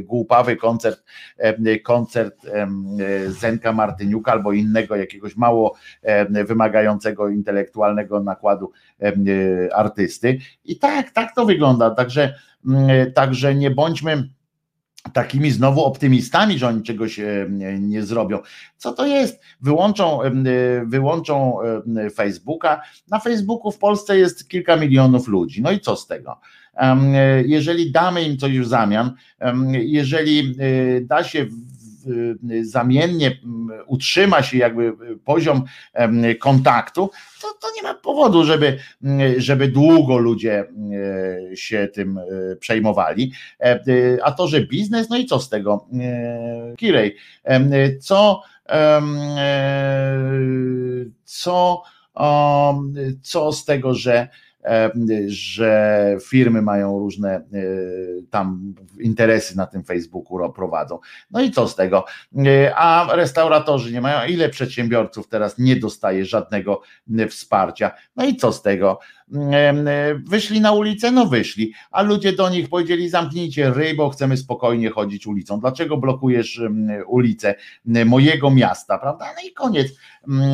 [SPEAKER 1] głupawy koncert, koncert Zenka Martyniuka albo innego jakiegoś mało wymagającego intelektualnego nakładu artysty. I tak, tak to wygląda. Także, także nie bądźmy takimi znowu optymistami, że oni czegoś e, nie zrobią. Co to jest? Wyłączą, e, wyłączą e, Facebooka. Na Facebooku w Polsce jest kilka milionów ludzi. No i co z tego? Jeżeli damy im coś w zamian, jeżeli da się zamiennie utrzyma się jakby poziom kontaktu, to, to nie ma powodu, żeby, żeby długo ludzie się tym przejmowali. E, y, a to, że biznes, no i co z tego? Kirej, co co, co z tego, że że firmy mają różne e, tam interesy na tym Facebooku prowadzą. No i co z tego? E, a restauratorzy nie mają, ile przedsiębiorców teraz nie dostaje żadnego wsparcia? No i co z tego? Wyszli na ulicę? No wyszli, a ludzie do nich powiedzieli zamknijcie ryj, bo chcemy spokojnie chodzić ulicą. Dlaczego blokujesz ulicę mojego miasta, prawda? No i koniec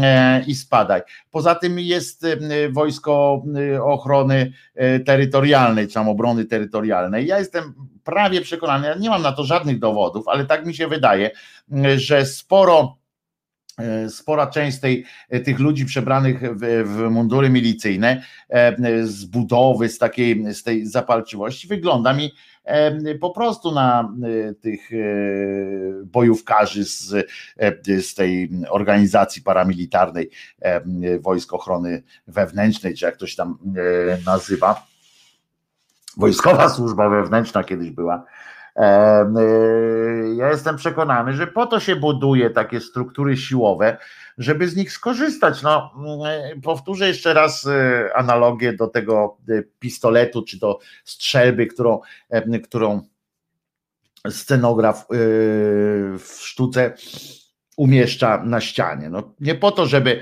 [SPEAKER 1] e, i spadaj. Poza tym jest wojsko ochrony e, terytorialnej, czy tam obrony terytorialnej. Ja jestem prawie przekonany, ja nie mam na to żadnych dowodów, ale tak mi się wydaje, że sporo E, spora część tej, e, tych ludzi przebranych w, w, mundury milicyjne e, z budowy, z takiej z tej zapalczywości wygląda mi po prostu na tych bojówkarzy z, z tej organizacji paramilitarnej Wojsk Ochrony Wewnętrznej, czy jak to się tam nazywa. Wojskowa Służba Wewnętrzna kiedyś była ja jestem przekonany, że po to się buduje takie struktury siłowe, żeby z nich skorzystać. No, y, powtórzę jeszcze raz y, analogię do tego pistoletu czy do strzelby, którą, którą scenograf w sztuce umieszcza na ścianie. No, nie po to, żeby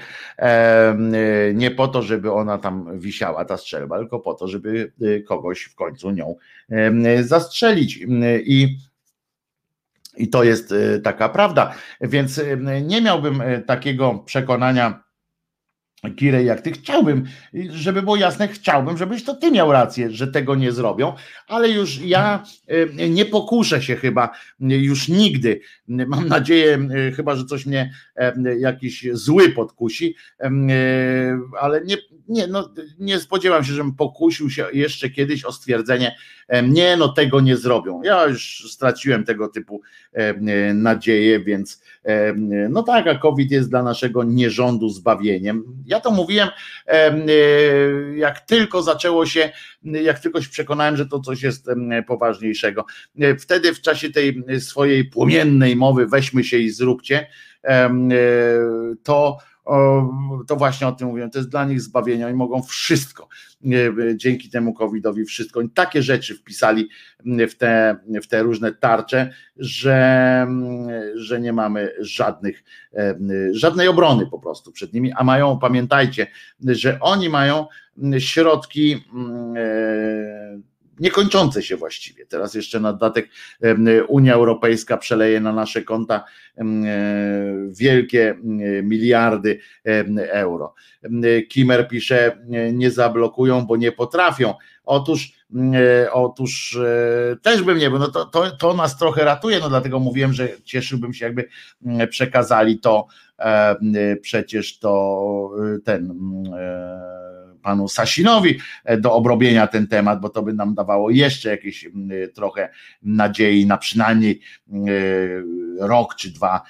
[SPEAKER 1] nie po to, żeby ona tam wisiała, ta strzelba, tylko po to, żeby y, kogoś w końcu nią zastrzelić. I i to jest y, taka prawda. Więc nie miałbym y, takiego przekonania, Kirej, jak ty chciałbym, żeby było jasne, chciałbym, żebyś to ty miał rację, że tego nie zrobią, ale już ja e, nie pokuszę się chyba już nigdy. Mam nadzieję, chyba, że coś mnie jakiś zły podkusi, ale nie, nie, no, nie spodziewam się, żebym pokusił się jeszcze kiedyś o stwierdzenie, nie, no tego nie zrobią. Ja już straciłem tego typu nadzieję, więc no tak, a COVID jest dla naszego nierządu zbawieniem Ja to mówiłem, jak tylko zaczęło się, jak tylko się przekonałem, że to coś jest poważniejszego. Wtedy w czasie tej swojej płomiennej mowy weźmy się i zróbcie, to to właśnie o tym mówiłem, to jest dla nich zbawienie, oni mogą wszystko, dzięki temu covidowi wszystko, oni takie rzeczy wpisali w te, w te różne tarcze, że, że nie mamy żadnych, żadnej obrony po prostu przed nimi, a mają, pamiętajcie, że oni mają środki niekończące się właściwie. Teraz jeszcze na dodatek Unia Europejska przeleje na nasze konta e, wielkie miliardy euro. Kimer pisze, nie zablokują, bo nie potrafią. Otóż, e, otóż e, też bym nie był, no to, to, to nas trochę ratuje, no dlatego mówiłem, że cieszyłbym się, jakby przekazali to przecież to ten panu Sasinowi e, do obrobienia ten temat, bo to by nam dawało jeszcze jakieś trochę nadziei na przynajmniej rok czy dwa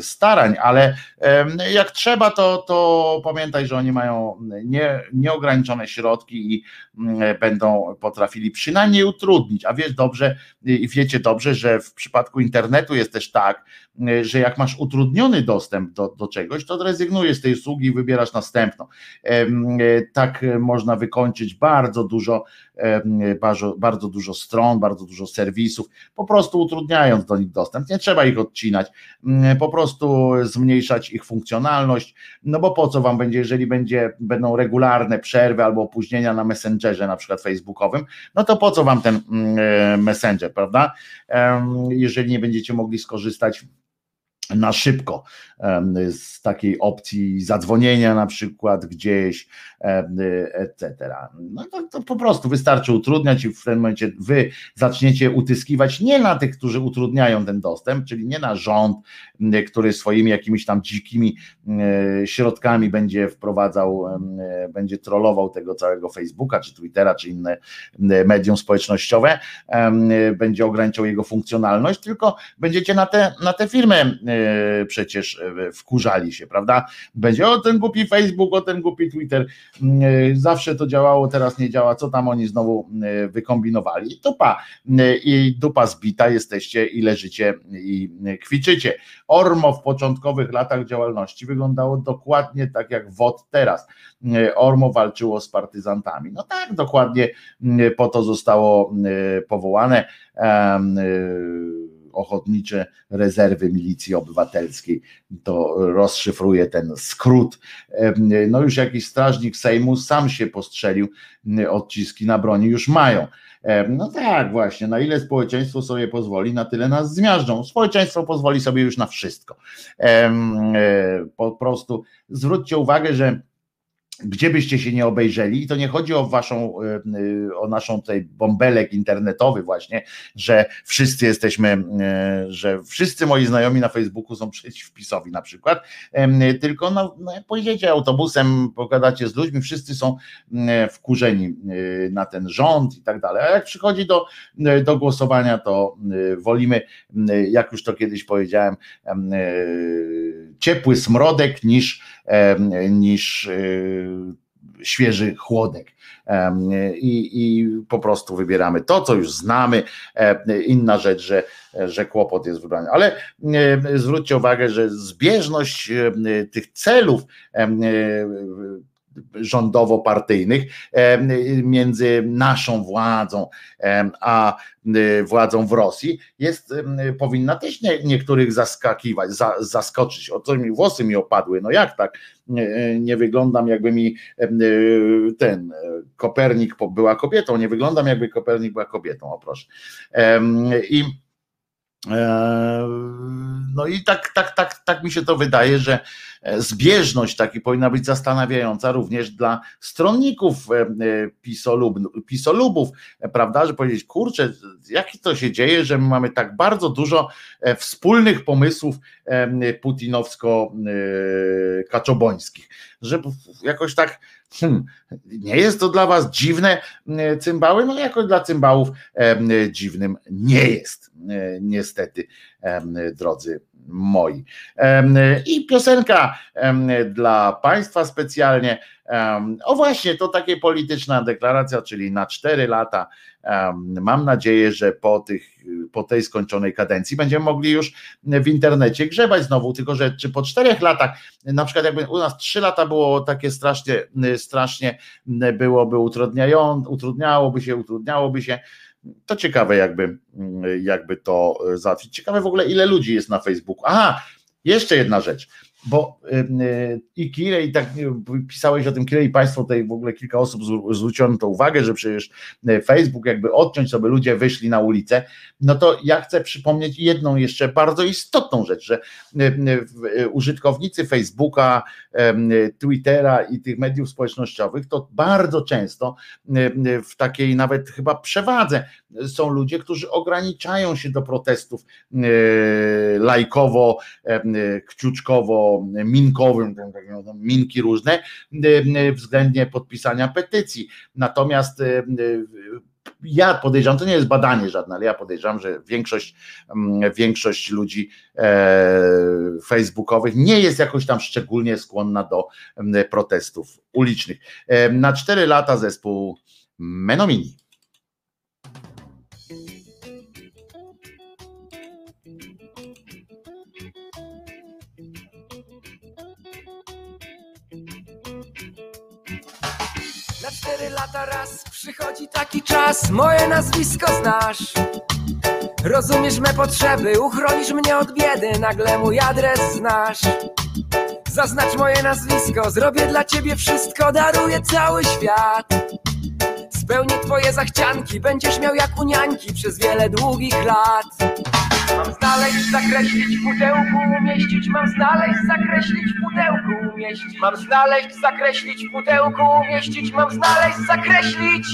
[SPEAKER 1] starań, ale jak trzeba, to, to pamiętaj, że oni mają nie, nieograniczone środki i będą potrafili przynajmniej utrudnić. A wiesz dobrze i wiecie dobrze, że w przypadku internetu jest też tak, że jak masz utrudniony dostęp do, do czegoś, to rezygnujesz z tej usługi i wybierasz następną. Tak można wykończyć bardzo dużo, bardzo, bardzo dużo stron, bardzo dużo serwisów, po prostu utrudniając do nich dostęp. Nie trzeba ich odcinać, po prostu zmniejszać ich funkcjonalność, no bo po co wam będzie, jeżeli będzie, będą regularne przerwy albo opóźnienia na Messengerze, na przykład facebookowym, no to po co wam ten Messenger, prawda? Jeżeli nie będziecie mogli skorzystać na szybko z takiej opcji zadzwonienia na przykład gdzieś, etc. No to, to, po prostu wystarczy utrudniać i w tym momencie wy zaczniecie utyskiwać nie na tych, którzy utrudniają ten dostęp, czyli nie na rząd, który swoimi jakimiś tam dzikimi środkami będzie wprowadzał, będzie trollował tego całego Facebooka, czy Twittera, czy inne medium społecznościowe, będzie ograniczał jego funkcjonalność, tylko będziecie na te, na te firmy przecież wkurzali się, prawda? Będzie o ten głupi Facebook, o ten głupi Twitter. Zawsze to działało, teraz nie działa. Co tam oni znowu wykombinowali? Dupa. I dupa zbita jesteście i leżycie i kwiczycie. Ormo w początkowych latach działalności wyglądało dokładnie tak jak WOT teraz. Ormo walczyło z partyzantami. No tak, dokładnie po to zostało powołane ochotnicze rezerwy milicji obywatelskiej. To rozszyfruje ten skrót. No już jakiś strażnik Sejmu sam się postrzelił, odciski na broni już mają. No tak, właśnie, na ile społeczeństwo sobie pozwoli, na tyle nas zmiażdżą. Społeczeństwo pozwoli sobie już na wszystko. E, po prostu zwróćcie uwagę, że gdzie byście się nie obejrzeli, i to nie chodzi o waszą, e, e, o naszą tutaj bąbelek internetowy właśnie, że wszyscy jesteśmy, e, że wszyscy moi znajomi na Facebooku są przeciw PiSowi na przykład, tylko no, no jak pojedziecie autobusem, pogadacie z ludźmi, wszyscy są wkurzeni na ten rząd i tak dalej, a jak przychodzi do, do głosowania, to wolimy, jak już to kiedyś powiedziałem, ciepły smrodek niż, niż e, świeży chłodek. I, I, po prostu wybieramy to, co już znamy. Inna rzecz, że, że kłopot jest wybrany. Ale zwróćcie uwagę, że zbieżność tych celów rządowo-partyjnych między naszą władzą a władzą w Rosji jest, powinna też nie, niektórych zaskakiwać, za, zaskoczyć. O co mi włosy mi opadły, no jak tak? Nie wyglądam jakby mi ten Kopernik była kobietą, nie wyglądam jakby Kopernik była kobietą, o proszę. I no i tak, tak, tak, tak mi się to wydaje, że E, zbieżność taki powinna być zastanawiająca również dla stronników e, e, pisolub, pisolubów, prawda, że powiedzieć, kurczę, jak to się dzieje, że my mamy tak bardzo dużo wspólnych pomysłów putinowsko-kaczobońskich, że jakoś tak Hmm, nie jest to dla was dziwne cymbały? No jakoś dla cymbałów dziwnym nie jest, niestety, drodzy moi. I piosenka dla Państwa specjalnie. O właśnie, to takie polityczna deklaracja, czyli na cztery lata. Mam nadzieję, że po, tych, po tej skończonej kadencji będziemy mogli już w internecie grzebać znowu, tylko że czy po czterech latach, na przykład jakby u nas trzy lata było takie strasznie, strasznie byłoby utrudniają, utrudniałoby się, utrudniałoby się, to ciekawe, jakby, jakby to załatwić. Ciekawe w ogóle, ile ludzi jest na Facebooku. Aha, jeszcze jedna rzecz bo i Kirej, i tak pisałeś o tym Kirej i Państwo tutaj w ogóle kilka osób zwróciło to uwagę, że przecież Facebook jakby odciąć sobie ludzie wyszli na ulicę, no to ja chcę przypomnieć jedną jeszcze bardzo istotną rzecz, że użytkownicy Facebooka, Twittera i tych mediów społecznościowych to bardzo często w takiej nawet chyba przewadze są ludzie, którzy ograniczają się do protestów lajkowo, kciuczkowo minkowym, tak minki różne, względnie podpisania petycji. Natomiast ja podejrzewam, to nie jest badanie żadne, ale ja podejrzewam, że większość, większość ludzi e, facebookowych nie jest jakoś tam szczególnie skłonna do protestów ulicznych. Na cztery lata zespół Menomini.
[SPEAKER 8] Raz przychodzi taki czas, moje nazwisko znasz. Rozumiesz me potrzeby, uchronisz mnie od biedy, nagle mój adres znasz. Zaznacz moje nazwisko, zrobię dla ciebie wszystko, daruję cały świat. Spełnię twoje zachcianki, będziesz miał jak uniańki przez wiele długich lat. Mam znaleźć, zakreślić w pudełku, umieścić, mam znaleźć, zakreślić w pudełku, umieścić. Mam znaleźć, zakreślić w pudełku, umieścić, mam znaleźć, zakreślić.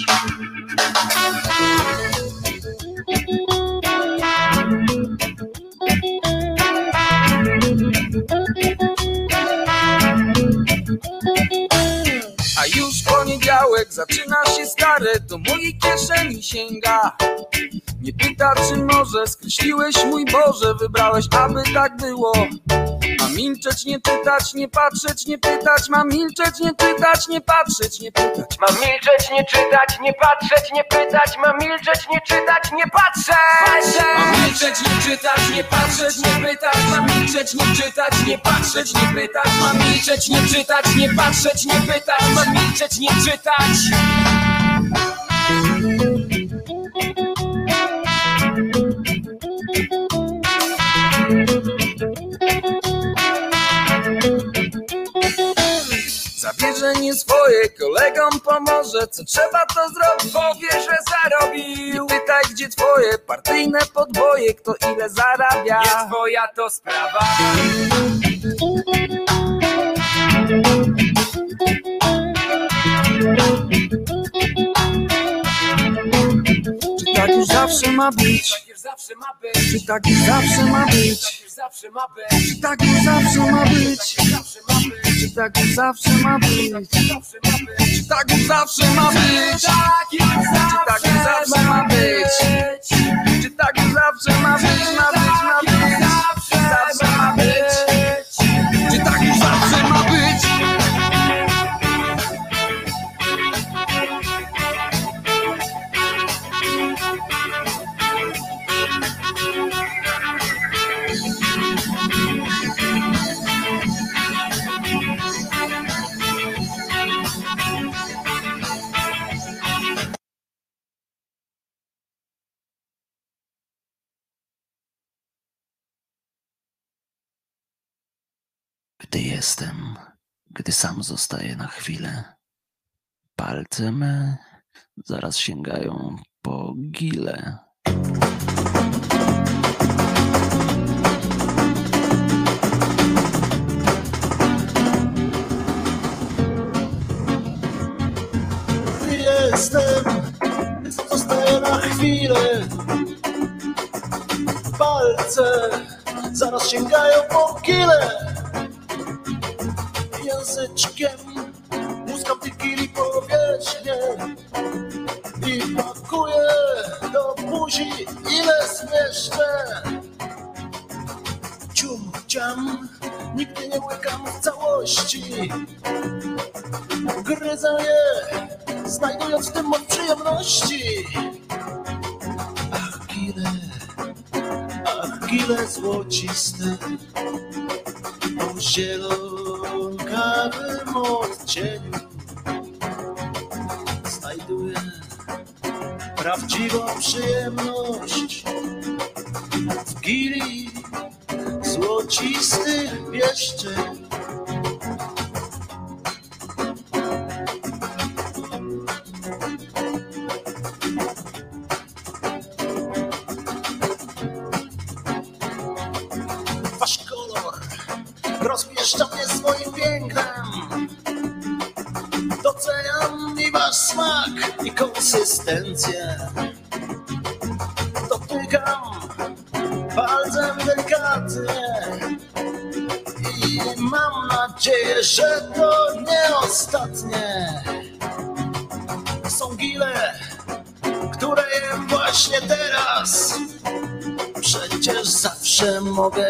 [SPEAKER 8] Poniedziałek zaczyna się stare, do mojej kieszeni sięga. Nie pyta, czy może skreśliłeś mój Boże, wybrałeś, aby tak było. Milczeć, nie czytać, nie patrzeć, nie pytać, mam milczeć, nie czytać, nie patrzeć, nie pytać. Mam milczeć, nie czytać, nie patrzeć, nie pytać, mam milczeć, nie czytać, nie patrzeć. Mam milczeć, nie czytać, nie patrzeć, nie pytać, mam milczeć, nie czytać, nie patrzeć, nie pytać, mam milczeć, nie czytać, nie patrzeć, nie pytać, mam milczeć, nie czytać. Nie swoje, kolegom pomoże Co trzeba to zrobić, powie, że zarobił. I pytaj gdzie twoje partyjne podboje. Kto ile zarabia? Nie twoja to sprawa. Czy tak już zawsze ma być? Czy tak już zawsze ma być? Czy tak już zawsze ma być? Czy tak zawsze ma być? Czy tak zawsze ma być? Czy tak zawsze ma być? Czy tak zawsze ma być? Ma być, ma być?
[SPEAKER 9] Gdy jestem, gdy sam zostaję na chwilę, palce me zaraz sięgają po gile.
[SPEAKER 3] Gdy jestem, zostaję na chwilę, palce zaraz sięgają po gile języczkiem muskam tych kili powierzchnię i pakuję do buzi ile zmieszczę. Cium, ściam, nigdy nie łykam w całości. Gryzę je, znajdując w tym moc przyjemności. Ach, gile, ach, gile złociste, o zielonkawym odcieniu. Znajduję prawdziwą przyjemność w gili złocistych pieszczeń.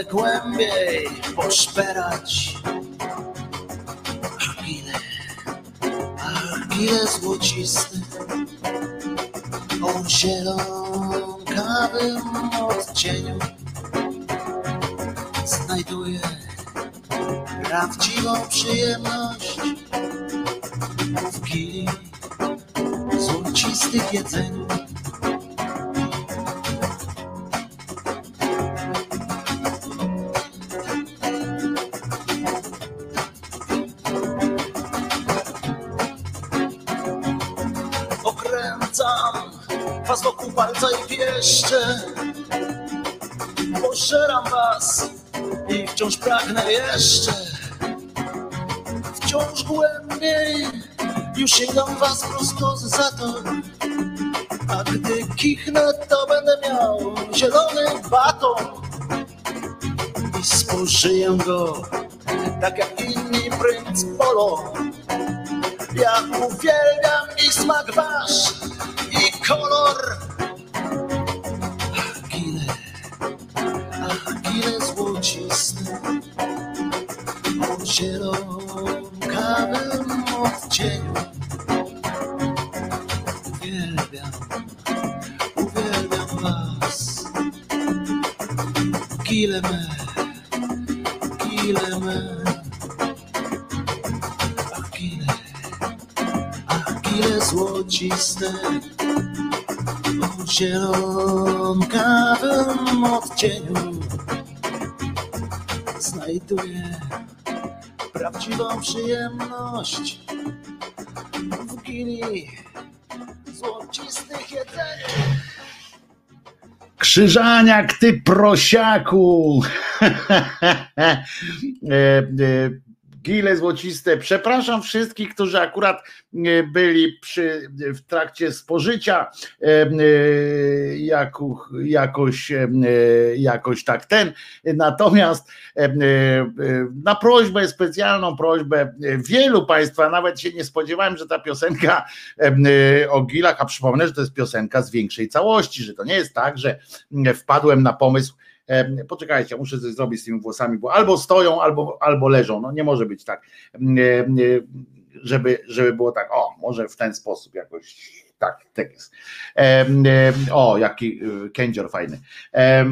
[SPEAKER 3] Głębiej poszperać. Przyjemność w gili złocistych.
[SPEAKER 1] Krzyżaniak, ty prosiaku! Gile złociste. Przepraszam wszystkich, którzy akurat e, byli przy, w trakcie spożycia e, e, jaku, jakoś, jakoś tak ten. Natomiast na prośbę, specjalną prośbę wielu Państwa, nawet się nie spodziewałem, że ta piosenka o Gilach, a przypomnę, że to jest piosenka z większej całości, że to nie jest tak, że wpadłem na pomysł, Poczekajcie, muszę coś zrobić z tymi włosami, bo albo stoją, albo, albo leżą. No nie może być tak, żeby, żeby było tak, o, może w ten sposób jakoś, tak, tak jest. O, jaki y, kędzior fajny. E,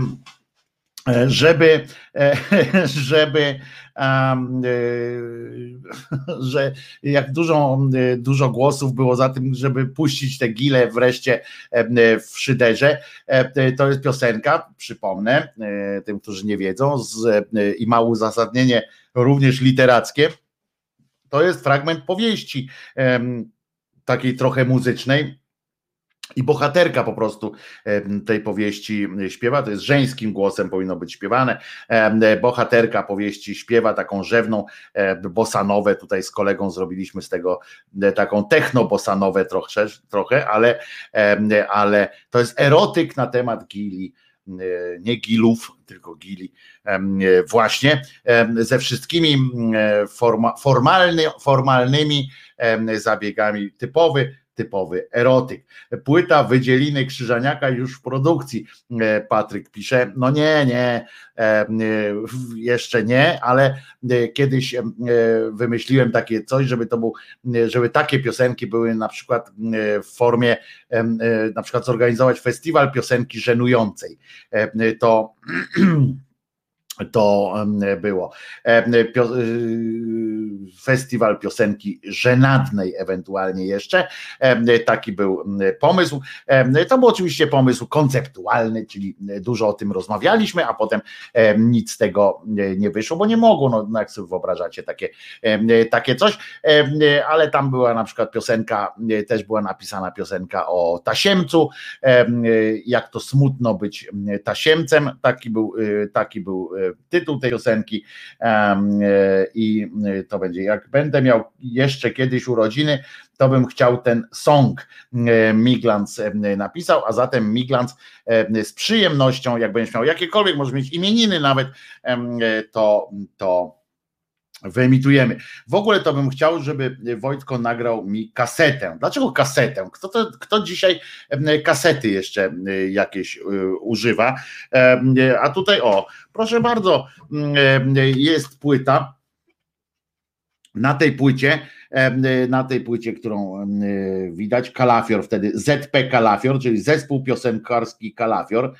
[SPEAKER 1] Żeby, e, żeby, że jak dużo, e, dużo głosów było za tym, żeby puścić te gile wreszcie e, w szyderze. E, To jest piosenka, przypomnę e, tym, którzy nie wiedzą, z, e, i ma uzasadnienie również literackie. To jest fragment powieści takiej trochę muzycznej. I bohaterka po prostu tej powieści śpiewa, to jest żeńskim głosem powinno być śpiewane. Em, Bohaterka powieści śpiewa taką rzewną e, bosanowę. Tutaj z kolegą zrobiliśmy z tego e, taką techno-bosanowę trochę, trochę ale, ale to jest erotyk na temat gili, e, nie gilów, tylko gili, e, właśnie ze wszystkimi mm, e, forma, formalny, formalnymi zabiegami. Typowy typowy erotyk. Płyta Wydzieliny Krzyżaniaka już w produkcji, e, Patryk pisze. No nie, nie, e, jeszcze nie, ale kiedyś wymyśliłem takie coś, żeby to był, żeby takie piosenki były na przykład w formie, na przykład zorganizować festiwal piosenki żenującej. To to było. Festiwal piosenki żenadnej ewentualnie jeszcze. Taki był pomysł. To był oczywiście pomysł konceptualny, czyli dużo o tym rozmawialiśmy, a potem nic z tego nie wyszło, bo nie mogło, no jak sobie wyobrażacie takie, takie coś, ale tam była na przykład piosenka, też była napisana piosenka o tasiemcu, jak to smutno być tasiemcem, taki był, taki był tytuł tej piosenki e, i to będzie, jak będę miał jeszcze kiedyś urodziny, to bym chciał ten song e, Miglans napisał, a zatem Miglans z przyjemnością, jak będziesz miał jakiekolwiek, może mieć imieniny nawet, to, to wyemitujemy. W ogóle to bym chciał, żeby Wojtko nagrał mi kasetę. Dlaczego kasetę? Kto, to, kto dzisiaj kasety jeszcze jakieś używa? A tutaj o, proszę bardzo, jest płyta. Na tej płycie, na tej płycie, którą widać, Kalafior wtedy, ZP Kalafior, czyli zespół piosenkarski Kalafior,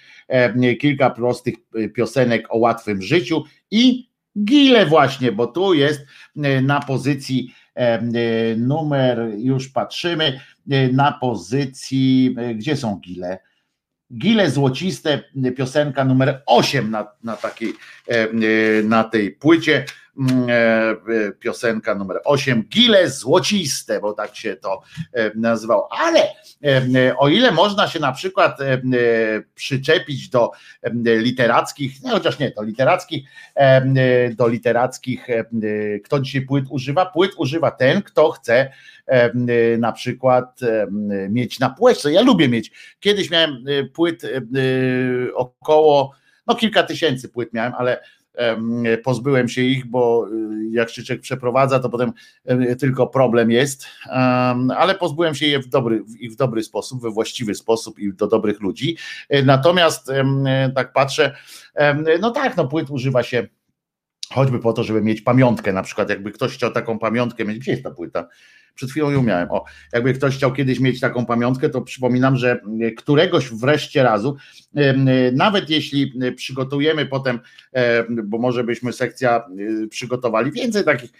[SPEAKER 1] kilka prostych piosenek o łatwym życiu i Gile właśnie, bo tu jest e, na pozycji e, e, numer, już patrzymy, na pozycji, gdzie są Gile? Gile Złociste, piosenka numer 8 na, na, takiej, na tej płycie. Mm, e, piosenka numer 8, Gile Złociste, bo tak się to e, nazywało. Ale e, o ile można się na przykład przyczepić do literackich, no chociaż nie, do literackich, do literackich, kto dzisiaj płyt używa? Płyt używa ten, kto chce na przykład mieć na płeczce. Ja lubię mieć. Kiedyś miałem płyt około, no kilka tysięcy płyt miałem, ale pozbyłem się ich, bo y, jak Szyczek przeprowadza, to potem tylko problem jest, ale pozbyłem się je w dobry, ich w dobry sposób, we właściwy sposób i do dobrych ludzi. E, natomiast tak patrzę, no tak, no płyt używa się choćby po to, żeby mieć pamiątkę, na przykład jakby ktoś chciał taką pamiątkę mieć, gdzie jest ta płyta? Przed chwilą ją miałem. O, jakby ktoś chciał kiedyś mieć taką pamiątkę, to przypominam, że któregoś wreszcie razu, nawet jeśli przygotujemy potem, bo może byśmy sekcja przygotowali więcej takich,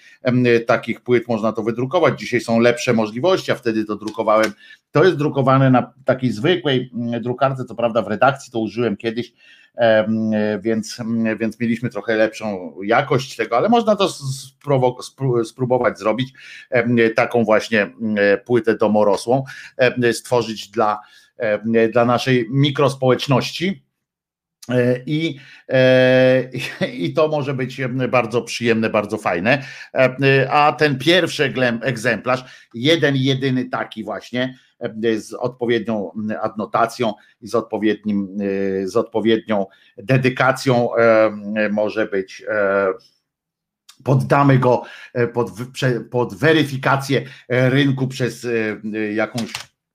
[SPEAKER 1] takich płyt, można to wydrukować. Dzisiaj są lepsze możliwości, a wtedy to drukowałem. To jest drukowane na takiej zwykłej drukarce, co prawda w redakcji to użyłem kiedyś więc, więc mieliśmy trochę lepszą jakość tego, ale można to spróbować zrobić, taką właśnie płytę domorosłą, stworzyć dla, dla naszej mikrospołeczności. E, I, e, I to może być bardzo przyjemne, bardzo fajne. A ten pierwszy egzemplarz, jeden, jedyny taki właśnie, z odpowiednią adnotacją i z, odpowiednim, z odpowiednią dedykacją może być poddamy go pod, pod weryfikację rynku przez jakąś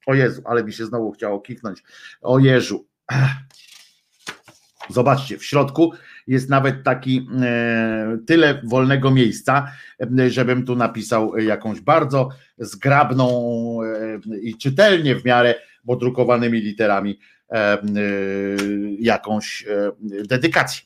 [SPEAKER 1] o Jezu, ale mi się znowu chciało kiknąć o Jeżu Zobaczcie, w środku jest nawet taki e, tyle wolnego miejsca, e, żebym tu napisał jakąś bardzo zgrabną e, i czytelnie w miarę, bo drukowanymi literami jakąś dedykację.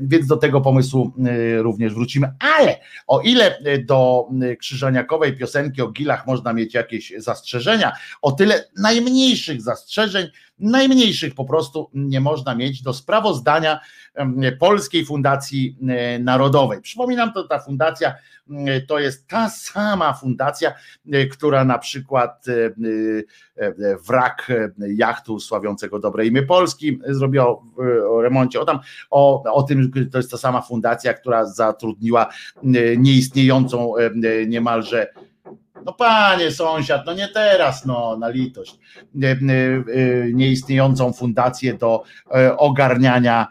[SPEAKER 1] Więc do tego pomysłu również wrócimy. Ale o ile do krzyżaniakowej piosenki o gilach można mieć jakieś zastrzeżenia, o tyle najmniejszych zastrzeżeń najmniejszych po prostu nie można mieć do sprawozdania Polskiej Fundacji e, Narodowej. Przypominam, to ta fundacja to jest ta sama fundacja, e, która na przykład e, wrak jachtu sławiącego dobre imię Polski zrobiła o remoncie, o, tam, o, o tym, to jest ta sama fundacja, która zatrudniła nieistniejącą niemalże No panie sąsiad, no nie teraz, no na litość. E, e, e, Nieistniejącą fundację do ogarniania,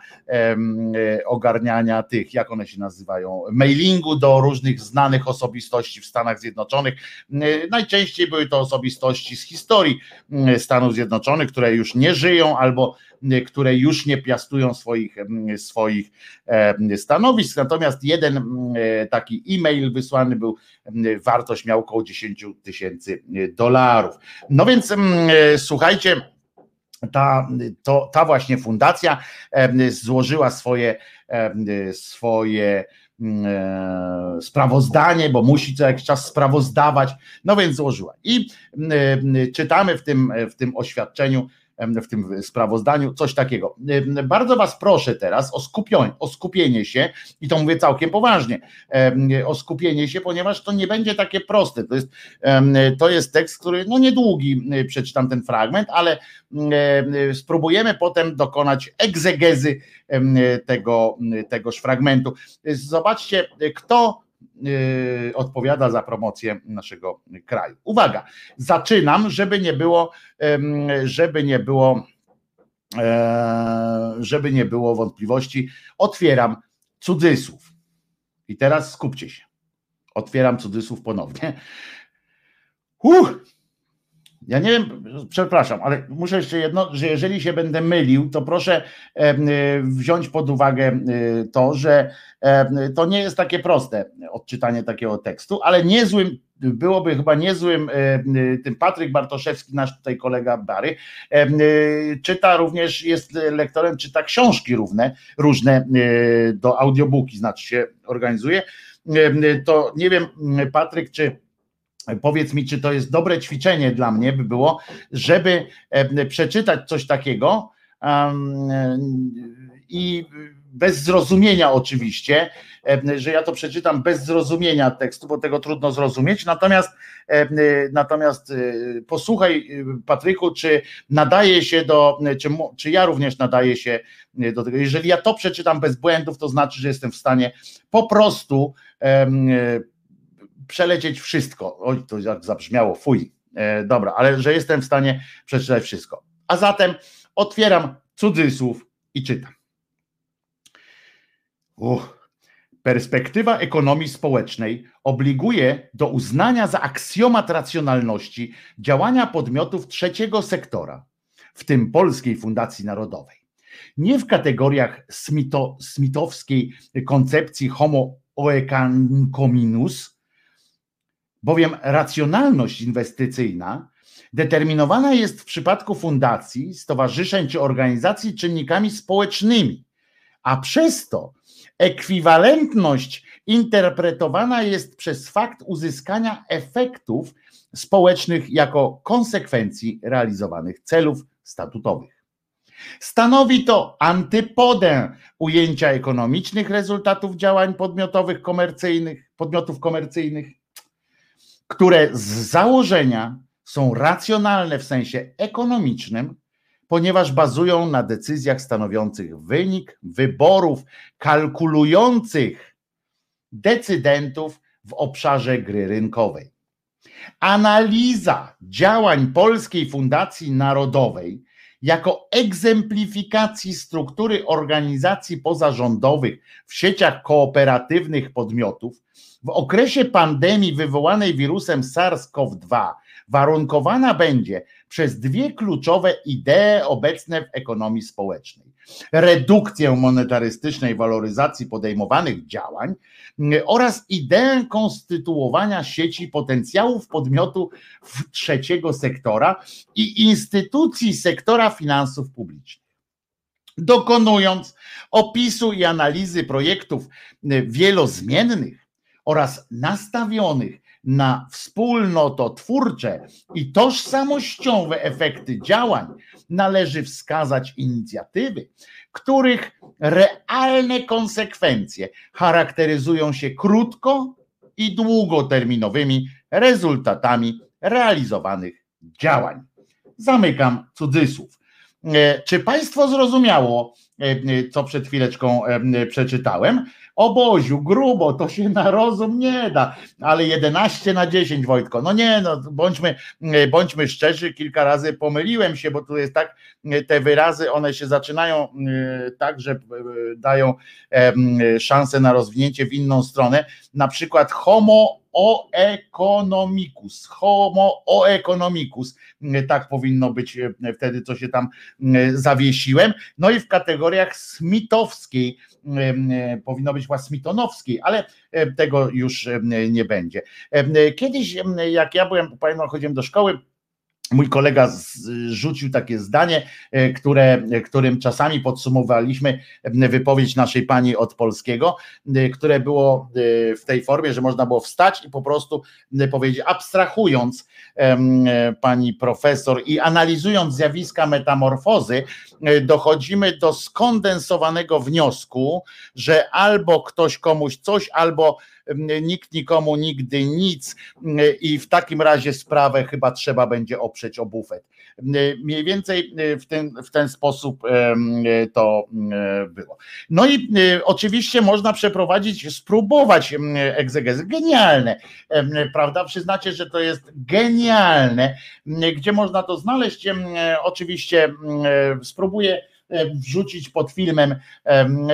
[SPEAKER 1] ogarniania tych, jak one się nazywają, mailingu do różnych znanych osobistości w Stanach Zjednoczonych. Najczęściej były to osobistości z historii Stanów Zjednoczonych, które już nie żyją albo które już nie piastują swoich, swoich stanowisk. Natomiast jeden taki e-mail wysłany był, wartość miał około 10 tysięcy dolarów. No więc słuchajcie, ta, to, ta właśnie fundacja złożyła swoje, swoje e, sprawozdanie, bo musi co jakiś czas sprawozdawać, no więc złożyła. I czytamy w tym, w tym oświadczeniu, w tym sprawozdaniu, coś takiego. Bardzo Was proszę teraz o skupienie, o skupienie się, i to mówię całkiem poważnie, o skupienie się, ponieważ to nie będzie takie proste. To jest, to jest tekst, który no niedługi, przeczytam ten fragment, ale spróbujemy potem dokonać egzegezy tego, tegoż fragmentu. Zobaczcie, kto odpowiada za promocję naszego kraju. Uwaga, zaczynam, żeby nie było, żeby nie było, e, żeby nie było wątpliwości. Otwieram cudzysłów. I teraz skupcie się. Otwieram cudzysłów ponownie. Uh, ja nie wiem, przepraszam, ale muszę jeszcze jedno, że jeżeli się będę mylił, to proszę wziąć pod uwagę to, że to nie jest takie proste odczytanie takiego tekstu, ale niezłym byłoby chyba niezłym tym Patryk Bartoszewski, nasz tutaj kolega Bary, czyta również, jest lektorem, czyta książki równe, różne do audiobooki, znaczy się organizuje. To nie wiem, Patryk, czy Powiedz mi, czy to jest dobre ćwiczenie dla mnie, by było, żeby e, przeczytać coś takiego i bez zrozumienia oczywiście, e, że ja to przeczytam bez zrozumienia tekstu, bo tego trudno zrozumieć. Natomiast, e, natomiast posłuchaj, Patryku, czy nadaje się do, czy, czy ja również nadaję się do tego. Jeżeli ja to przeczytam bez błędów, to znaczy, że jestem w stanie po prostu przelecieć wszystko. Oj, to jak zabrzmiało, fuj. E, dobra, ale że jestem w stanie przeczytać wszystko. A zatem otwieram cudzysłów i czytam. Uch. Perspektywa ekonomii społecznej obliguje do uznania za aksjomat racjonalności działania podmiotów trzeciego sektora, w tym Polskiej Fundacji Narodowej. Nie w kategoriach smito, smitowskiej koncepcji homo oecancominus, bowiem racjonalność inwestycyjna determinowana jest w przypadku fundacji, stowarzyszeń czy organizacji czynnikami społecznymi, a przez to ekwiwalentność interpretowana jest przez fakt uzyskania efektów społecznych jako konsekwencji realizowanych celów statutowych. Stanowi to antypodę ujęcia ekonomicznych rezultatów działań podmiotowych komercyjnych, podmiotów komercyjnych które z założenia są racjonalne w sensie ekonomicznym, ponieważ bazują na decyzjach stanowiących wynik wyborów, kalkulujących decydentów w obszarze gry rynkowej. Analiza działań Polskiej Fundacji Narodowej jako egzemplifikacji struktury organizacji pozarządowych w sieciach kooperatywnych podmiotów w okresie pandemii wywołanej wirusem SARS-CoV-2 warunkowana będzie przez dwie kluczowe idee obecne w ekonomii społecznej: redukcję monetarystycznej waloryzacji podejmowanych działań oraz ideę konstytuowania sieci potencjałów podmiotu trzeciego sektora i instytucji sektora finansów publicznych. Dokonując opisu i analizy projektów wielozmiennych, oraz nastawionych na wspólnototwórcze i tożsamościowe efekty działań, należy wskazać inicjatywy, których realne konsekwencje charakteryzują się krótko i długoterminowymi rezultatami realizowanych działań. Zamykam cudzysłów. Czy Państwo zrozumiało, co przed chwileczką przeczytałem? Oboziu, grubo, to się na rozum nie da, ale 11 na 10 Wojtko, no nie, no bądźmy, bądźmy szczerzy, kilka razy pomyliłem się, bo tu jest tak, te wyrazy, one się zaczynają tak, że dają szansę na rozwinięcie w inną stronę, na przykład homo o economicus, homo o economicus, tak powinno być e, wtedy, co się tam e, zawiesiłem. No i w kategoriach smitowskiej, e, powinno być smitonowskiej, ale tego już nie będzie. Kiedyś, jak ja byłem, pamiętam, chodziłem do szkoły, Mój kolega rzucił takie zdanie, e, które, którym czasami podsumowaliśmy e, wypowiedź naszej pani od polskiego, e, które było w tej formie, że można było wstać i po prostu powiedzieć, abstrahując pani profesor i analizując zjawiska metamorfozy, dochodzimy do skondensowanego wniosku, że albo ktoś komuś coś, albo nikt nikomu nigdy nic i w takim razie sprawę chyba trzeba będzie oprzeć o bufet. Mniej więcej w ten, w ten sposób to było. No i oczywiście można przeprowadzić, spróbować egzegezy. Genialne, prawda? Przyznacie, że to jest genialne. Gdzie można to znaleźć? Oczywiście spróbuję E, wrzucić pod filmem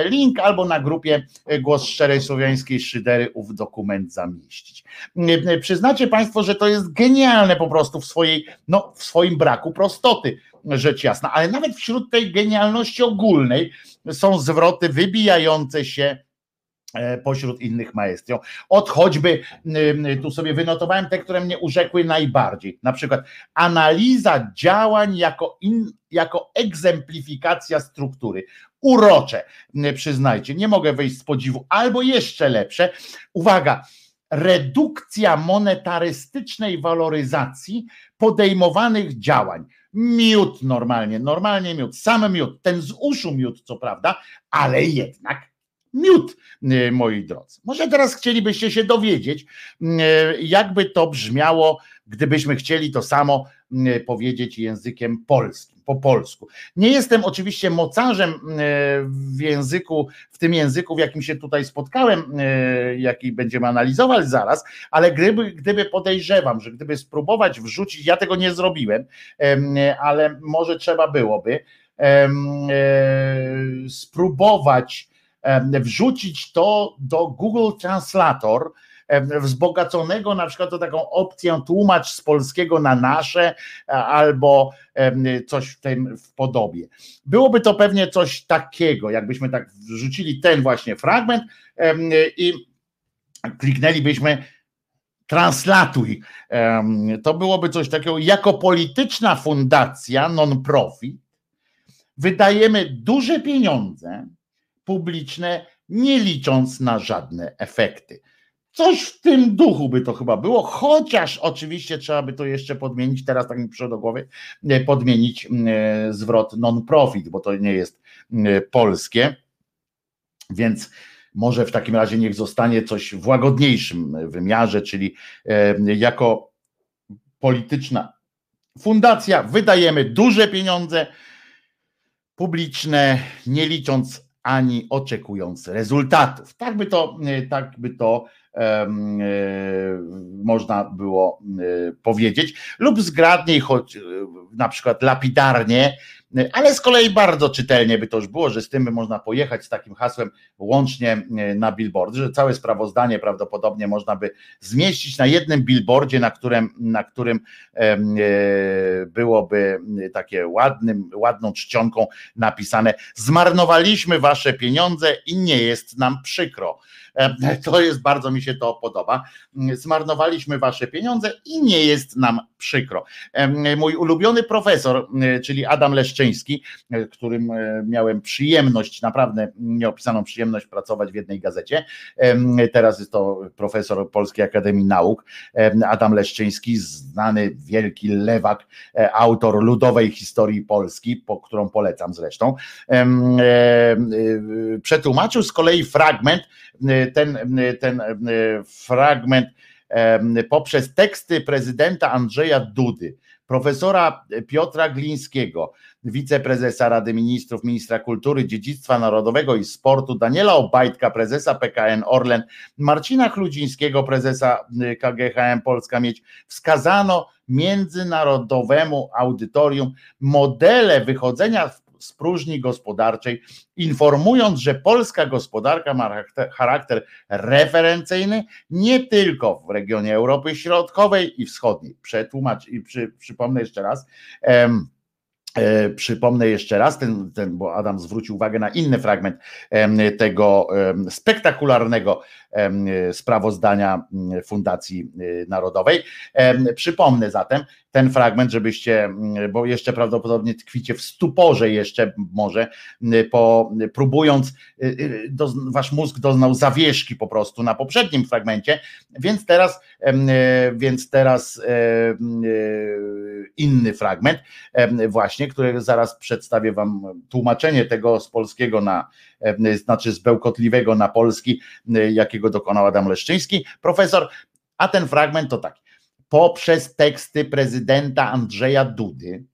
[SPEAKER 1] link albo na grupie e, Głos Szczerej Słowiańskiej Szydery ów dokument zamieścić. E, przyznacie Państwo, że to jest genialne po prostu w swojej, no, w swoim braku prostoty, rzecz jasna, ale nawet wśród tej genialności ogólnej są zwroty wybijające się pośród innych maestrii. Od choćby, tu sobie wynotowałem te, które mnie urzekły najbardziej. Na przykład analiza działań jako, in, jako egzemplifikacja struktury. Urocze, przyznajcie, nie mogę wyjść z podziwu. Albo jeszcze lepsze, uwaga, redukcja monetarystycznej waloryzacji podejmowanych działań. Miód normalnie, normalnie miód, sam miód, ten z uszu miód, co prawda, ale jednak miód, y, moi drodzy. Może teraz chcielibyście się dowiedzieć, y, jakby to brzmiało, gdybyśmy chcieli to samo y, powiedzieć językiem polskim, po polsku. Nie jestem oczywiście mocarzem w języku, w tym języku, w jakim się tutaj spotkałem, jaki będziemy analizować zaraz, ale gdyby, gdyby podejrzewam, że gdyby spróbować wrzucić, ja tego nie zrobiłem, ale może trzeba byłoby spróbować wrzucić to do Google Translator, wzbogaconego na przykład o taką opcję tłumacz z polskiego na nasze albo coś w tym w podobie. Byłoby to pewnie coś takiego, jakbyśmy tak wrzucili ten właśnie fragment i kliknęlibyśmy translatuj. To byłoby coś takiego, jako polityczna fundacja non-profit wydajemy duże pieniądze publiczne, nie licząc na żadne efekty. Coś w tym duchu by to chyba było, chociaż oczywiście trzeba by to jeszcze podmienić, teraz tak mi przyszło do głowy, e, podmienić e, zwrot non-profit, bo to nie jest e, polskie, więc może w takim razie niech zostanie coś w łagodniejszym wymiarze, czyli jako polityczna fundacja wydajemy duże pieniądze publiczne, nie licząc ani oczekując rezultatów. Tak by to, e, tak by to e, można było e, powiedzieć, lub zgradniej, choć na przykład lapidarnie, ale z kolei bardzo czytelnie by to już było, że z tym by można pojechać z takim hasłem łącznie na billboard, że całe sprawozdanie prawdopodobnie można by zmieścić na jednym billboardzie, na którym, na którym byłoby takie ładnym, ładną czcionką napisane zmarnowaliśmy wasze pieniądze i nie jest nam przykro. To jest, bardzo mi się to podoba. Zmarnowaliśmy wasze pieniądze i nie jest nam przykro. Mój ulubiony profesor, czyli Adam Leszczyński, którym miałem przyjemność, naprawdę nieopisaną przyjemność pracować w jednej gazecie. Teraz jest to profesor Polskiej Akademii Nauk, Adam Leszczyński, znany wielki lewak, e, autor ludowej historii Polski, po którą polecam zresztą. E, przetłumaczył z kolei fragment ten, ten fragment poprzez teksty prezydenta Andrzeja Dudy. profesora Piotra Glińskiego, wiceprezesa Rady Ministrów, ministra kultury, dziedzictwa narodowego i sportu, Daniela Obajtka, prezesa PKN Orlen, Marcina Chludzińskiego, prezesa KGHM Polska Mieć, wskazano międzynarodowemu audytorium modele wychodzenia z gospodarczej, informując, że polska gospodarka ma charakter referencyjny nie tylko w regionie Europy Środkowej i Wschodniej. Przetłumacz i przy, przypomnę jeszcze raz. Em, E, przypomnę jeszcze raz, ten, ten, bo Adam zwrócił uwagę na inny fragment tego spektakularnego sprawozdania Fundacji e, Narodowej. Przypomnę zatem ten fragment, żebyście, bo jeszcze prawdopodobnie tkwicie w stuporze jeszcze może, po, próbując, e, do, wasz mózg doznał zawieszki po prostu na poprzednim fragmencie, więc teraz, więc teraz inny fragment właśnie które zaraz przedstawię Wam tłumaczenie tego z polskiego na, znaczy z bełkotliwego na polski, e, jakiego dokonał Adam Leszczyński, profesor, a ten fragment to taki. Poprzez teksty prezydenta Andrzeja Dudy,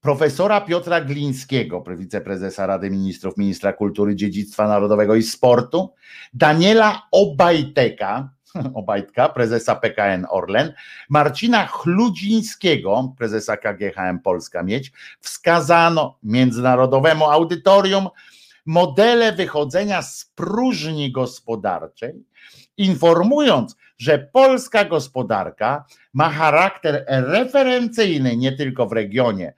[SPEAKER 1] profesora Piotra Glińskiego, wiceprezesa Rady Ministrów, ministra kultury, dziedzictwa narodowego i sportu, Daniela Obajteka, Obajtka, prezesa PKN Orlen, Marcina Chludzińskiego, prezesa KGHM Polska Mieć, wskazano międzynarodowemu audytorium modele wychodzenia z próżni gospodarczej, informując, że polska gospodarka ma charakter referencyjny nie tylko w regionie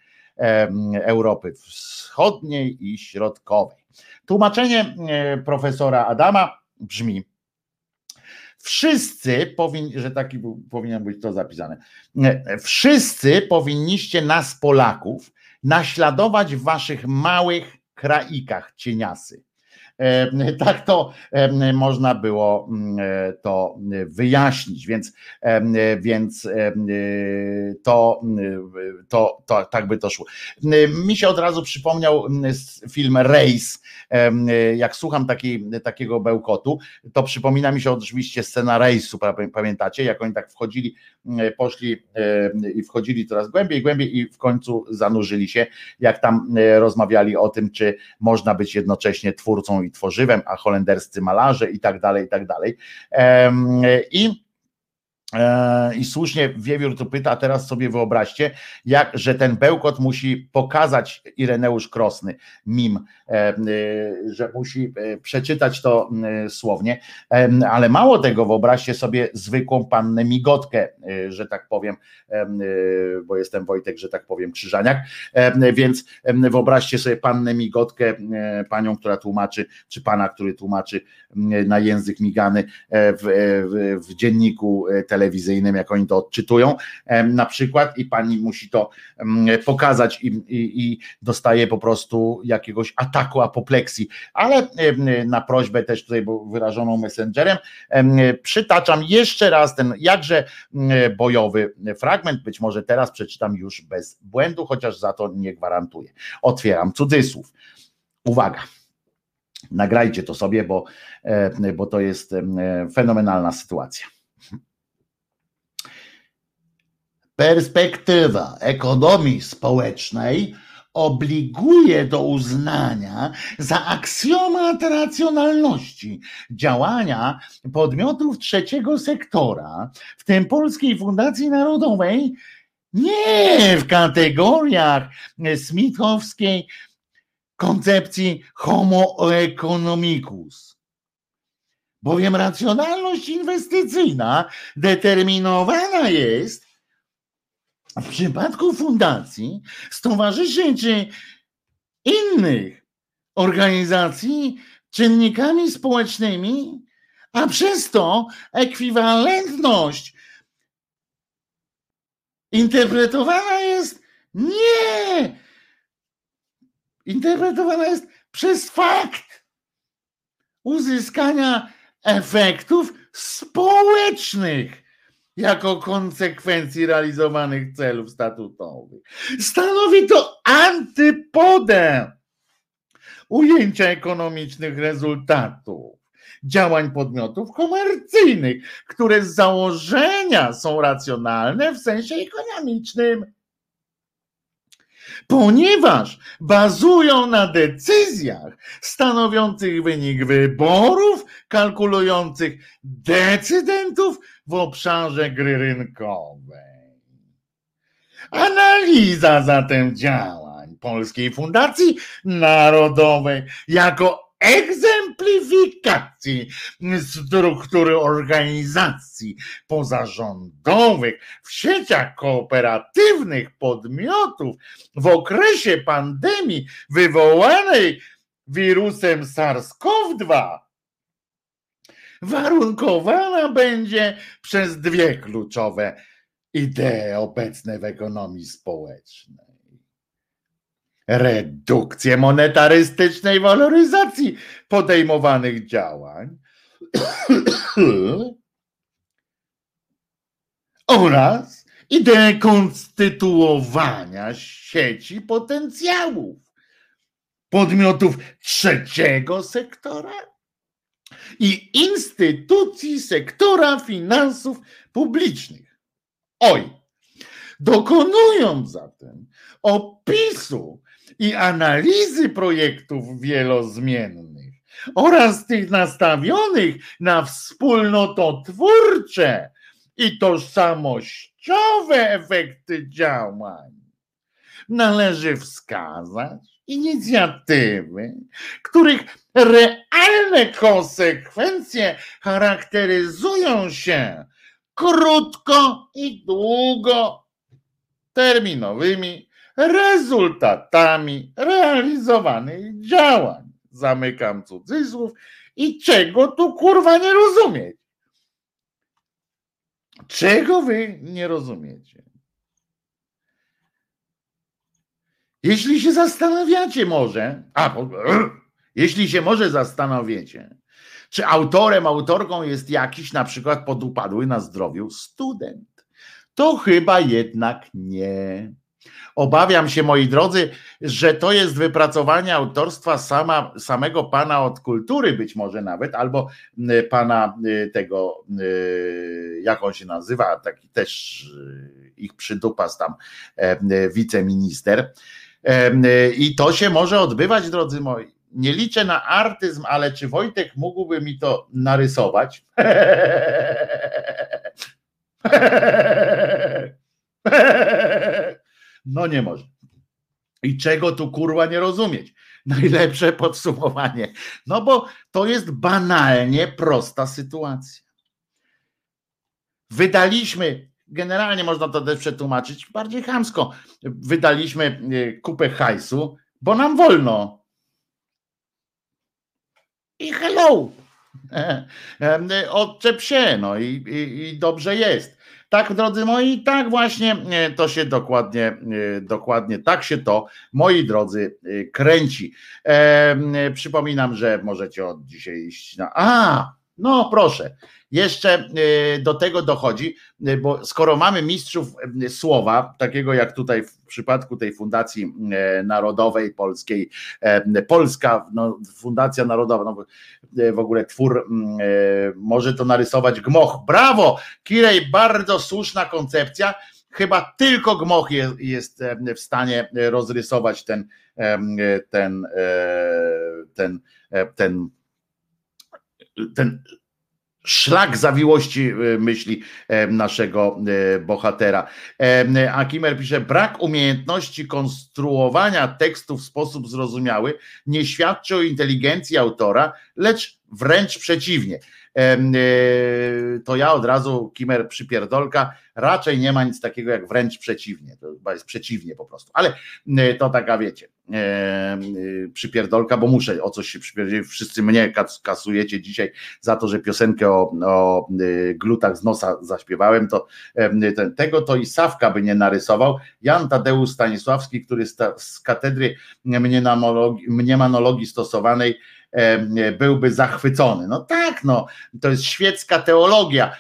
[SPEAKER 1] Europy Wschodniej i Środkowej. Tłumaczenie e, profesora Adama brzmi: Wszyscy powinni, że taki był, powinien być to zapisane. Wszyscy powinniście nas, Polaków, naśladować waszych małych kraikach cieniasy. Tak to można było to wyjaśnić, więc, więc to, to, to tak by to szło. Mi się od razu przypomniał film Race. Jak słucham taki, takiego bełkotu, to przypomina mi się oczywiście scena Race'u, pamiętacie, jak oni tak wchodzili, poszli i wchodzili coraz głębiej, głębiej i w końcu zanurzyli się, jak tam rozmawiali o tym, czy można być jednocześnie twórcą i tworzywem, a holenderscy malarze i tak dalej, i tak dalej. I i słusznie Wiewiór tu pyta, teraz sobie wyobraźcie, jak, że ten bełkot musi pokazać Ireneusz Krosny, mim, e, e, że musi przeczytać to słownie, ale mało tego, wyobraźcie sobie zwykłą pannę migotkę, że tak powiem, bo jestem Wojtek, że tak powiem, Krzyżaniak, więc wyobraźcie sobie pannę migotkę, panią, która tłumaczy, czy pana, który tłumaczy na język migany w, w, w dzienniku telewizyjnym, jak oni to odczytują na przykład i pani musi to pokazać i, i, i dostaje po prostu jakiegoś ataku apopleksji, ale na prośbę też tutaj wyrażoną messengerem przytaczam jeszcze raz ten jakże bojowy fragment, być może teraz przeczytam już bez błędu, chociaż za to nie gwarantuję. Otwieram cudzysłów. Uwaga. Nagrajcie to sobie, bo, e, bo to jest fenomenalna sytuacja. Perspektywa ekonomii społecznej obliguje do uznania za aksjomat racjonalności działania podmiotów trzeciego sektora, w tym Polskiej Fundacji Narodowej, nie w kategoriach smithowskiej koncepcji homo economicus. Bowiem racjonalność inwestycyjna determinowana jest w przypadku fundacji, stowarzyszeń czy innych organizacji czynnikami społecznymi, a przez to ekwiwalentność interpretowana jest nie. Interpretowana jest przez fakt uzyskania efektów społecznych jako konsekwencji realizowanych celów statutowych. Stanowi to antypodę ujęcia ekonomicznych rezultatów działań podmiotów komercyjnych, które z założenia są racjonalne w sensie ekonomicznym. ponieważ bazują na decyzjach stanowiących wynik wyborów, kalkulujących decydentów w obszarze gry rynkowej. Analiza zatem działań Polskiej Fundacji Narodowej jako egzemplifikacji struktury organizacji pozarządowych w sieciach kooperatywnych podmiotów w okresie pandemii wywołanej wirusem SARS-CoV-2 warunkowana będzie przez dwie kluczowe idee obecne w ekonomii społecznej. Redukcję monetarystycznej waloryzacji podejmowanych działań oraz ideę konstytuowania sieci potencjałów podmiotów trzeciego sektora i instytucji sektora finansów publicznych. Oj, dokonując zatem opisu i analizy projektów wielozmiennych oraz tych nastawionych na wspólnototwórcze i tożsamościowe efekty działań. Należy wskazać inicjatywy, których realne konsekwencje charakteryzują się krótko i długo terminowymi rezultatami realizowanych działań. Zamykam cudzysłów. I czego tu kurwa nie rozumieć? Czego wy nie rozumiecie? Jeśli się zastanawiacie może, a jeśli się może zastanawiacie, czy autorem, autorką jest jakiś na przykład podupadły na zdrowiu student, to chyba jednak nie. Obawiam się, moi drodzy, że to jest wypracowanie autorstwa sama, samego pana od kultury, być może nawet, albo pana tego, jak on się nazywa, taki też ich przydupas tam, wiceminister. I to się może odbywać, drodzy moi. Nie liczę na artyzm, ale czy Wojtek mógłby mi to narysować? No nie może. I czego tu kurwa nie rozumieć? Najlepsze podsumowanie. No bo to jest banalnie prosta sytuacja. Wydaliśmy, generalnie można to też przetłumaczyć bardziej chamsko, wydaliśmy e, kupę hajsu, bo nam wolno. I hello. Odczep się, no i, i, i dobrze jest. Tak, drodzy moi, tak właśnie e, to się dokładnie, e, dokładnie tak się to, moi drodzy, e, kręci. E, przypominam, że możecie od dzisiaj iść na. A, no proszę. Jeszcze do tego dochodzi, bo skoro mamy mistrzów słowa, takiego jak tutaj w przypadku tej Fundacji Narodowej Polskiej, Polska, no, Fundacja Narodowa, no, w ogóle twór może to narysować Gmoch. Brawo! Kirej, bardzo słuszna koncepcja. Chyba tylko Gmoch jest, jest w stanie rozrysować ten, ten, ten, ten, ten szlak zawiłości y, myśli naszego y, bohatera. A Kimer pisze, brak umiejętności konstruowania tekstu w sposób zrozumiały nie świadczy o inteligencji autora, lecz wręcz przeciwnie. To ja od razu, Kimer przypierdolka, raczej nie ma nic takiego jak wręcz przeciwnie, to chyba jest przeciwnie po prostu, ale to taka wiecie, przypierdolka, bo muszę o coś się przypierdzieć, wszyscy mnie kasujecie dzisiaj za to, że piosenkę o, o glutach z nosa zaśpiewałem, to ten, tego to i Sawka by nie narysował, Jan Tadeusz Stanisławski, który z katedry mniemanologii stosowanej byłby zachwycony. No tak, no, to jest świecka teologia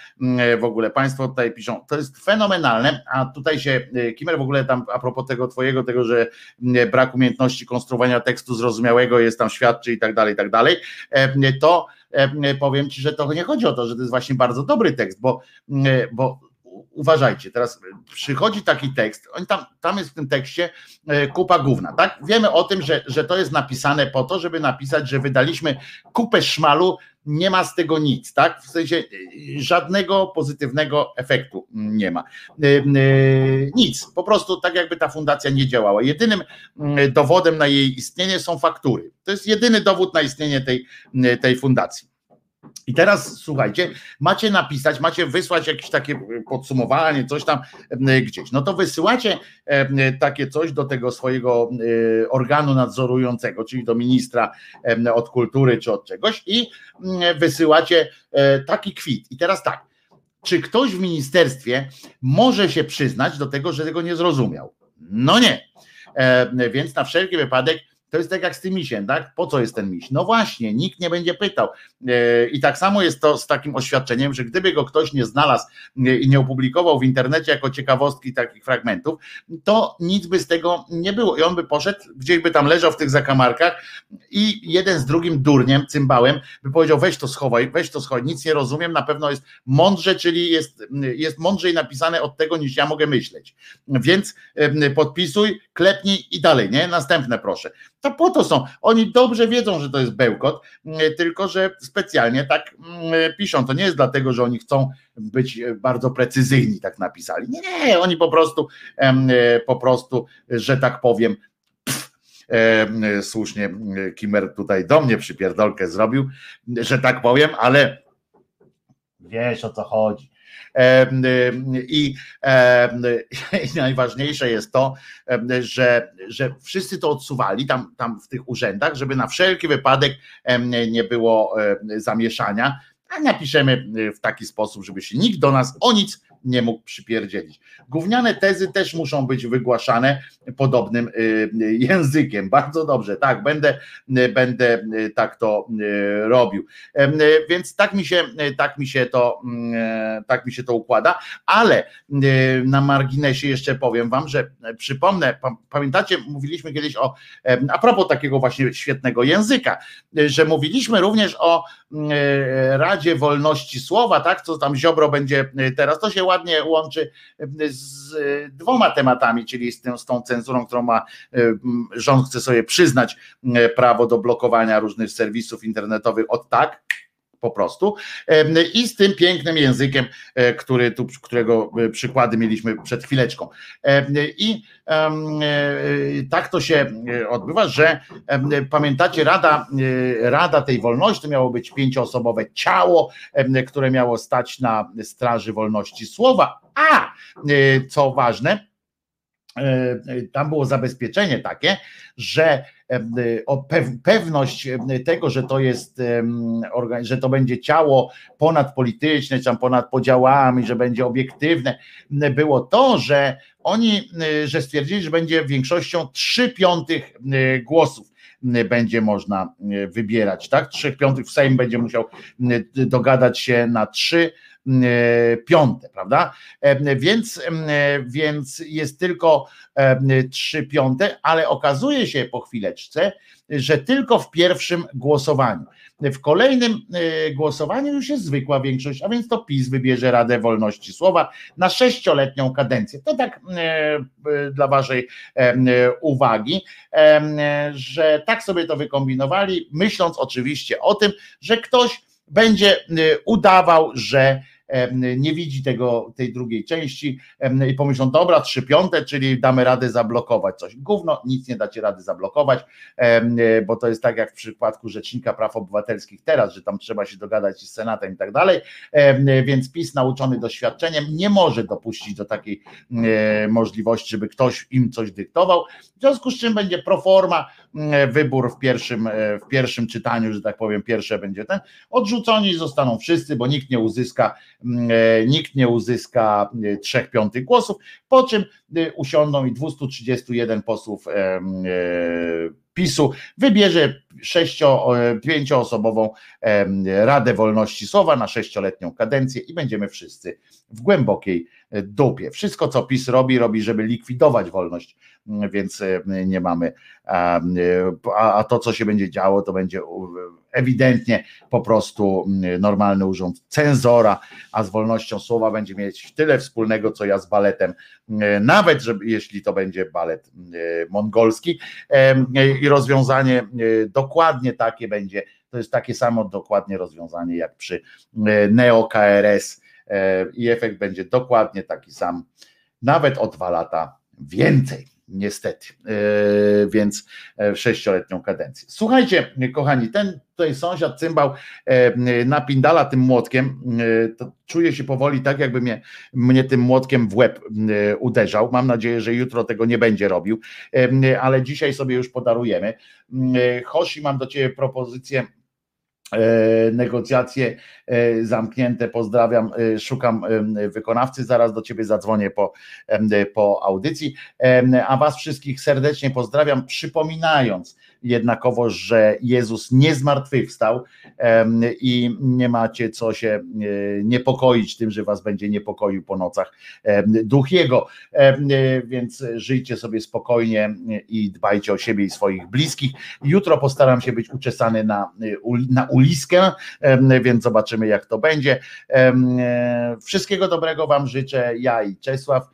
[SPEAKER 1] w ogóle. Państwo tutaj piszą, to jest fenomenalne, a tutaj się, e, Kimer w ogóle tam a propos tego twojego, tego, że brak umiejętności konstruowania tekstu zrozumiałego jest tam świadczy i tak dalej, i tak dalej, to powiem ci, że to nie chodzi o to, że to jest właśnie bardzo dobry tekst, bo, bo uważajcie, teraz przychodzi taki tekst, on tam, tam jest w tym tekście e, kupa gówna, tak? Wiemy o tym, że, że to jest napisane po to, żeby napisać, że wydaliśmy kupę szmalu, nie ma z tego nic, tak? W sensie e, żadnego pozytywnego efektu nie ma. E, nic, po prostu tak jakby ta fundacja nie działała. Jedynym mm, dowodem na jej istnienie są faktury. To jest jedyny dowód na istnienie tej, tej fundacji. I teraz słuchajcie, macie napisać, macie wysłać jakieś takie podsumowanie, coś tam gdzieś. No to wysyłacie takie coś do tego swojego e, organu nadzorującego, czyli do ministra od kultury czy od czegoś i wysyłacie e, taki kwit. I teraz tak, czy ktoś w ministerstwie może się przyznać do tego, że tego nie zrozumiał? No nie. E, więc na wszelki wypadek to jest tak jak z tym misiem, tak? Po co jest ten miś? No właśnie, nikt nie będzie pytał. E, I tak samo jest to z takim oświadczeniem, że gdyby go ktoś nie znalazł i nie opublikował w internecie jako ciekawostki takich fragmentów, to nic by z tego nie było. I on by poszedł, gdzieś by tam leżał w tych zakamarkach i jeden z drugim durniem, cymbałem, by powiedział: weź to schowaj, weź to schowaj, nic nie rozumiem, na pewno jest mądrze, czyli jest, jest mądrzej napisane od tego, niż ja mogę myśleć. Więc podpisuj, klepnij i dalej, nie? Następne proszę. To po to są. Oni dobrze wiedzą, że to jest bełkot, tylko że specjalnie tak piszą. To nie jest dlatego, że oni chcą być bardzo precyzyjni, tak napisali. Nie, oni po prostu, e, po prostu, że tak powiem, pff, słusznie Kimer tutaj do mnie przypierdolkę zrobił, że tak powiem, ale wiesz o co chodzi. I, I, najważniejsze jest to, że, że wszyscy to odsuwali tam, tam w tych urzędach, żeby na wszelki wypadek nie było zamieszania, a napiszemy w taki sposób, żeby się nikt do nas o nic nie mógł przypierdzielić. Gówniane tezy też muszą być wygłaszane podobnym y, językiem. Bardzo dobrze, tak, będę, będę tak to y, robił. Więc tak mi się, tak mi się to, mm, tak mi się to układa, ale y, na marginesie jeszcze powiem wam, że przypomnę, pamiętacie, mówiliśmy kiedyś o, a propos takiego właśnie świetnego języka, że mówiliśmy również o Radzie Wolności Słowa, tak, co tam Ziobro będzie teraz, to się ładnie łączy z dwoma tematami, czyli z, tym, z tą cenzurą, którą ma rząd chce sobie przyznać prawo do blokowania różnych serwisów internetowych od tak, po prostu. I z tym pięknym językiem, e, który tu, którego e, przykłady mieliśmy przed chwileczką. I e, tak to się odbywa, że pamiętacie, Rada, Rada tej wolności miało być pięcioosobowe ciało, które miało stać na straży wolności słowa. A co ważne, tam było zabezpieczenie takie, że pewność tego, że to jest, że to będzie ciało ponadpolityczne, tam ponad podziałami, że będzie obiektywne, było to, że oni, że stwierdzili, że będzie większością 3 piątych głosów będzie można wybierać, tak? 3 piątych w Sejm będzie musiał dogadać się na trzy E, piąte, prawda? E, więc, e, więc jest tylko trzy piąte, ale okazuje się po chwileczce, że tylko w pierwszym głosowaniu. W kolejnym głosowaniu już jest zwykła większość, a więc to PiS wybierze Radę Wolności Słowa na sześcioletnią kadencję. To tak dla Waszej uwagi, że tak sobie to wykombinowali, myśląc oczywiście o tym, że ktoś będzie udawał, że nie widzi tego, tej drugiej części i pomyślą, dobra, trzy piąte, czyli damy radę zablokować coś. Gówno, nic nie dacie rady zablokować, bo to jest tak jak w przypadku Rzecznika Praw Obywatelskich teraz, że tam trzeba się dogadać z Senatem i tak dalej, więc PiS nauczony doświadczeniem nie może dopuścić do takiej możliwości, żeby ktoś im coś dyktował, w związku z czym będzie proforma wybór w pierwszym, w pierwszym czytaniu, że tak powiem, pierwsze będzie ten, odrzuconi zostaną wszyscy, bo nikt nie uzyska Mm, e, nikt nie uzyska e, trzech piątych głosów, po czym e, usiądą i 231 posłów PiSu wybierze sześcio, pięcioosobową Radę Wolności Słowa na sześcioletnią kadencję i będziemy wszyscy w głębokiej dupie. Wszystko, co PiS robi, robi, żeby likwidować wolność, mm, więc nie mamy, a, a to, co się będzie działo, to będzie ewidentnie po prostu mm, normalny urząd cenzora, a z wolnością słowa będzie mieć tyle wspólnego, co ja z baletem, mm, nawet żeby, jeśli to będzie balet mm, mongolski. I rozwiązanie dokładnie takie będzie, to jest takie samo dokładnie rozwiązanie jak przy Neo KRS i efekt będzie dokładnie taki sam, nawet o dwa lata więcej niestety, e, więc e, sześcioletnią kadencję. Słuchajcie, kochani, ten tutaj sąsiad cymbał e, napindala tym młotkiem, to czuję się powoli tak, jakby mnie, mnie tym młotkiem w łeb uderzał. Mam nadzieję, że jutro tego nie będzie robił, ale dzisiaj sobie już podarujemy. Hoshi, mam do Ciebie propozycję negocjacje e, zamknięte. Pozdrawiam, e, szukam wykonawcy. Zaraz do ciebie zadzwonię po, po audycji. A was wszystkich serdecznie pozdrawiam, przypominając, jednakowo, że Jezus nie zmartwychwstał i nie macie co się e, niepokoić tym, że was będzie niepokoił po nocach duch Jego, więc żyjcie sobie spokojnie i dbajcie o siebie i swoich bliskich. Jutro postaram się być uczesany na, na uliskę, więc zobaczymy jak to będzie. Wszystkiego dobrego wam życzę, ja i Czesław.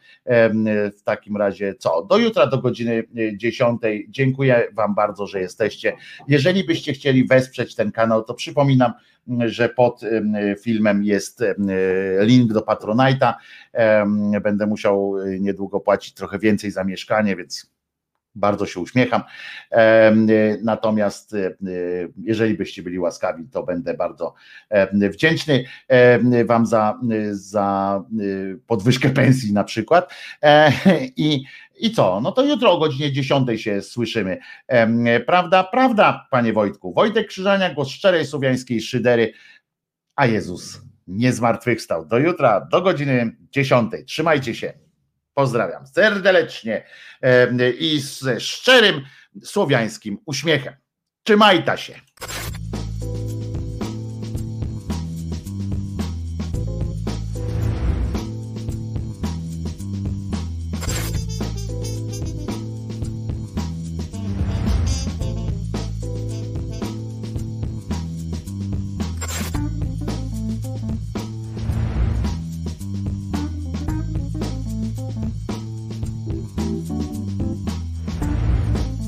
[SPEAKER 1] W takim razie co? Do jutra do godziny 10. Dziękuję wam bardzo, że jesteście. Jeżeli byście chcieli wesprzeć ten kanał, to przypominam, że pod filmem jest link do Patronite'a. Będę musiał niedługo płacić trochę więcej za mieszkanie, więc bardzo się uśmiecham. Natomiast jeżeli byście byli łaskawi, to będę bardzo wdzięczny Wam za, za podwyżkę pensji na przykład. E, I i co? No to jutro o godzinie 10 się słyszymy. Prawda? Prawda, panie Wojtku. Wojtek Krzyżania, głos szczerej słowiańskiej szydery, a Jezus nie zmartwychwstał. Do jutra, do godziny 10. Trzymajcie się. Pozdrawiam serdecznie i ze szczerym słowiańskim uśmiechem. Trzymajta się.